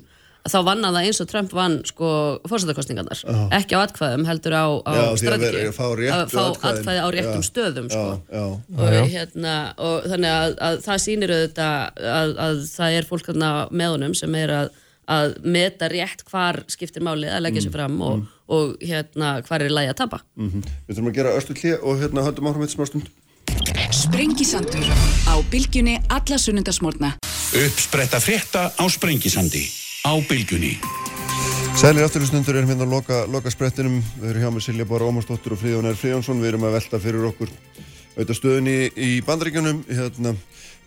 þá vann hann það eins og Trump vann sko fórsetakostningarnar, Já. ekki á atkvæðum heldur á, á Já, því að fá að fá atkvæði á réttum Já. stöðum sko. já, já. og, hérna, og þannig að, að það sýnir auðvitað að, að það er fólk þarna með honum sem er að, að meta rétt hvar skiptir málið að leggja Mm, sér fram og, og hérna hvar er lægi að tapa Mhm. Við þurfum að gera östu hlið og hérna höldum áfram eitt smá stund Sprengisandur á bylgjunni alla sunnundasmórna. Uppspretta frétta á Sprengisandi á bylgjunni. Sælir afturlustundur erum hérna að loka, loka sprettinum Við erum hjá með Silja Bára Ómarsdóttur og Fríðjón R. Fríðjónsson Við erum að velta fyrir okkur auðvitað stöðunni í bandaríkjunum hérna,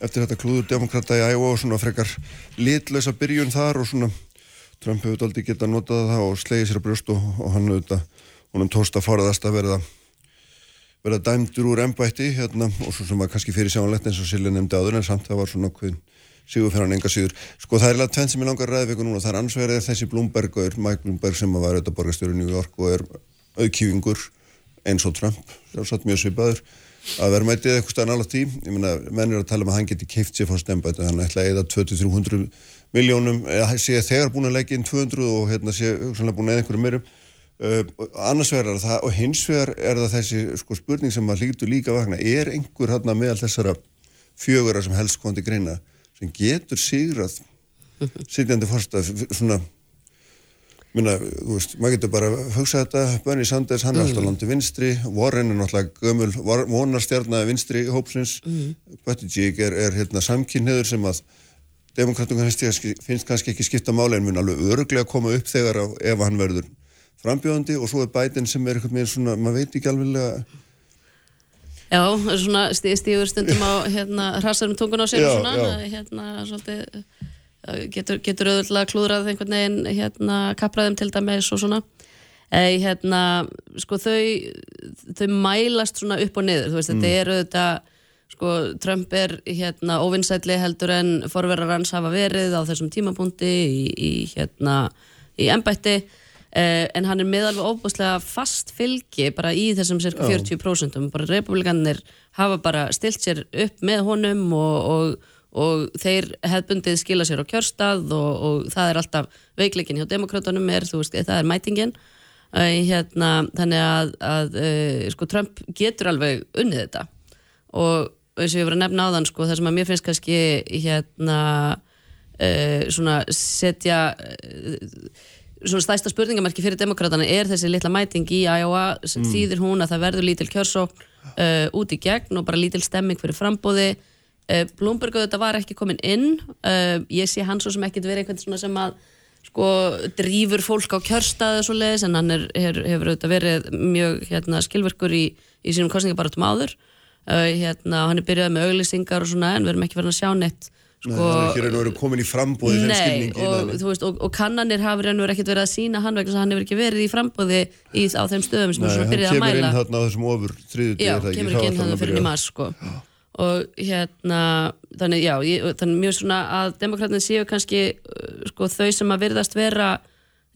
eftir þetta klúður demokrata í Iowa og svona frekar litlösa byrjun þar og svona Trump hefur aldrei getað notað það og slegið sér á brjóst og, og hann auðvitað honum tósta forðast að verða verða dæmdur úr embætti hérna, og svo sem var kannski fyrir sjáanlegt eins og Silja nefndi áður en samt það var svona hverjum sigur fyrir hann enga sigur. Sko það er alveg tvenn sem ég langar að ræða við ykkur núna. Það er ansverið þessi Bloomberg og Mike Bloomberg sem var auðvitað borgarstjóri í New York og er auðkífingur eins og Trump, sjálfsagt mjög svipaður að vera mætið eitthvað stað nála tí ég meina, menn er að tala um að hann geti keift sér fór stembæti, hann ætla að eða 200-300 miljónum, eða sé þegar búin að leggja inn 200 og hérna sé hugsanlega búin að einhverju meirum. Uh, annars er það, og hins vegar er það þessi sko, spurning sem maður líktu líka vakna, er einhver hérna meðal þessara fjögura sem helst kondi greina sem getur sigrað sitjandi fórsta svona Minna, þú veist, maður getur bara hugsað þetta, Bernie Sanders, hann er alltaf landi vinstri, Warren er náttúrulega gömul vonarstjarnaði vinstri í hópsins, mm. Buttigieg er, er hérna, samkynniður sem að demokratum finnst, kannski ekki skipta máli en mun alveg öruglega að koma upp þegar á, ef hann verður frambjóðandi og svo er Biden sem er eitthvað með svona, maður veit ekki alveg Já, svona stíður stundum á hérna, hrasarum tungun á sér og svona, hérna, svolítið getur, getur auðvitað klúðrað einhvern veginn hérna, kapraðum til dæmis og svona. E, hérna, sko þau þau mælast svona upp og niður þú veist, mm. þetta er auðvitað sko, Trump er hérna ofinsætli heldur en forverðar hans hafa verið á þessum tímapunkti í, í hérna, í ennbætti en hann er meðalveg óbúslega fast fylgi bara í þessum cirka 40% bara republikanir hafa bara stilt sér upp með honum og, og og þeir hefbundið skila sér á kjörstað og, og það er alltaf veikleikin hjá demokratunum er, veist, það er mætingin. Uh, hérna, þannig að, að uh, sko, Trump getur alveg unnið þetta. Og eins og ég var að nefna á þann sko, það sem að mér finnst kannski hérna uh, svona setja svona stæsta spurningamarki fyrir demokratana er þessi litla mæting í Iowa mm. þýðir hún að það verður lítil kjörsókn út í gegn og bara lítil stemming fyrir frambóði Eh, Blomberg auðvitað var ekki komin inn. Uh, ég sé hans svo sem ekkert verið eitthvað svona sem að sko drýfur fólk á kjörstaðu svo leiðis en hann er, er, hefur auðvitað verið mjög hérna, skilverkur í, í sínum kostningabaratum áður. Uh, hérna, hann er byrjað með auglýsingar og svona en við erum ekki verið að sjá neitt Sko, Nei, það er ekki reynd að vera komin í frambóði Nei, skilningi, og, veist, og, og kannanir hafa reynd að vera ekkert verið að sína hann vegna hann hefur ekki verið í frambóði í, á þeim stöðum sem hann byrjaði að mæla Nei, hann kemur inn þarna á þessum ofur þriðuti Já, kemur ekki inn þarna fyrir í mars sko. Og hérna þannig já, ég, þannig mjög svona að demokratin séu kannski uh, sko, þau sem að virðast vera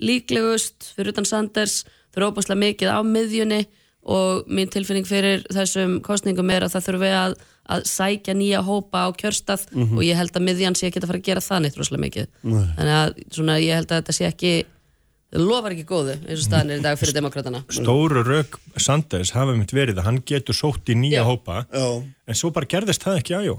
líklegust fyrir utan Sanders þau eru óbúslega mikið á miðjunni og mín tilfinning fyrir þessum kostningum er að það þurfi að, að sækja nýja hópa á kjörstað mm -hmm. og ég held að miðjan sé ekki að fara að gera það neitt rosalega mikið Nei. þannig að svona, ég held að þetta sé ekki lofar ekki góðu eins og staðin er í dag fyrir demokratana Stóru rauk Sanders hafa myndið verið að hann getur sótt í nýja Já. hópa Já. en svo bara gerðist það ekki aðjó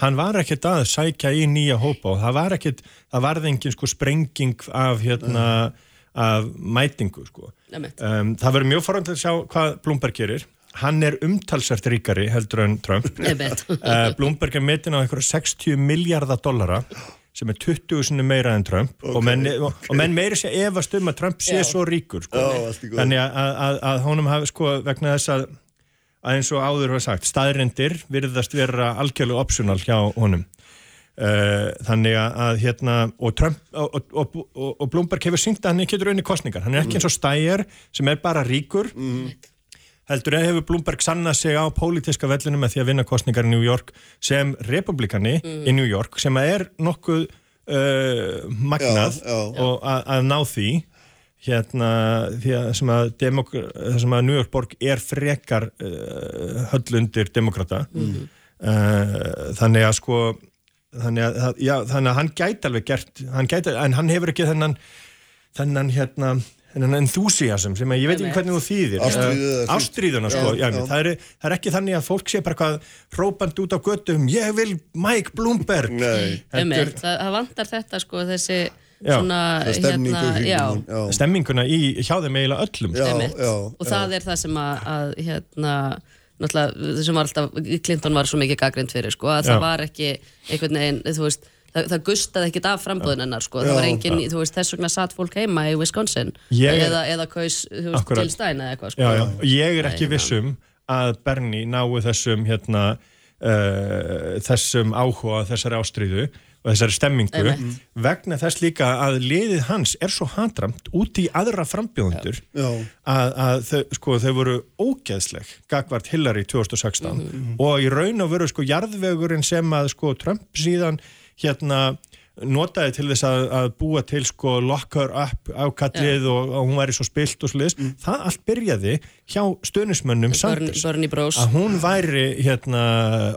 hann var ekkert að sækja í nýja hópa og það var ekkert, það varði engin sko sprenging af hérna af mætingu sko um, það verður mjög forhand að sjá hvað Blumberg gerir hann er umtalsvært ríkari heldur en Trump uh, [LAUGHS] Blumberg er metin á einhverja 60 miljardar dollara sem er 20 sinni meira enn Trump okay. og, menn, og, og menn meiri sé efast um að Trump sé Já. svo ríkur sko. Já, þannig að, að, að honum hafi sko vegna þess að, að eins og áður var sagt, staðrindir virðast vera algjörlega optional hjá honum uh, þannig að hérna og Trump og, og Bloomberg hefur syngt að hann ekki getur unni kostningar, hann er ekki mm. eins og stæjar sem er bara ríkur mm heldur eða hefur Bloomberg sannað sig á pólitiska vellinu með því að vinna kostningar í New York sem republikani mm. í New York sem er nokkuð uh, magnað já, já, og að ná því hérna því að sem að, sem að New York borg er frekar uh, höllundir demokrata mm. uh, þannig að sko þannig að, já, þannig að hann gæti alveg gert hann gæti, en hann hefur ekki þennan þennan hérna en enthusiasm sem ég veit ekki hvernig þú þýðir. Ástríðuna sko. Já, já. Það, er, það er ekki þannig að fólk sé bara hvað hrópand út á göttum ég vil Mike Bloomberg. Heldur, það, það vantar þetta sko þessi já, svona stemningu hérna, stemminguna í hjá þeim eiginlega öllum sko. og það er það sem að, að hérna náttúrulega þessum var alltaf Clinton var svo mikið gaggrind fyrir sko að það var ekki einhvern veginn þú veist það, það gustaði ekkit af framböðunennar sko. það var engin, þú veist, þess vegna satt fólk heima í Wisconsin ég, eða, eða kaus veist, til Stein eða eitthvað sko. já, já. ég er ekki Nei, vissum að Bernie náu þessum hérna, uh, þessum áhuga þessari ástríðu og þessari stemmingu Einmitt. vegna þess líka að liðið hans er svo handramt út í aðra frambjóðundur að, að þau, sko, þau voru ógeðsleg gagvart Hillary 2016 mm -hmm. og í raun og veru sko jarðvegurinn sem að sko Trump síðan hérna notaði til þess að, að búa til sko locker up ákallið og, og hún væri svo spilt og sliðis, það allt byrjaði hjá stöðnismönnum Sanders. Að hún væri hérna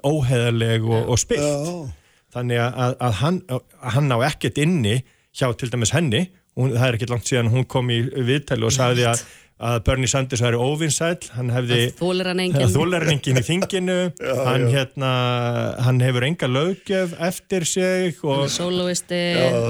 óheðarleg og, og spilt. Þannig að, að, hann, að hann á ekkert inni hjá til dæmis henni. Hún, það er ekkert langt síðan hún kom í viðtæli og sagði að, að Bernie Sanders væri óvinsæl hann hefði Þólir hann enginn. Þólar hann enginn í þinginu. [LAUGHS] Hann, hérna, hann hefur enga löggjöf eftir sig Hann og er soloisti,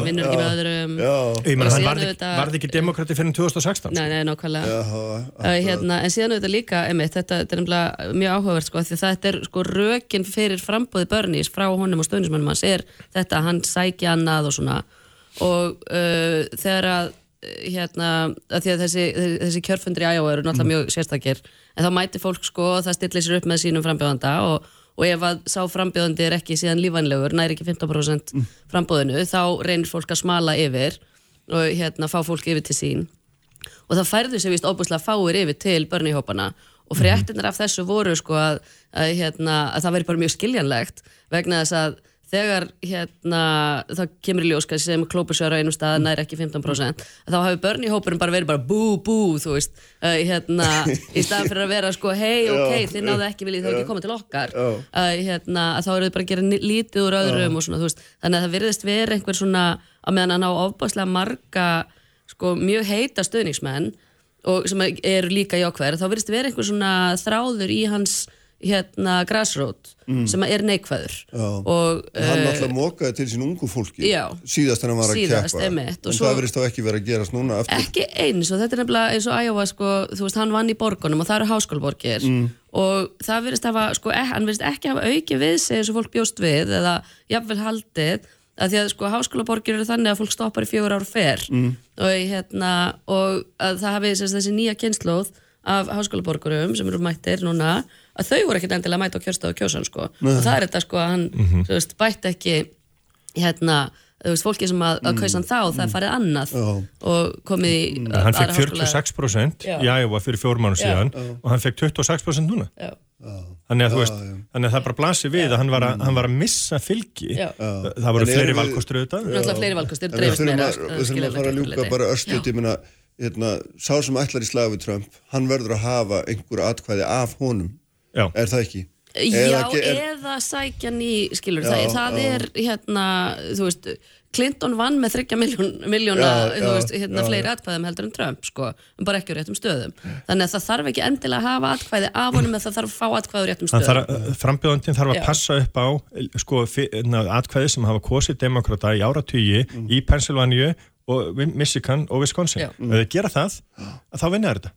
vinnur ekki með öðrum. Og hann varði, auðvitað- varði ekki demokrati fyrir 2016 Nei, nei, nákvæmlega. Uh, hérna, En síðan auðvitað líka, einmitt, þetta, þetta er nefnilega mjög áhugavert sko, því þetta er sko rökin fyrir frambóði börnís frá honum og stöðnismannum hans er þetta að hann sækja annað og svona. Og uh, þegar að hérna, að því að þessi, þessi kjörfundir í Iowa eru náttúrulega mjög sérstakir. En þá mæti fólk sko og það stillir sér upp með sínum frambjóðanda og, og ef að sá frambjóðandi er ekki síðan lífanlegur, næri ekki 15% frambóðinu, þá reynir fólk að smala yfir og hérna fá fólk yfir til sín. Og það færðu sér vist óbúslega fáir yfir til börnihópana og fréttinir af þessu voru sko að, að, hérna, að það veri bara mjög skiljanlegt vegna þess að þegar hérna, það kemur í ljós kannski sem klópusjöra einum stað næri ekki 15% að þá hafi börnihópurinn bara verið bara bú bú þú veist uh, hérna, í staðan fyrir að vera sko hei [LAUGHS] ok, þið náðu ekki viljið þá ekki koma til okkar. Uh, hérna, að þá eru þið bara að gera lítið úr öðrum og svona þú veist þannig að það virðist verið einhver svona að meðan hann á ofbáslega marga sko mjög heita stöðningsmenn og sem eru líka jákvæður þá virðist vera einhver svona þráður í hans hérna grassroot sem er neikvæður. Og hann eh, alltaf mókaði til sín ungu fólki Já. síðast hann var að Síðast, keppa. einmitt, og en svo- það verðist þá ekki verið að gerast núna aftur. Ekki eins og þetta er nefnilega eins og Iowa sko, þú veist, hann vann í borgunum og það eru háskólborgir. Mm. og það virðist hafa, sko, ek, hann virðist ekki hafa auki við sig eins og fólk bjóst við eða jafnvel haldið. Að því að sko háskólaborgir eru þannig að fólk stoppar í fjögur ár fer Mm. og, hérna, og að það hafi þessi nýja kynnslóð af háskólaborgurum sem eru mættir núna að þau voru ekkert endilega að mæta á kjörstað og kjósan sko. Og það er þetta sko að hann Mhm. þú veist, bætti ekki hérna, þú veist, fólki sem að, að Mm. kausa hann þá, það er farið annað og komið í En hann fekk aðra háskóla. 46% Já. í Iowa fyrir fjórum mánu Já. síðan Já. og hann fekk 26% núna Já. þannig að þú veist þannig að það bara blasir við að hann var að, hann var að missa fylgi Já. það, voru En fleiri valkostur auðvitað Náttúrulega fleiri við dreifist meira, við þurfum að fara að ljúka bara örstuð ég meina, hérna, sá sem ætlar í slag við Trump hann verður að hafa einhver atkvæði af honum Já. er það ekki? Já, Eða ge- er- eða sækja ný, skilur, Já, það, það já. er hérna, þú veist Clinton vann með þryggja miljón, miljóna Já, þú já, veist, hérna, já, fleiri já. atkvæðum heldur en Trump, sko bara ekki á réttum stöðum þannig að það þarf ekki endilega að hafa atkvæði af honum en það þarf að fá atkvæði á réttum stöðum þarf, frambjóðandinn þarf að Já. passa upp á sko, atkvæði sem hafa kosið demokrata í áratugi í Pennsylvania og Michigan og Wisconsin ef þau gera það, að þá vinna þeir þetta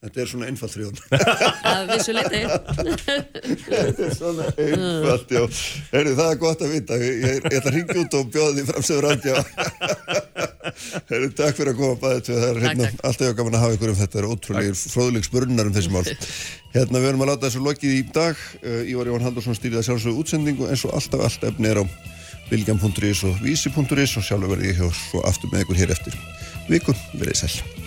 Þetta er svona einfalt þrjóðan [LAUGHS] að vissu leiti Þetta er svona einfalt, já. Heyrðu, það er gott að vita. Ég, ég, ég ætla að ringja út og bjóða því fram sem ráðgjá [LAUGHS] Heyrðu, takk fyrir að koma bæðið til það er hérna, alltaf gaman að hafa ykkur um þetta. Það er ótrúlegir fróðulegs spurningar um þessi mál. [LAUGHS] Hérna, við erum að láta þessu lokið í dag. Uh, Ívar Jón Haldursson stýrið að sjálfsögðu útsendingu eins og alltaf allt efni er á bilgjam.is og vísi.is og sjálfur verði ég hjá svo aftur með ykkur hér eftir. Viku, verið sæl